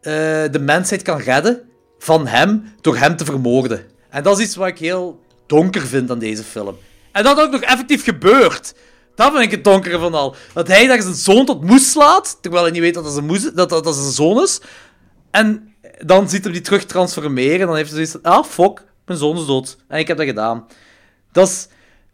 eh, de mensheid kan redden van hem door hem te vermoorden. En dat is iets wat ik heel donker vind aan deze film. En dat ook nog effectief gebeurt. Dat vind ik het donkere van al. Dat hij daar zijn zoon tot moes slaat, terwijl hij niet weet dat dat zijn, moes, dat, dat, dat zijn zoon is. En dan ziet hij die terug transformeren en dan heeft hij zoiets van, ah, fuck, mijn zoon is dood. En ik heb dat gedaan. Dat is...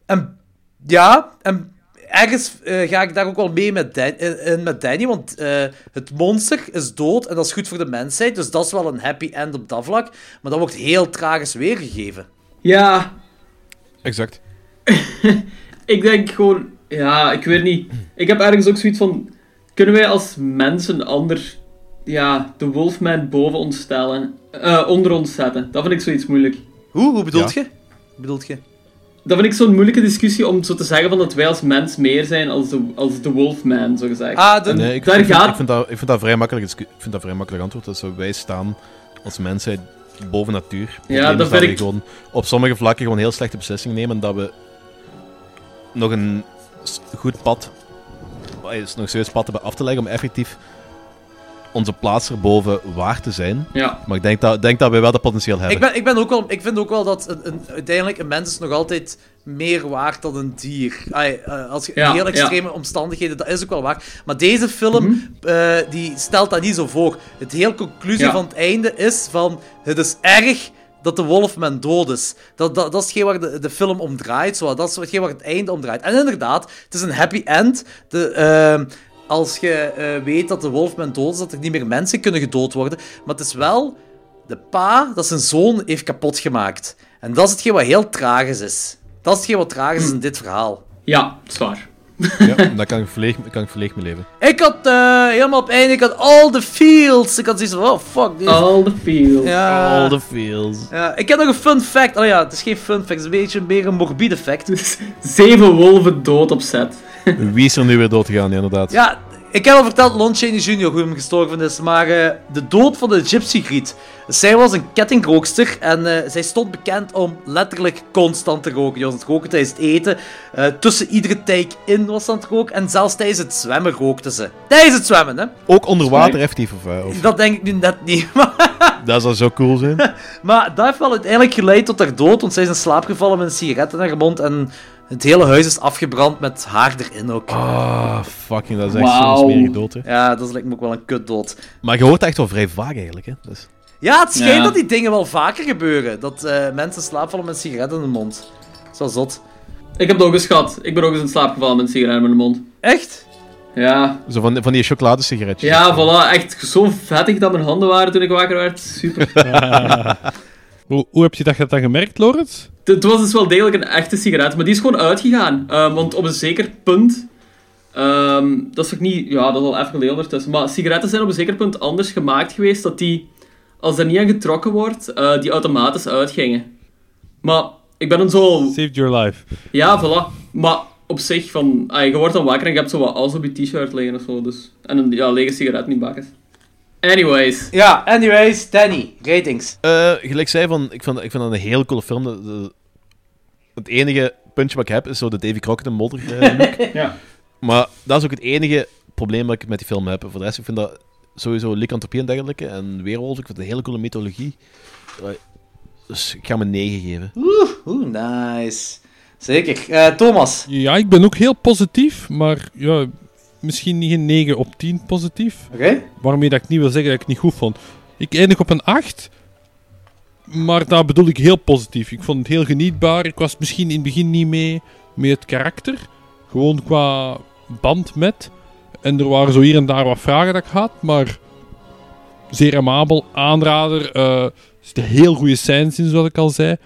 En, ja, en ergens eh, ga ik daar ook wel mee met, Dan- in, in met Danny, want eh, het monster is dood en dat is goed voor de mensheid, dus dat is wel een happy end op dat vlak. Maar dat wordt heel tragisch weergegeven. Ja, Exact. ik denk gewoon... Ja, ik weet niet. Ik heb ergens ook zoiets van... Kunnen wij als mensen ander ja, de Wolfman boven ons stellen. eh, onder ons zetten. Dat vind ik zoiets moeilijk. Hoe? Hoe bedoelt Ja. je? Bedoelt je? Dat vind ik zo'n moeilijke discussie om zo te zeggen van dat wij als mens meer zijn als de, als de Wolfman, zo gezegd. Ah, de... Nee, ik, Daar ik, vind, gaat- ik, vind dat, ik vind dat vrij makkelijk. Ik vind dat vrij makkelijk antwoord. Dat zo wij staan als mensheid boven natuur. Probleem dat vind we ik- gewoon op sommige vlakken gewoon heel slechte beslissingen nemen. Dat we nog een goed pad, nog serieus pad hebben af te leggen om effectief onze plaats erboven waar te zijn. Ja. Maar ik denk dat, denk dat wij wel dat potentieel hebben. Ik, ben, ik, ben ook wel, ik vind ook wel dat een, een, uiteindelijk een mens is nog altijd meer waard dan een dier. Ai, eh, als je in Ja, heel ja. extreme omstandigheden, dat is ook wel waar. Maar deze film, eh, die stelt dat niet zo voor. Het hele conclusie Ja. van het einde is van, het is erg dat de Wolfman dood is. Dat, dat, dat is hetgeen waar de, de film om draait. Zo. Dat is hetgeen waar het einde om draait. En inderdaad, het is een happy end. De, ehm, als je eh, weet dat de Wolfman dood is, dat er niet meer mensen kunnen gedood worden. Maar het is wel de pa dat zijn zoon heeft kapot gemaakt. En dat is hetgeen wat heel tragisch is. Dat is hetgeen wat tragisch is in dit verhaal. Ja, zwaar. Ja, daar kan ik verleeg, kan ik verleeg mee leven. Ik had eh, helemaal op einde, ik had all the fields. Ik had zoiets van, oh fuck. Dit. All the field. Ja. All the feels. Ja, ik heb nog een fun fact. Oh ja, het is geen fun fact, het is een beetje meer een morbide fact. Zeven wolven dood op set. Wie is er nu weer dood gegaan, inderdaad. Ja, ik heb al verteld, Lon Chaney Jr., hoe hem gestorven is. Maar eh, de dood van de Gypsy Griet. Zij was een kettingrookster en eh, zij stond bekend om letterlijk constant te roken. Die was aan het roken tijdens het eten. Eh, tussen iedere take in was ze aan het roken. En zelfs tijdens het zwemmen rookte ze. Tijdens het zwemmen, hè. Ook onder water effectief, of, eh, of Dat denk ik nu net niet. Maar, dat zou zo cool zijn. maar dat heeft wel uiteindelijk geleid tot haar dood. Want zij is in slaap gevallen met een sigaret in haar mond. En het hele huis is afgebrand met haar erin ook. Ah, fucking, dat is echt zo'n smerige dood, hè. Ja, dat lijkt me ook wel een kutdood. Maar je hoort echt wel vrij vaag, eigenlijk, hè. Dus... Ja, het schijnt Ja. dat die dingen wel vaker gebeuren. Dat eh, mensen in slaap vallen met een sigaret in de mond. Dat is wel zot. Ik heb het ook eens gehad. Ik ben ook eens in slaap gevallen met een sigaret in mijn mond. Echt? Ja. Zo van, van die chocoladesigaretjes. Ja, voilà. Echt zo vettig dat mijn handen waren toen ik wakker werd. Super. Hoe, hoe heb je dat dan gemerkt, Lorenz? Het was dus wel degelijk een echte sigaret, maar die is gewoon uitgegaan. Ehm, want op een zeker punt... ehm, dat is ook niet... Ja, dat is al even geleden ondertussen. Maar sigaretten zijn op een zeker punt anders gemaakt geweest, dat die... Als er niet aan getrokken wordt, eh, die automatisch uitgingen. Maar ik ben dan zo... Saved your life. Ja, voilà. Maar op zich, van... ah, je wordt dan wakker en je hebt zo wat als op je t-shirt liggen of zo. Dus. En een ja, lege sigaret niet bakken. Anyways. Ja, anyways, Danny, ratings. Eh, gelijk zei van, ik vind, ik vind dat een heel coole film. De- de- het enige puntje wat ik heb is zo de Davy Crockett en modder eh, look. Ja. Maar dat is ook het enige probleem dat ik met die film heb. Voor de rest, ik vind dat sowieso lycanthropie en dergelijke. En weerwolf, ik vind het een hele coole mythologie. Dus ik ga hem een 9 geven. Oeh, nice. Zeker. Eh, Thomas. Ja, ik ben ook heel positief, maar ja, misschien niet een 9 op 10 positief. Oké. Waarmee dat ik niet wil zeggen dat ik het niet goed vond. Ik eindig op een 8. Maar daar bedoel ik heel positief. Ik vond het heel genietbaar. Ik was misschien in het begin niet mee met het karakter. Gewoon qua band met. En er waren zo hier en daar wat vragen dat ik had. Maar zeer amabel. Aanrader. er zitten heel goede scènes in, zoals ik al zei.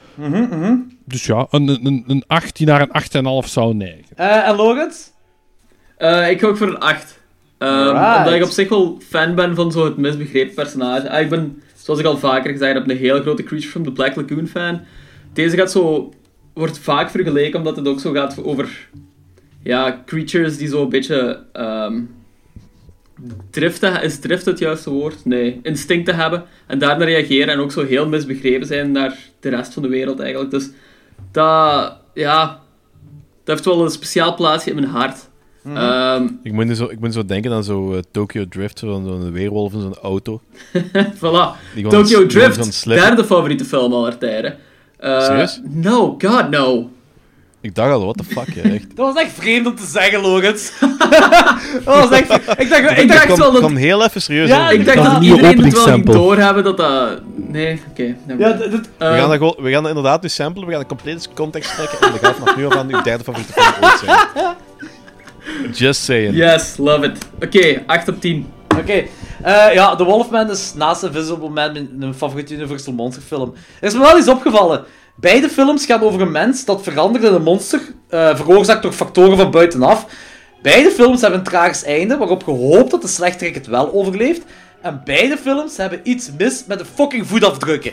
Dus ja, een, een, een 8 die naar een 8,5 zou neigen. Eh, en Lorenz? Eh, ik ga ook voor een 8. Ehm. Omdat ik op zich wel fan ben van zo het misbegrepen personage. Ah, ik ben, zoals ik al vaker gezegd heb, een heel grote Creature from the Black Lagoon fan. Deze gaat zo, wordt vaak vergeleken omdat het ook zo gaat over ja, creatures die zo een beetje ehm driften, is drift het juiste woord? Nee, instincten hebben en daarna reageren en ook zo heel misbegrepen zijn naar de rest van de wereld eigenlijk. Dus dat, ja, dat heeft wel een speciaal plaatsje in mijn hart. Ehm, Ik moet, nu zo, ik moet zo denken aan zo eh, Tokyo Drift, zo'n zo'n weerwolf in zo'n auto. Voilà. Tokyo Drift, zo'n derde favoriete film aller tijden. Eh, Serieus? No, god no. Ik dacht al, what the fuck, hè, echt. Dat was echt vreemd om te zeggen, Lorenz. dat was echt... Ik dacht, Ik dacht kom, wel dat... kom heel even serieus Ja. Ik dacht Dat dat iedereen het wel doorhebben dat dat... Nee, oké. Ja, d- We Eh, gaan, dat gewoon, we gaan dat inderdaad nu samplen, we gaan een complete context trekken en dan gaat vanaf nu af aan uw derde favoriete film ooit zijn. Just saying. Yes, love it. Oké, 8 op 10. Oké. Eh, ja, The Wolfman is naast Invisible Man mijn, mijn favoriete Universal Monster film. Er is me wel iets opgevallen. Beide films gaan over een mens dat verandert in een monster, eh, veroorzaakt door factoren van buitenaf. Beide films hebben een tragisch einde, waarop je hoopt dat de slechterik het wel overleeft. En beide films hebben iets mis met de fucking voetafdrukken.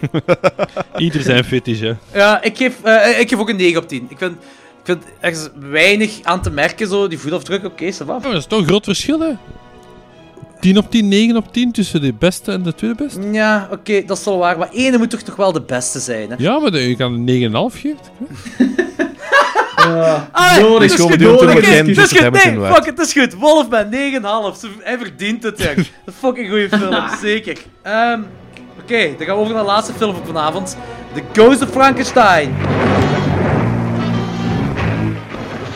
Ieder zijn fetish, hè. ja, ik geef, eh, ik geef ook een 9 op 10. Ik vind, vind er is weinig aan te merken, zo, die voetafdrukken. Oké, ça va. Oh, dat is toch een groot verschil, hè? 10 op 10, 9 op 10 tussen de beste en de tweede beste? Ja, oké, dat is wel waar. Maar ene moet toch toch wel de beste zijn, hè? Ja, maar de- je kan een 9,5 geven. Ah, Nodig, het is gewoon goed, bedoeld om oké, het is goed, nee, fuck, het is goed. Wolfman, 9,5. Ze- Hij verdient het, hè. Een fucking goede film, zeker. Ehm, Oké, dan gaan we over naar de laatste film van vanavond. The Ghost of Frankenstein.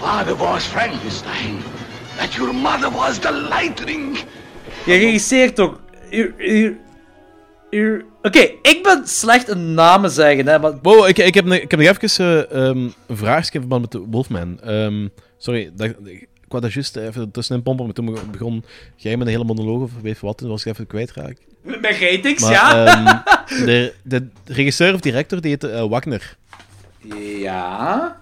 Father was Frankenstein. That your mother was the lightning. Hier- hier- hier- Oké, ik ben slecht in namen zeggen, hè, maar... Wow, ik, ik, heb, nog- ik heb nog even eh, ehm, een vraagje in verband met de Wolfman. Ehm, sorry, dat, ik wou dat juist even tussenin pompen, maar toen begon jij met een hele monoloog of weet je wat, toen was ik even kwijtraakt. Met ratings, Maar ja? ehm, de, de regisseur of director, die heet eh, Wagner. ja...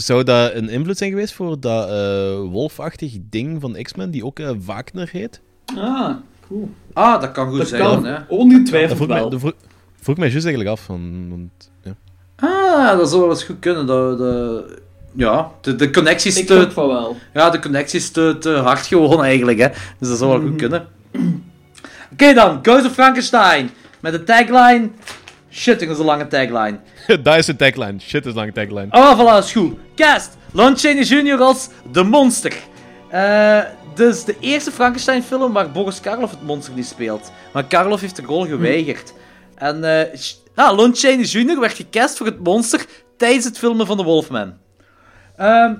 Zou dat een invloed zijn geweest voor dat eh, wolfachtig ding van X-Men, die ook eh, Wagner heet? Ah, cool. Ah, dat kan goed Dat zijn, kan hè. Dat ongetwijfeld vroeg, mij, wel. dat vroeg, vroeg mij juist eigenlijk af. Van, want, ja. Ah, dat zou wel eens goed kunnen. De, ja, de, de connecties Ik te, van wel. ja, de connecties te, te hard gewoon eigenlijk, hè. Dus dat zou wel goed kunnen. Oké dan, Ghost of Frankenstein. Met de tagline... Shit, dat is een lange tagline. dat is een tagline. Shit is een lange tagline. Oh, voilà, is goed. Cast. Lon Chaney Jr. als de monster. Eh, dus de eerste Frankenstein-film waar Boris Karloff het monster niet speelt. Maar Karloff heeft de rol geweigerd. En eh sh- ja, Lon Chaney Jr. werd gecast voor het monster tijdens het filmen van The Wolfman. Ehm,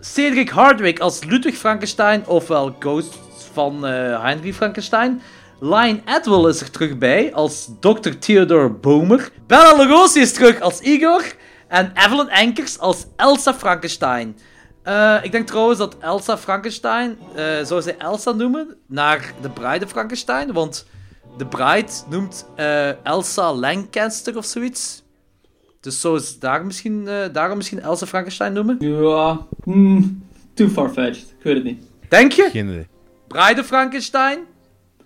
Cedric Hardwick als Ludwig Frankenstein, ofwel Ghost van eh Heinrich Frankenstein. Lion Atwell is er terug bij als Dr. Theodore Bomer. Bella Lugosi is terug als Igor. En Evelyn Enkers als Elsa Frankenstein. Eh, ik denk trouwens dat Elsa Frankenstein, eh zou zij Elsa noemen, naar de Bride Frankenstein. Want de Bride noemt eh, Elsa Lancaster of zoiets. Dus zou ze daar misschien, eh, daarom misschien Elsa Frankenstein noemen? Ja, hmm, too far-fetched. Ik weet het niet. Denk je? Geen idee. Bride Frankenstein.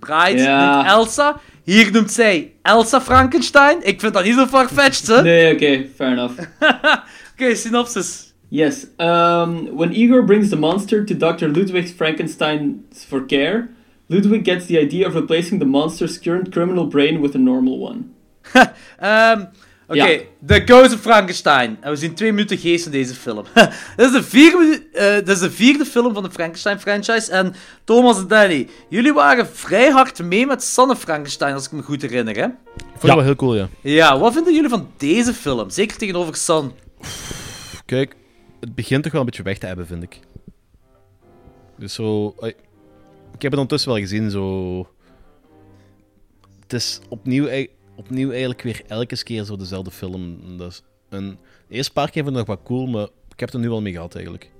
Bride Ja. noemt Elsa. Hier noemt zij Elsa Frankenstein. Ik vind dat niet zo farfetched, hè? Nee, oké, fair enough. Oké, synopsis. Yes. Um, when Igor brings the monster to Dr. Ludwig Frankenstein for care, Ludwig gets the idea of replacing the monster's current criminal brain with a normal one. Ehm, Oké, Ja. The Ghost of Frankenstein. En we zien twee minuten geest in deze film. dit, is de vierde, eh, dit is de vierde film van de Frankenstein-franchise. En Thomas en Danny, jullie waren vrij hard mee met of Frankenstein, als ik me goed herinner, hè? Ik vond het wel heel cool, ja. Ja, wat vinden jullie van deze film? Zeker tegenover Son. Kijk, het begint toch wel een beetje weg te hebben, vind ik. Dus zo... Ik heb het ondertussen wel gezien, zo... Het is opnieuw, opnieuw eigenlijk weer elke keer zo dezelfde film. Dat is een... De eerste paar keer vond ik nog wat cool, maar ik heb het er nu wel mee gehad, eigenlijk.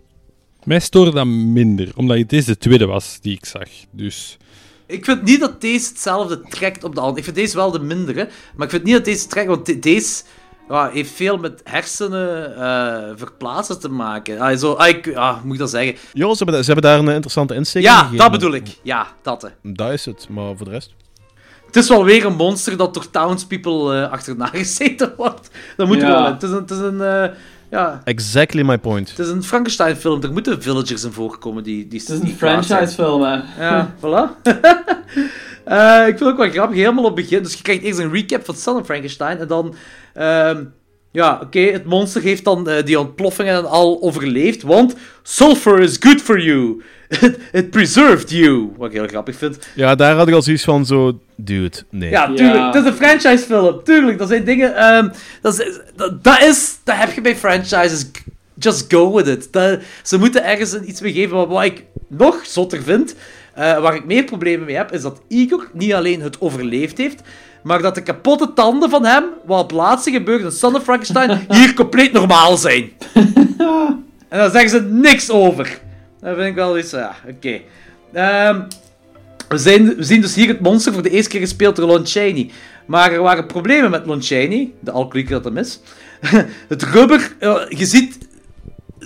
Mij stoorde dat minder, omdat het deze de tweede was die ik zag. Dus Ik vind niet dat deze hetzelfde trekt op de andere. Ik vind deze wel de mindere, maar ik vind niet dat deze trekt, want de- deze ja, heeft veel met hersenen eh, verplaatsen te maken. Ah, zo, ah, ik, ah, moet ik dat zeggen? Ja, ze hebben, ze hebben daar een interessante insteek in Ja, dat bedoel ik. Ja, dat. hè. Dat is het, maar voor de rest... Het is wel weer een monster dat door townspeople eh achterna gezeten wordt. Dat moet er Ja. wel. Het is een, het is een, eh, ja, Exactly my point. het is een Frankenstein-film. Er moeten villagers in voorkomen die, die Het is een die kwaad zijn. franchise film, hè. Ja, voilà. Eh, ik vind het ook wel grappig, helemaal op het begin. Dus je krijgt eerst een recap van Son of Frankenstein. En dan... ehm, ja, oké, het monster heeft dan die ontploffingen en al overleefd. Want sulfur is good for you. It, it preserved you. Wat ik heel grappig vind. Ja, daar had ik al zoiets van zo... Dude, nee. Ja, tuurlijk. Ja. Het is een franchisefilm. Tuurlijk, dat zijn dingen... ehm, dat, is, dat, dat is... Dat heb je bij franchises. Just go with it. Dat, ze moeten ergens iets mee geven. Maar wat ik nog zotter vind... eh, waar ik meer problemen mee heb, is dat Igor niet alleen het overleefd heeft... Maar dat de kapotte tanden van hem, wat op laatste gebeurt in Son of Frankenstein, hier compleet normaal zijn. en daar zeggen ze niks over. Dat vind ik wel iets... Ja, oké. Ehm, we, we zien dus hier het monster voor de eerste keer gespeeld door Lon Chaney. Maar er waren problemen met Lon Chaney, de alcoholieker dat hem is. het rubber, eh, je ziet...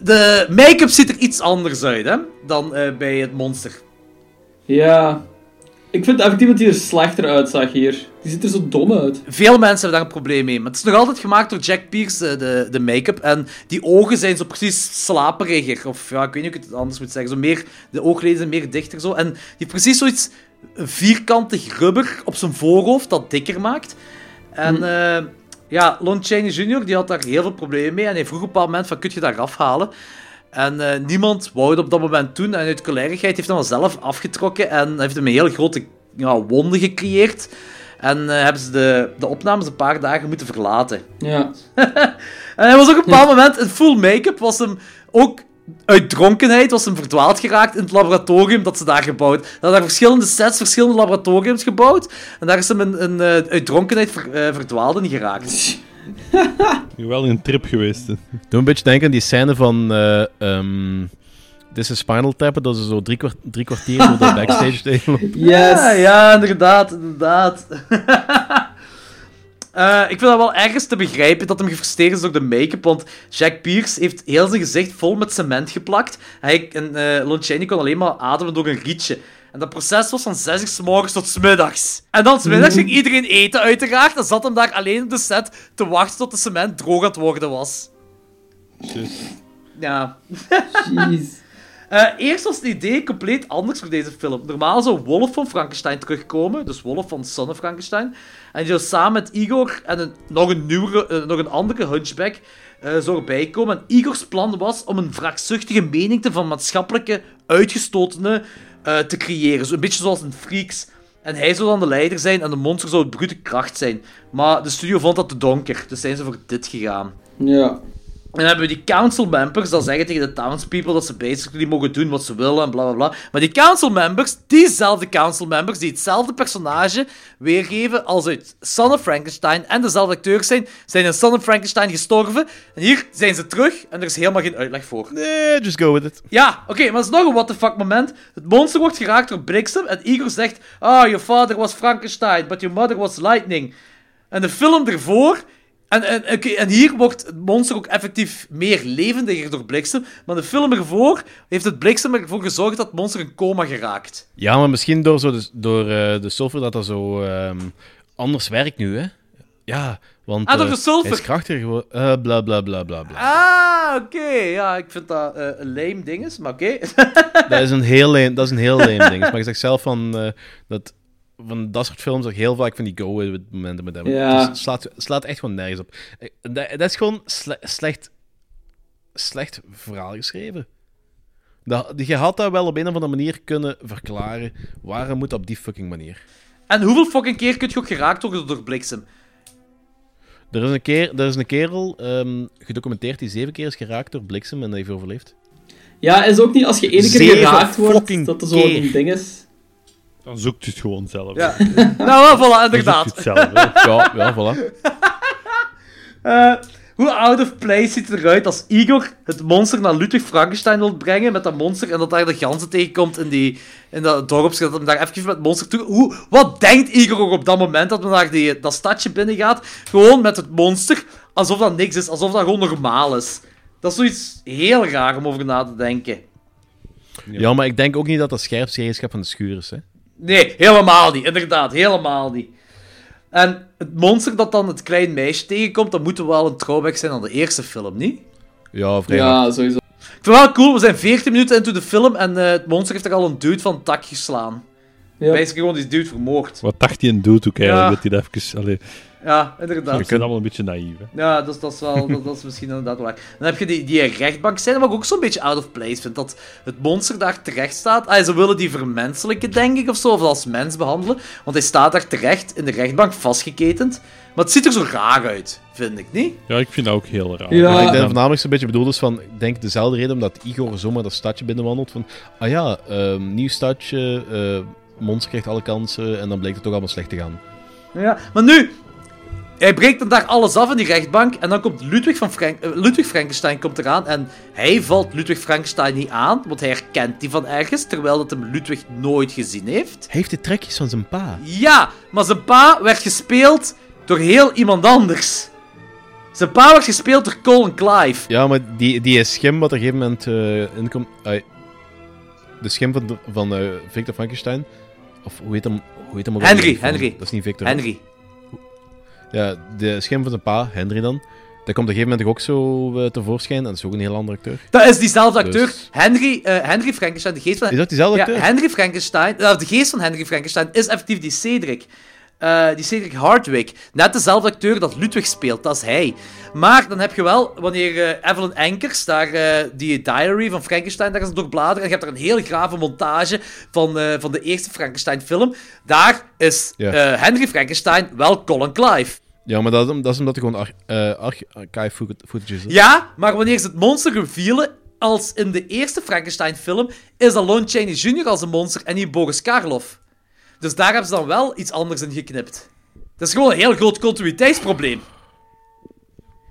De make-up ziet er iets anders uit hè, dan eh, bij het monster. Ja. Ik vind effectief dat hij er slechter uitzag hier. Die ziet er zo dom uit. Veel mensen hebben daar een probleem mee. Maar het is nog altijd gemaakt door Jack Pierce, eh, de, de make-up. En die ogen zijn zo precies slaperiger. Of ja, ik weet niet hoe ik het anders moet zeggen. Zo meer, de oogleden zijn meer dichter zo. En die heeft precies zoiets vierkantig rubber op zijn voorhoofd dat dikker maakt. En eh, ja, Lon Chaney Jr. die had daar heel veel problemen mee. En hij vroeg op een bepaald moment van, kun je daar afhalen? En eh, niemand wou het op dat moment doen. En uit kolerigheid heeft hij hem zelf afgetrokken. En heeft hem een hele grote ja, wonde gecreëerd. En eh, hebben ze de, de opnames een paar dagen moeten verlaten. Ja. En hij was ook op een bepaald moment in full make-up. Was hem ook uit dronkenheid was hem verdwaald geraakt in het laboratorium dat ze daar gebouwd. Ze hadden daar verschillende sets, verschillende laboratoriums gebouwd. En daar is hem in, in, eh, uit dronkenheid ver, verdwaald in geraakt. Wel een trip geweest. hè. Doe een beetje denken aan die scène van... eh ehm This is Spinal Tap, dat ze zo drie, kwart- drie kwartier door de backstage tegen lopen. Yes. Ja, ja, inderdaad, inderdaad. Eh, ik vind dat wel ergens te begrijpen dat hem gefrustreerd is door de make-up, want Jack Pierce heeft heel zijn gezicht vol met cement geplakt. Hij, en eh Lon Chaney kon alleen maar ademen door een rietje. En dat proces was van 6 uur 's morgens tot 's middags. En dan 's middags ging iedereen eten, uiteraard. En zat hem daar alleen op de set te wachten tot de cement droog aan het worden was. Ja. Jeez. Eh, eerst was het idee compleet anders voor deze film. Normaal zou Wolf van Frankenstein terugkomen, dus Wolf van Son of Frankenstein. En die zou samen met Igor en een, nog, een nieuwere, eh, nog een andere hunchback eh, zou erbij komen. En Igors plan was om een wraakzuchtige menigte van maatschappelijke uitgestotenen eh, te creëren. Zo een beetje zoals een Freaks. En hij zou dan de leider zijn en de monster zou het brute kracht zijn. Maar de studio vond dat te donker, dus zijn ze voor dit gegaan. Ja. En dan hebben we die council members, dat zeggen tegen de townspeople dat ze basically mogen doen wat ze willen en bla bla bla. Maar die council members, diezelfde council members, die hetzelfde personage weergeven als uit Son of Frankenstein en dezelfde acteurs zijn, zijn in Son of Frankenstein gestorven. En hier zijn ze terug en er is helemaal geen uitleg voor. Nee, just go with it. Ja, oké, maar het is nog een what the fuck moment. Het monster wordt geraakt door bliksem en Igor zegt: Ah, your father was Frankenstein, but your mother was lightning. En de film ervoor. En, en, hier wordt het monster ook effectief meer levendiger door bliksem. Maar de film ervoor heeft het bliksem ervoor gezorgd dat het monster in coma geraakt. Ja, maar misschien door, zo de, door eh, de sulfur dat dat zo ehm, anders werkt nu, hè? Ja, want Ah, door eh, de sulfur? hij is krachtiger geworden. Eh, bla bla bla bla bla. Ah, oké. Ja, ik vind dat eh, een lame ding is, maar oké. Dat is een heel lame, dat is een heel lame ding. Maar ik zeg zelf van eh, dat van dat soort films ook heel vaak van die go with momenten met hem. Ja. Dus het slaat, slaat echt gewoon nergens op. Eh, Dat, dat is gewoon sle- slecht, slecht verhaal geschreven. Dat, je had dat wel op een of andere manier kunnen verklaren. Waarom moet dat op die fucking manier? en hoeveel fucking keer kun je ook geraakt worden door bliksem? Er is een, keer, er is een kerel ehm, gedocumenteerd die zeven keer is geraakt door bliksem en dat heeft overleefd. Ja, is ook niet als je één keer Zeven geraakt wordt, dat er zo keer. een ding is. Dan zoekt u het gewoon zelf. Ja. nou, wel, voilà, Dan zoekt u inderdaad. het zelf. hè. Ja, ja, voilà. Eh, hoe out of place ziet het eruit als Igor het monster naar Ludwig Frankenstein wil brengen met dat monster en dat daar de ganzen tegenkomt in, die, in dat dorpje, dat hem daar even met het monster toe... Hoe, wat denkt Igor ook op dat moment dat men daar die, dat stadje binnen gaat? Gewoon met het monster, alsof dat niks is, alsof dat gewoon normaal is. Dat is zoiets heel raar om over na te denken. Ja, maar ik denk ook niet dat dat scherpsgereedschap van de schuur is. Hè. Nee, helemaal niet. Inderdaad, helemaal niet. En het monster dat dan het klein meisje tegenkomt, dat moet wel een throwback zijn aan de eerste film, niet? Ja, vrij. Ja, sowieso. Ik vind het wel cool, we zijn 14 minuten into de film en eh, het monster heeft er al een dude van het dak geslaan. Ja. Basically gewoon die dude vermoord. Wat dacht hij en doet ook eigenlijk? Ja. Dat hij dat even... Allee, Ja, inderdaad. je kunt allemaal een beetje naïef. Hè. Ja, dat, is- dat, is wel, dat, dat is misschien inderdaad waar. Dan heb je die, die rechtbank scène, wat ik ook zo'n beetje out of place vind. Dat het monster daar terecht staat. Ah, ze willen die vermenselijken, denk ik, of zo. Of als mens behandelen. Want hij staat daar terecht in de rechtbank vastgeketend. Maar het ziet er zo raar uit, vind ik, niet? Ja, ik vind dat ook heel raar. Ja. Ik denk voornamelijk zo'n beetje bedoeld is van, ik denk dezelfde reden omdat Igor zomaar dat stadje binnenwandelt van, ah ja, ehm, nieuw stadje, eh, monster krijgt alle kansen en dan blijkt het toch allemaal slecht te gaan. Ja, maar nu... Hij breekt dan daar alles af in die rechtbank en dan komt Ludwig, van Frank eh, Ludwig Frankenstein komt eraan en hij valt Ludwig Frankenstein niet aan, want hij herkent die van ergens, terwijl dat hem Ludwig nooit gezien heeft. Hij heeft de trekjes van zijn pa. Ja, maar zijn pa werd gespeeld door heel iemand anders. Zijn pa werd gespeeld door Colin Clive. Ja, maar die, die schim wat er op een gegeven moment eh, inkomt, de schim van, de- van eh, Victor Frankenstein, Of hoe heet hem? Hoe heet hem ook Henry, Henry. Dat is niet Victor. Henry. Ja, de schim van zijn pa, Henry dan. Dat komt op een gegeven moment ook zo eh, tevoorschijn. En dat is ook een heel andere acteur. Dat is diezelfde acteur. Dus- Henry, eh, Henry Frankenstein, de geest van... Is dat diezelfde ja, acteur? Henry Frankenstein, eh, de geest van Henry Frankenstein is effectief die Cedric. Die Cedric Hardwick. Net dezelfde acteur dat Ludwig speelt, dat is hij. Maar dan heb je wel, wanneer Evelyn Enkers, daar, die diary van Frankenstein, daar is doorbladeren, en je hebt er een heel grave montage van, van de eerste Frankenstein-film. Daar is Ja. Henry Frankenstein wel Colin Clive. Ja, maar dat, is omdat hij gewoon ar eh, arch- archive footage is. Ja, maar wanneer ze het monster revealen, als in de eerste Frankenstein-film, is dat Lon Chaney Jr. als een monster en niet Boris Karloff. Dus daar hebben ze dan wel iets anders in geknipt. Dat is gewoon een heel groot continuïteitsprobleem.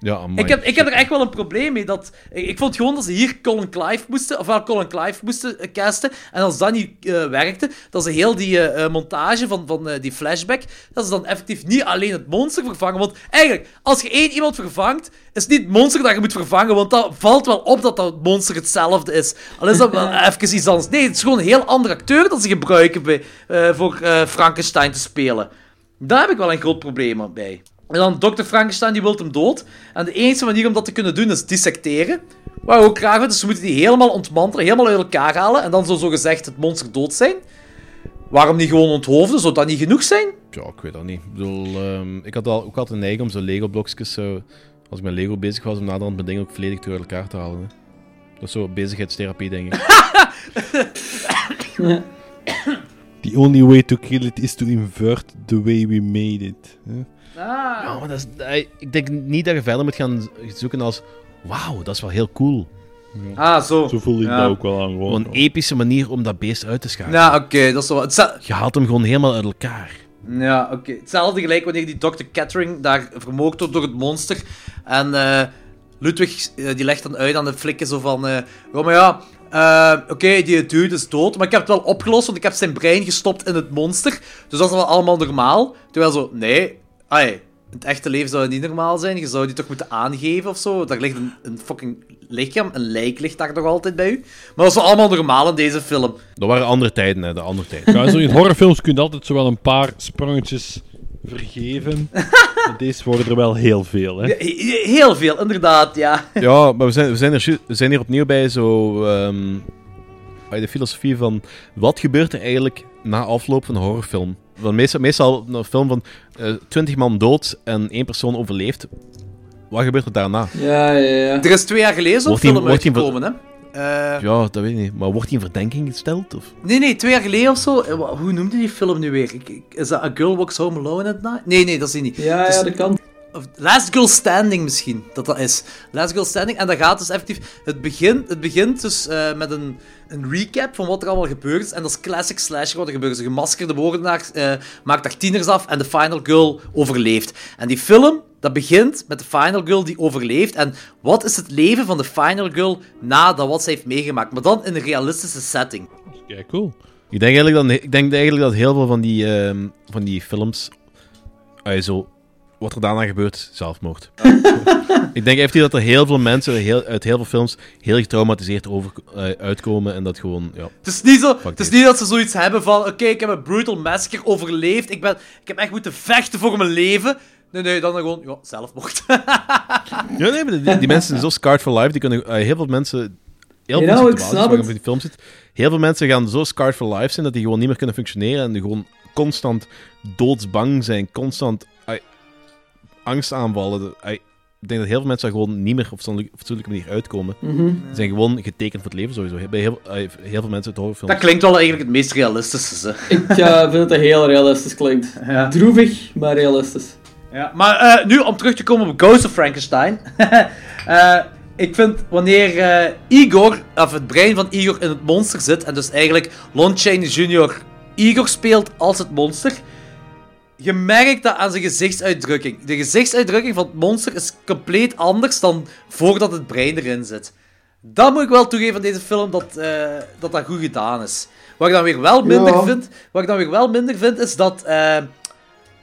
Ja, amai. Ik heb, ik heb er echt wel een probleem mee. Dat, ik, ik vond gewoon dat ze hier Colin Clive moesten, ofwel Colin Clive moesten eh, casten. En als dat niet eh, werkte, dat ze heel die eh, montage van, van eh, die flashback, dat ze dan effectief niet alleen het monster vervangen. Want eigenlijk, als je één iemand vervangt, is het niet het monster dat je moet vervangen, want dat valt wel op dat dat monster hetzelfde is. Al is dat wel even iets anders. Nee, het is gewoon een heel andere acteur dat ze gebruiken bij, eh, voor Frankenstein te spelen. Daar heb ik wel een groot probleem bij. En dan Dr. Frankenstein die wil hem dood. En de enige manier om dat te kunnen doen is dissecteren. Waar ook graag dus ze moeten die helemaal ontmantelen, helemaal uit elkaar halen. En dan zo gezegd het monster dood zijn. Waarom niet gewoon onthoofden? Zou dat niet genoeg zijn? Ja, ik weet dat niet. Ik bedoel, ehm, ik had al, ook altijd een neiging om zo'n Lego-blokjes, zo, als ik met Lego bezig was, om naderhand mijn dingen ook volledig uit elkaar te halen. Hè. Dat is zo bezigheidstherapie, denk ik. The only way to kill it is to invert the way we made it. hè. Ja, maar dat is, ik denk niet dat je verder moet gaan zoeken als... Wauw, dat is wel heel cool. Ah, zo. Zo voelde ik Ja. dat ook wel aan. Gewoon. Een epische manier om dat beest uit te schakelen. Ja, oké, dat is. Hetze- Je haalt hem gewoon helemaal uit elkaar. Ja, oké. Hetzelfde gelijk wanneer die Dr. Catering daar vermoord wordt door het monster. En eh, Ludwig eh, die legt dan uit aan de flikken zo van... eh oh, maar ja, eh, oké, die dude is dood, maar ik heb het wel opgelost, want ik heb zijn brein gestopt in het monster. Dus dat is wel allemaal normaal. Terwijl zo, nee, ai, in het echte leven zou het niet normaal zijn. Je zou die toch moeten aangeven of zo. Daar ligt een, een fucking lichaam, een lijk ligt daar nog altijd bij u. Maar dat is allemaal normaal in deze film. Dat waren andere tijden, hè. De andere tijden. Ja, zo in horrorfilms kun je altijd zo wel een paar sprongetjes vergeven. Maar deze worden er wel heel veel, hè. He- Heel veel, inderdaad, ja. Ja, maar we zijn, we zijn, er, we zijn hier opnieuw bij zo... ehm, bij de filosofie van... Wat gebeurt er eigenlijk na afloop van een horrorfilm? Want meestal, meestal een film van eh 20 man dood en één persoon overleeft. Wat gebeurt er daarna? Ja, ja, ja. Er is twee jaar geleden zo'n film uitgekomen, hè. Eh, Ja, dat weet ik niet. Maar wordt hij in verdenking gesteld? Of? Nee, nee, twee jaar geleden of zo. Eh, Hoe noemde die film nu weer? Ik, ik- is dat A Girl Walks Home Alone at Night? Nee, nee, dat is die niet. Ja, Dus- ja, dat kan. Of Last Girl Standing misschien, dat dat is. Last Girl Standing. En dat gaat dus effectief... Het begint, het begint dus eh, met een, een recap van wat er allemaal gebeurd is. En dat is classic slasher wat er gebeurt. Dus een gemaskerde moordenaar eh, maakt daar tieners af en de final girl overleeft. En die film, dat begint met de final girl die overleeft. En wat is het leven van de final girl nadat wat ze heeft meegemaakt? Maar dan in een realistische setting. Kijk, cool. Ik denk eigenlijk dat, ik denk eigenlijk dat heel veel van die, ehm, van die films... eh, zo, wat er daarna gebeurt, zelfmoord. ik denk effectief dat er heel veel mensen heel, uit heel veel films heel getraumatiseerd over, eh, uitkomen en dat gewoon... Ja. Het is niet, zo, het is niet dat ze zoiets hebben van... Oké, ik heb een brutal massacre overleefd. Ik, ben, ik heb echt moeten vechten voor mijn leven. Nee, nee, dan gewoon... Ja, zelfmoord. Ja, nee, maar die, die mensen zijn zo scarred for life. Die kunnen, eh, heel veel mensen... Heel veel nou, voor die film zit. Heel veel mensen gaan zo scarred for life zijn dat die gewoon niet meer kunnen functioneren en die gewoon constant doodsbang zijn, constant angstaanvallen. Ik denk dat heel veel mensen daar gewoon niet meer op zo'n fatsoenlijke manier uitkomen. Mhm. Ze zijn gewoon getekend voor het leven sowieso. Bij heel, heel veel mensen uit horrorfilms. dat klinkt wel eigenlijk het meest realistische. hè. Ik eh, vind dat dat heel realistisch klinkt. Ja. Droevig, maar realistisch. Ja, maar eh, nu om terug te komen op Ghost of Frankenstein. Eh, ik vind wanneer eh, Igor, of het brein van Igor in het monster zit, en dus eigenlijk Lon Chaney Jr. Igor speelt als het monster, je merkt dat aan zijn gezichtsuitdrukking. De gezichtsuitdrukking van het monster is compleet anders dan voordat het brein erin zit. Dat moet ik wel toegeven aan deze film, dat eh, dat, dat goed gedaan is. Wat ik dan weer wel minder Ja. vind, wat ik dan weer wel minder vind, is dat, eh,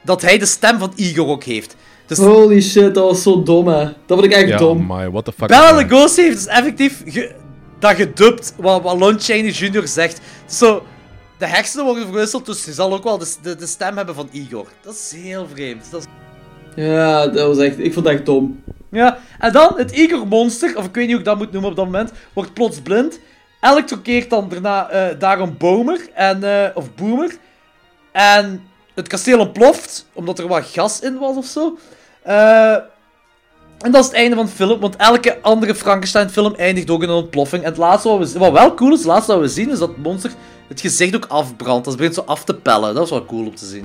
dat hij de stem van Igor ook heeft. Dus Holy shit, dat was zo dom, hè. Dat vond ik echt ja, dom. my, what the fuck. Bella? Lugosi heeft dus effectief ge- dat gedubt wat, wat Lon Chaney Jr. zegt. Het is Zo, de hersenen worden verwisseld, dus je zal ook wel de, de, de stem hebben van Igor. Dat is heel vreemd. Dat is... Ja, dat was echt... Ik vond dat echt dom. Ja, en dan het Igor-monster, of ik weet niet hoe ik dat moet noemen op dat moment, wordt plots blind. Elektrokeert dan daarna eh daar een bomer, en, eh, of boomer. En het kasteel ontploft, omdat er wat gas in was of zo. Eh, en dat is het einde van de film, want elke andere Frankenstein-film eindigt ook in een ontploffing. En het laatste wat, we, wat wel cool is, het laatste wat we zien, is dat het monster het gezicht ook afbrandt. Dat begint zo af te pellen. Dat is wel cool om te zien.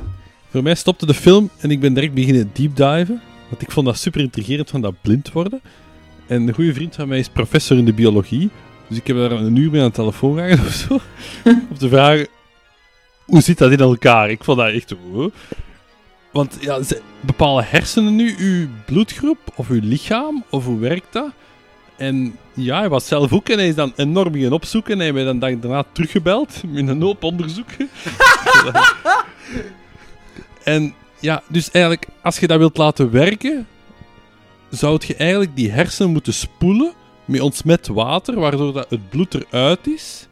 Voor mij stopte de film en ik ben direct beginnen deep diven. Want ik vond dat super intrigerend van dat blind worden. En een goede vriend van mij is professor in de biologie. Dus ik heb daar een uur mee aan de telefoon gehangen of zo. om te vragen, hoe zit dat in elkaar? Ik vond dat echt... wow. Want ja, ze- bepalen hersenen nu uw bloedgroep of uw lichaam? Of hoe werkt dat? En ja, hij was zelf ook en hij is dan enorm gaan opzoeken. En hij mij dan dag daarna teruggebeld met een hoop onderzoek. en ja, dus eigenlijk, als je dat wilt laten werken, zou je eigenlijk die hersenen moeten spoelen met ontsmet water, waardoor dat het bloed eruit is.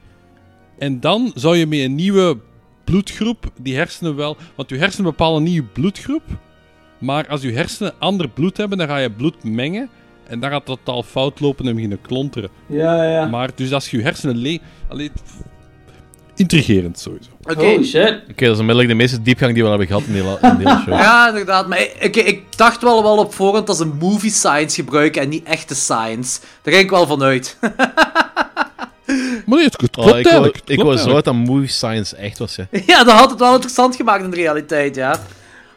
En dan zou je met een nieuwe bloedgroep die hersenen wel... Want je hersenen bepalen niet je bloedgroep. Maar als je hersenen ander bloed hebben, dan ga je bloed mengen. En dan gaat het totaal fout lopen en beginnen klonteren. Ja, ja. Maar dus als je je hersenen leeg... Allee, pff, intrigerend sowieso. Oké. Oh shit. Oké, dat is onmiddellijk de meeste diepgang die we hebben gehad in die hele show. Ja, inderdaad. Maar ik, ik, ik dacht wel, wel op voorhand dat ze movie science gebruiken en niet echte science. Daar ging ik wel vanuit. Maar nee, het, het Oh, ik wou, eigenlijk. het ik klopt wou zo dat dat movie science echt was, ja. ja, dat had het wel interessant gemaakt in de realiteit, ja.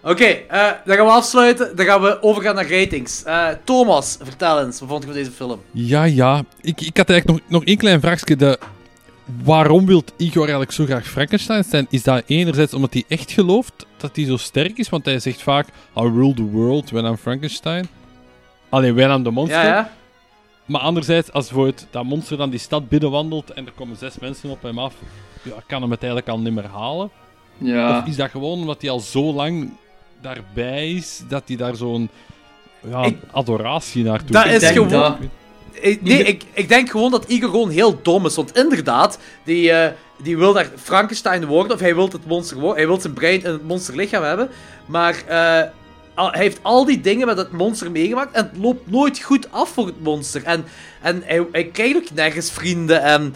Oké, eh, dan gaan we afsluiten. Dan gaan we overgaan naar ratings. Eh, Thomas, vertel eens, wat vond je van deze film? Ja, ja. Ik, ik had eigenlijk nog, nog één klein vraagje. De, waarom wil Igor eigenlijk zo graag Frankenstein zijn? Is dat enerzijds omdat hij echt gelooft dat hij zo sterk is? Want hij zegt vaak, I rule the world when I'm Frankenstein. Alleen when I'm the monster. Ja, ja. Maar anderzijds, als bijvoorbeeld dat monster dan die stad binnenwandelt en er komen zes mensen op hem af, ja, kan hem het eigenlijk al niet meer halen? Ja. Of is dat gewoon omdat hij al zo lang daarbij is, dat hij daar zo'n ja, Ik- adoratie naartoe Dat is gewoon... dat. Ik- nee, ik, ik denk gewoon dat Igor gewoon heel dom is. Want inderdaad, die, eh, die wil daar Frankenstein worden, of hij wil het monster worden. Hij wil zijn brein in het monsterlichaam hebben. Maar eh, hij heeft al die dingen met het monster meegemaakt en het loopt nooit goed af voor het monster. En, en hij, hij krijgt ook nergens vrienden. En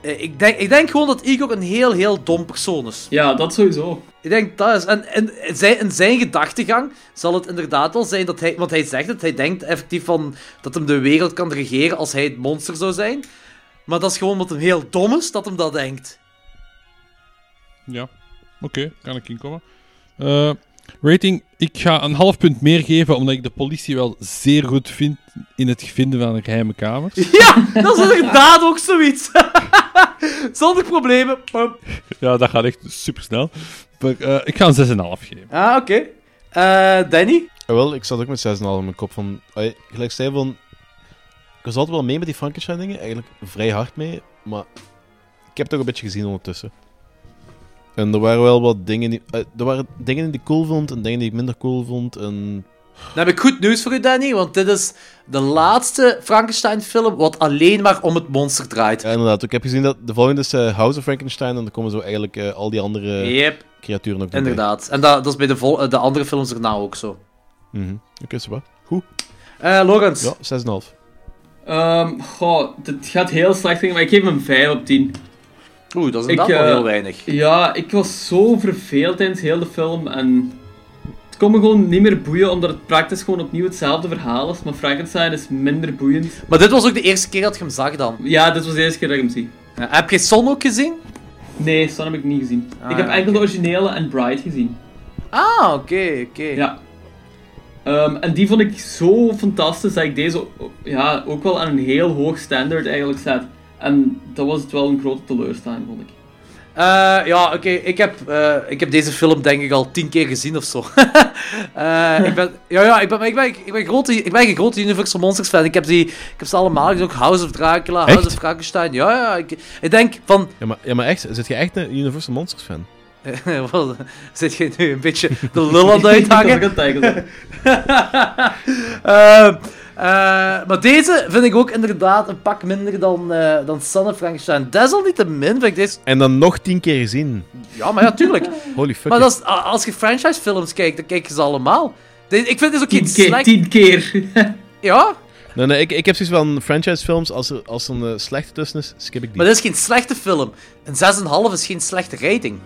eh, ik, denk, ik denk gewoon dat Igor een heel, heel dom persoon is. Ja, dat sowieso. Ik denk dat is. En, en in zijn, in zijn gedachtegang zal het inderdaad wel zijn dat hij. Want hij zegt het, hij denkt effectief van dat hem de wereld kan regeren als hij het monster zou zijn. Maar dat is gewoon omdat hij heel dom is dat hem dat denkt. Ja, oké, kan ik inkomen. Eh, rating, ik ga een half punt meer geven, omdat ik de politie wel zeer goed vind in het vinden van een geheime kamers. Ja, dat is inderdaad ook zoiets. Zonder problemen. Pum. Ja, dat gaat echt super snel. Maar eh, ik ga een 6,5 geven. Ah, oké. Eh, Danny? Ah, wel, ik zat ook met 6,5 in mijn kop van... Gelijk zei van... Ik was altijd wel mee met die Frankenstein dingen, eigenlijk vrij hard mee, maar ik heb het ook een beetje gezien ondertussen. En er waren wel wat dingen die... eh, er waren dingen die ik cool vond en dingen die ik minder cool vond en... Dan heb ik goed nieuws voor u, Danny, want dit is de laatste Frankenstein-film wat alleen maar om het monster draait. Ja, inderdaad. Ik heb gezien dat de volgende is eh, House of Frankenstein en dan komen zo eigenlijk eh, al die andere Yep, creaturen ook inderdaad. En dat, dat is bij de, vol- de andere films erna ook zo. bij. Mhm. Oké, super. Goed. Eh Lorenz? Ja, 6,5. Ehm goh, het gaat heel slecht dingen, maar ik geef hem 5 op 10. Oeh, dat is inderdaad wel eh, heel weinig. Ja, ik was zo verveeld tijdens heel de film en het kon me gewoon niet meer boeien, omdat het praktisch gewoon opnieuw hetzelfde verhaal is, maar Frankenstein is minder boeiend. Maar dit was ook de eerste keer dat je hem zag dan. Ja, dit was de eerste keer dat ik hem zie. Ja, heb je Son ook gezien? Nee, Son heb ik niet gezien. Ah, ik heb ja, enkel de originele en Bride gezien. Ah, oké, oké. Ja. Ehm, en die vond ik zo fantastisch dat ik deze ja, ook wel aan een heel hoog standaard eigenlijk zet. En dat was het wel een grote teleurstelling, vond ik. Eh, ja, oké. Ik, heb, eh, ik heb deze film denk ik al tien keer gezien of zo. Eh, ik ben, ja, ja, ik ben, ik ben, ik ben, grote, ik ben een grote Universal Monsters fan. Ik heb, die, ik heb ze allemaal gezien. Ook House of Dracula, House Echt? of Frankenstein. Ja, ja. Ik, ik denk van... Ja, maar, ja, maar echt, zit je echt een Universal Monsters fan? Wat, zit je nu een beetje de lul aan het uithangen? Dat Eh, maar deze vind ik ook inderdaad een pak minder dan, eh dan of Frankenstein. Desalniettemin vind ik deze... En dan nog tien keer gezien. Ja, maar ja, tuurlijk. Holy fuck. maar dat is, als je franchisefilms kijkt, dan kijk je ze allemaal. Deze- ik vind dit ook Tien geen keer, slecht... tien keer. Ja, Nee, nee, ik, ik heb zoiets van franchisefilms, als er, als er een slechte tussen is, skip ik die. maar dit is geen slechte film. Een 6,5 is geen slechte rating.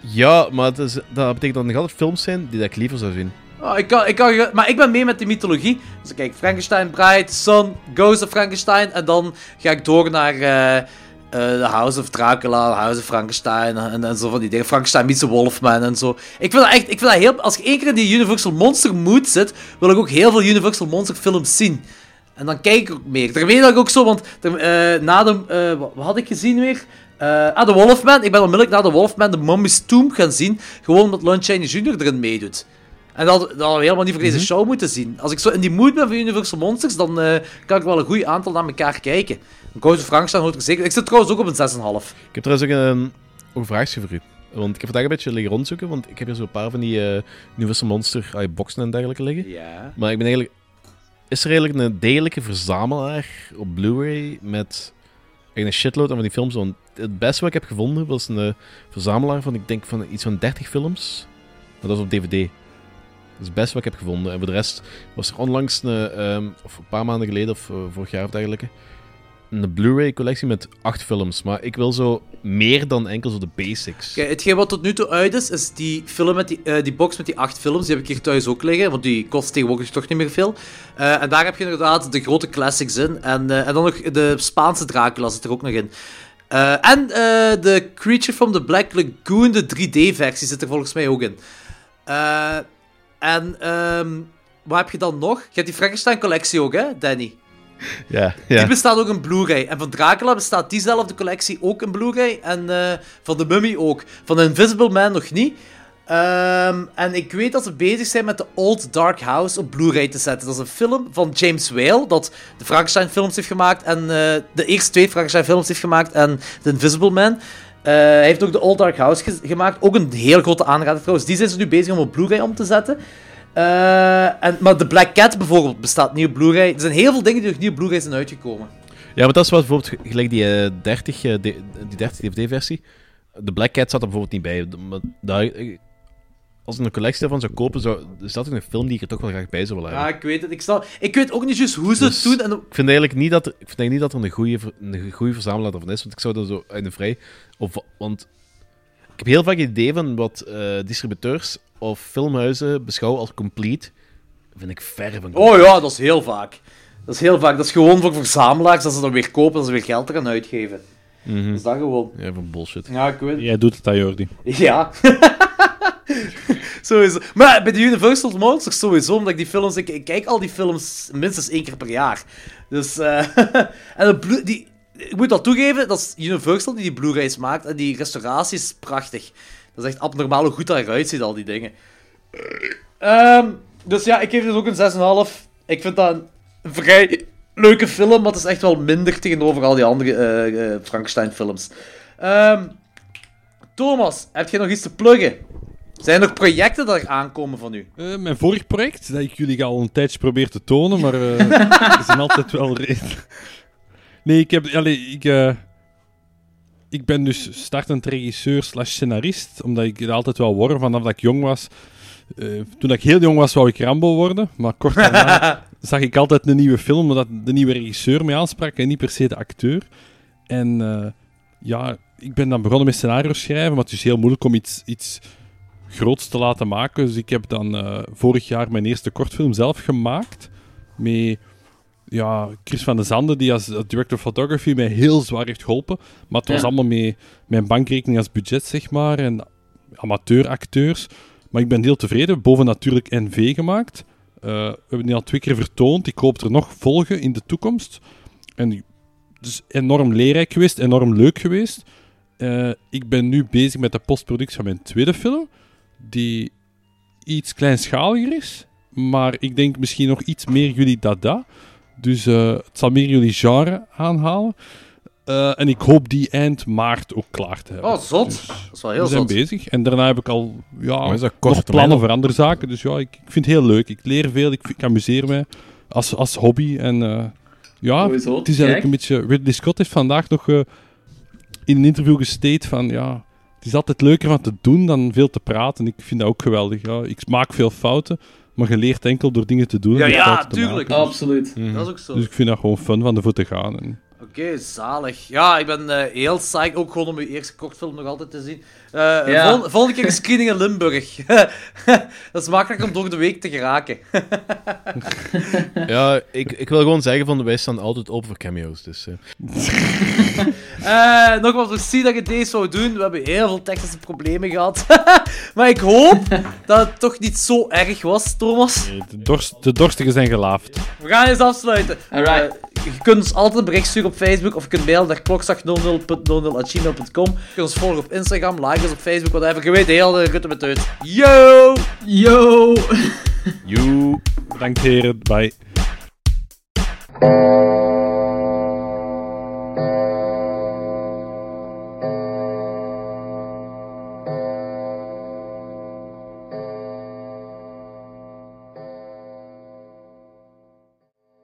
Ja, maar het is, dat betekent dat er nog altijd films zijn die dat ik liever zou zien. Oh, ik kan, ik kan, maar ik ben mee met de mythologie. Dus ik kijk Frankenstein, Bride, Son, Ghost of Frankenstein. En dan ga ik door naar The House of Dracula, House of Frankenstein. En, en zo van die dingen. Frankenstein meets Wolfman en zo. Ik vind echt, ik vind dat heel... Als je één keer in die Universal Monster mood zit, wil ik ook heel veel Universal Monster films zien. En dan kijk ik ook meer. Daarmee dat ik ook zo, want eh, na de... wat, had ik gezien weer? Ah, The Wolfman. Ik ben onmiddellijk na The Wolfman de Mummy's Tomb gaan zien. Gewoon omdat Lon Chaney Jr. erin meedoet. En dat, dat hadden we helemaal niet voor deze show moeten zien. Als ik zo in die mood ben van Universal Monsters, dan eh, kan ik wel een goed aantal naar elkaar kijken. Ghost of Frankenstein hoort er zeker... Ik zit trouwens ook op een 6,5. Ik heb trouwens ook een, ook vraagje voor u. Want ik heb vandaag een beetje liggen rondzoeken, want ik heb hier zo'n paar van die eh, Universal Monster ah, boxen en dergelijke liggen. Ja. Maar ik ben eigenlijk... Is er eigenlijk een degelijke verzamelaar op Blu-ray met een shitload aan van die films? Want het beste wat ik heb gevonden was een eh, verzamelaar van, ik denk, van iets van 30 films. Maar dat is op DVD. Dat is het beste wat ik heb gevonden. En voor de rest was er onlangs, een, ehm, of een paar maanden geleden, of eh, vorig jaar of dergelijke, een Blu-ray collectie met acht films. Maar ik wil zo meer dan enkel zo de basics. Kijk, hetgeen wat tot nu toe uit is, is die, film met die, eh, die box met die acht films. Die heb ik hier thuis ook liggen, want die kost tegenwoordig toch niet meer veel. Eh, en daar heb je inderdaad de grote classics in. En, en dan nog de Spaanse Dracula zit er ook nog in. En de Creature from the Black Lagoon, de 3D-versie, zit er volgens mij ook in. En ehm, wat heb je dan nog? Je hebt die Frankenstein-collectie ook, hè, Danny? Ja, Die ja. bestaat ook in Blu-ray. En van Dracula bestaat diezelfde collectie ook in Blu-ray. En eh, van de Mummy ook. Van de Invisible Man nog niet. Ehm, en ik weet dat ze bezig zijn met de Old Dark House op Blu-ray te zetten. Dat is een film van James Whale, dat de Frankenstein-films heeft gemaakt. En eh, de eerste twee Frankenstein-films heeft gemaakt. En The Invisible Man. Eh, hij heeft ook de Old Dark House ge- gemaakt. Ook een heel grote aanrader trouwens. Die zijn ze nu bezig om op Blu-ray om te zetten. Eh, en, maar de Black Cat bijvoorbeeld bestaat niet op Blu-ray. Er zijn heel veel dingen die op Blu-ray zijn uitgekomen. Ja, maar dat is wat bijvoorbeeld gelijk die, eh, 30, eh, die 30 DVD-versie. De Black Cat zat er bijvoorbeeld niet bij. Eh, als ik een collectie daarvan zou kopen, zou, is dat een film die ik er toch wel graag bij zou willen Ja, hebben. ik weet het. Ik, sta... ik weet ook niet juist hoe ze Dus- het doen. En... Ik vind eigenlijk niet dat er, ik vind eigenlijk niet dat er een goede, een goede verzamelaar ervan is, want ik zou er zo in de vrij... Of, want ik heb heel vaak het idee van wat eh, distributeurs of filmhuizen beschouwen als complete. vind ik ver van Oh ja, dat is heel vaak. Dat is heel vaak. Dat is gewoon voor verzamelaars dat ze dan weer kopen en ze weer geld eraan uitgeven. Mhm. Dat is dat gewoon. Ja, van bullshit. Ja, ik weet Jij doet het aan Jordi. Ja. sowieso. Maar bij de Universal Monsters sowieso, omdat ik die films... Ik, kijk al die films minstens één keer per jaar. Dus... eh, en die, ik moet dat toegeven, dat is Universal die die Blu-rays maakt. En die restauratie is prachtig. Dat is echt abnormaal hoe goed dat eruit ziet, al die dingen. Ehm, dus ja, ik geef dus ook een 6,5. Ik vind dat een vrij leuke film, maar het is echt wel minder tegenover al die andere eh, eh, Frankenstein-films. Ehm, Thomas, heb jij nog iets te pluggen? Zijn er projecten dat er aankomen van u? Eh, mijn vorig project, dat ik jullie al een tijdje probeer te tonen, maar eh er zijn altijd wel redenen. Nee, ik heb... Allee, ik, eh, ik ben dus startend regisseur slash scenarist, omdat ik het altijd wel word vanaf dat ik jong was. Toen ik heel jong was, wou ik Rambo worden, maar kort daarna zag ik altijd een nieuwe film, omdat de nieuwe regisseur mij aansprak en niet per se de acteur. En ja, ik ben dan begonnen met scenario schrijven, maar het is heel moeilijk om iets... iets groots te laten maken. Dus ik heb dan eh, vorig jaar mijn eerste kortfilm zelf gemaakt. Met ja, Chris van de Zanden, die als als director photography mij heel zwaar heeft geholpen. Maar het was Ja. allemaal met mijn bankrekening als budget, zeg maar. En amateuracteurs. Maar ik ben heel tevreden. Boven natuurlijk NV gemaakt. Eh, we hebben die al twee keer vertoond. Ik hoop er nog volgen in de toekomst. En het is enorm leerrijk geweest, enorm leuk geweest. Eh, ik ben nu bezig met de postproductie van mijn tweede film, die iets kleinschaliger is, maar ik denk misschien nog iets meer jullie dada. Dus eh, het zal meer jullie genre aanhalen. Eh, en ik hoop die eind maart ook klaar te hebben. Oh, zot. Dus Dat is wel heel we zijn zot. bezig. En daarna heb ik al ja, nog plannen voor andere zaken. Dus ja, ik, ik vind het heel leuk. Ik leer veel, ik, ik amuseer me. als, als hobby. En eh, ja, het is eigenlijk kijk. een beetje... Ridley Scott heeft vandaag nog eh, in een interview gesteed van... Ja, het is altijd leuker van te doen dan veel te praten. Ik vind dat ook geweldig. Ja. Ik maak veel fouten, maar je leert enkel door dingen te doen. Ja, en ja, tuurlijk. maken. Absoluut. Dat is ook zo. Dus ik vind dat gewoon fun van de voet te gaan. En, Oké, zalig. Ja, ik ben eh, heel psyched ook gewoon om uw eerste kortfilm nog altijd te zien. Eh, Ja. vol- volgende keer een screening in Limburg. dat is makkelijk om door de week te geraken. Ja, ik, ik wil gewoon zeggen van wij staan altijd open voor cameo's. Dus, eh. Eh nogmaals, merci dat je deze zou doen. We hebben heel veel technische problemen gehad. maar ik hoop dat het toch niet zo erg was, Thomas. de, dorst, de dorstigen zijn gelaafd. We gaan eens afsluiten. Alright. Eh, je kunt ons altijd een bericht sturen op Facebook of je kunt mailen naar klokslag00.00.gmail.com. Je kunt ons volgen op Instagram, like ons op Facebook, whatever. Je weet heel de rutte met uit. Yo! Yo! Joe. Bedankt heren. Bye.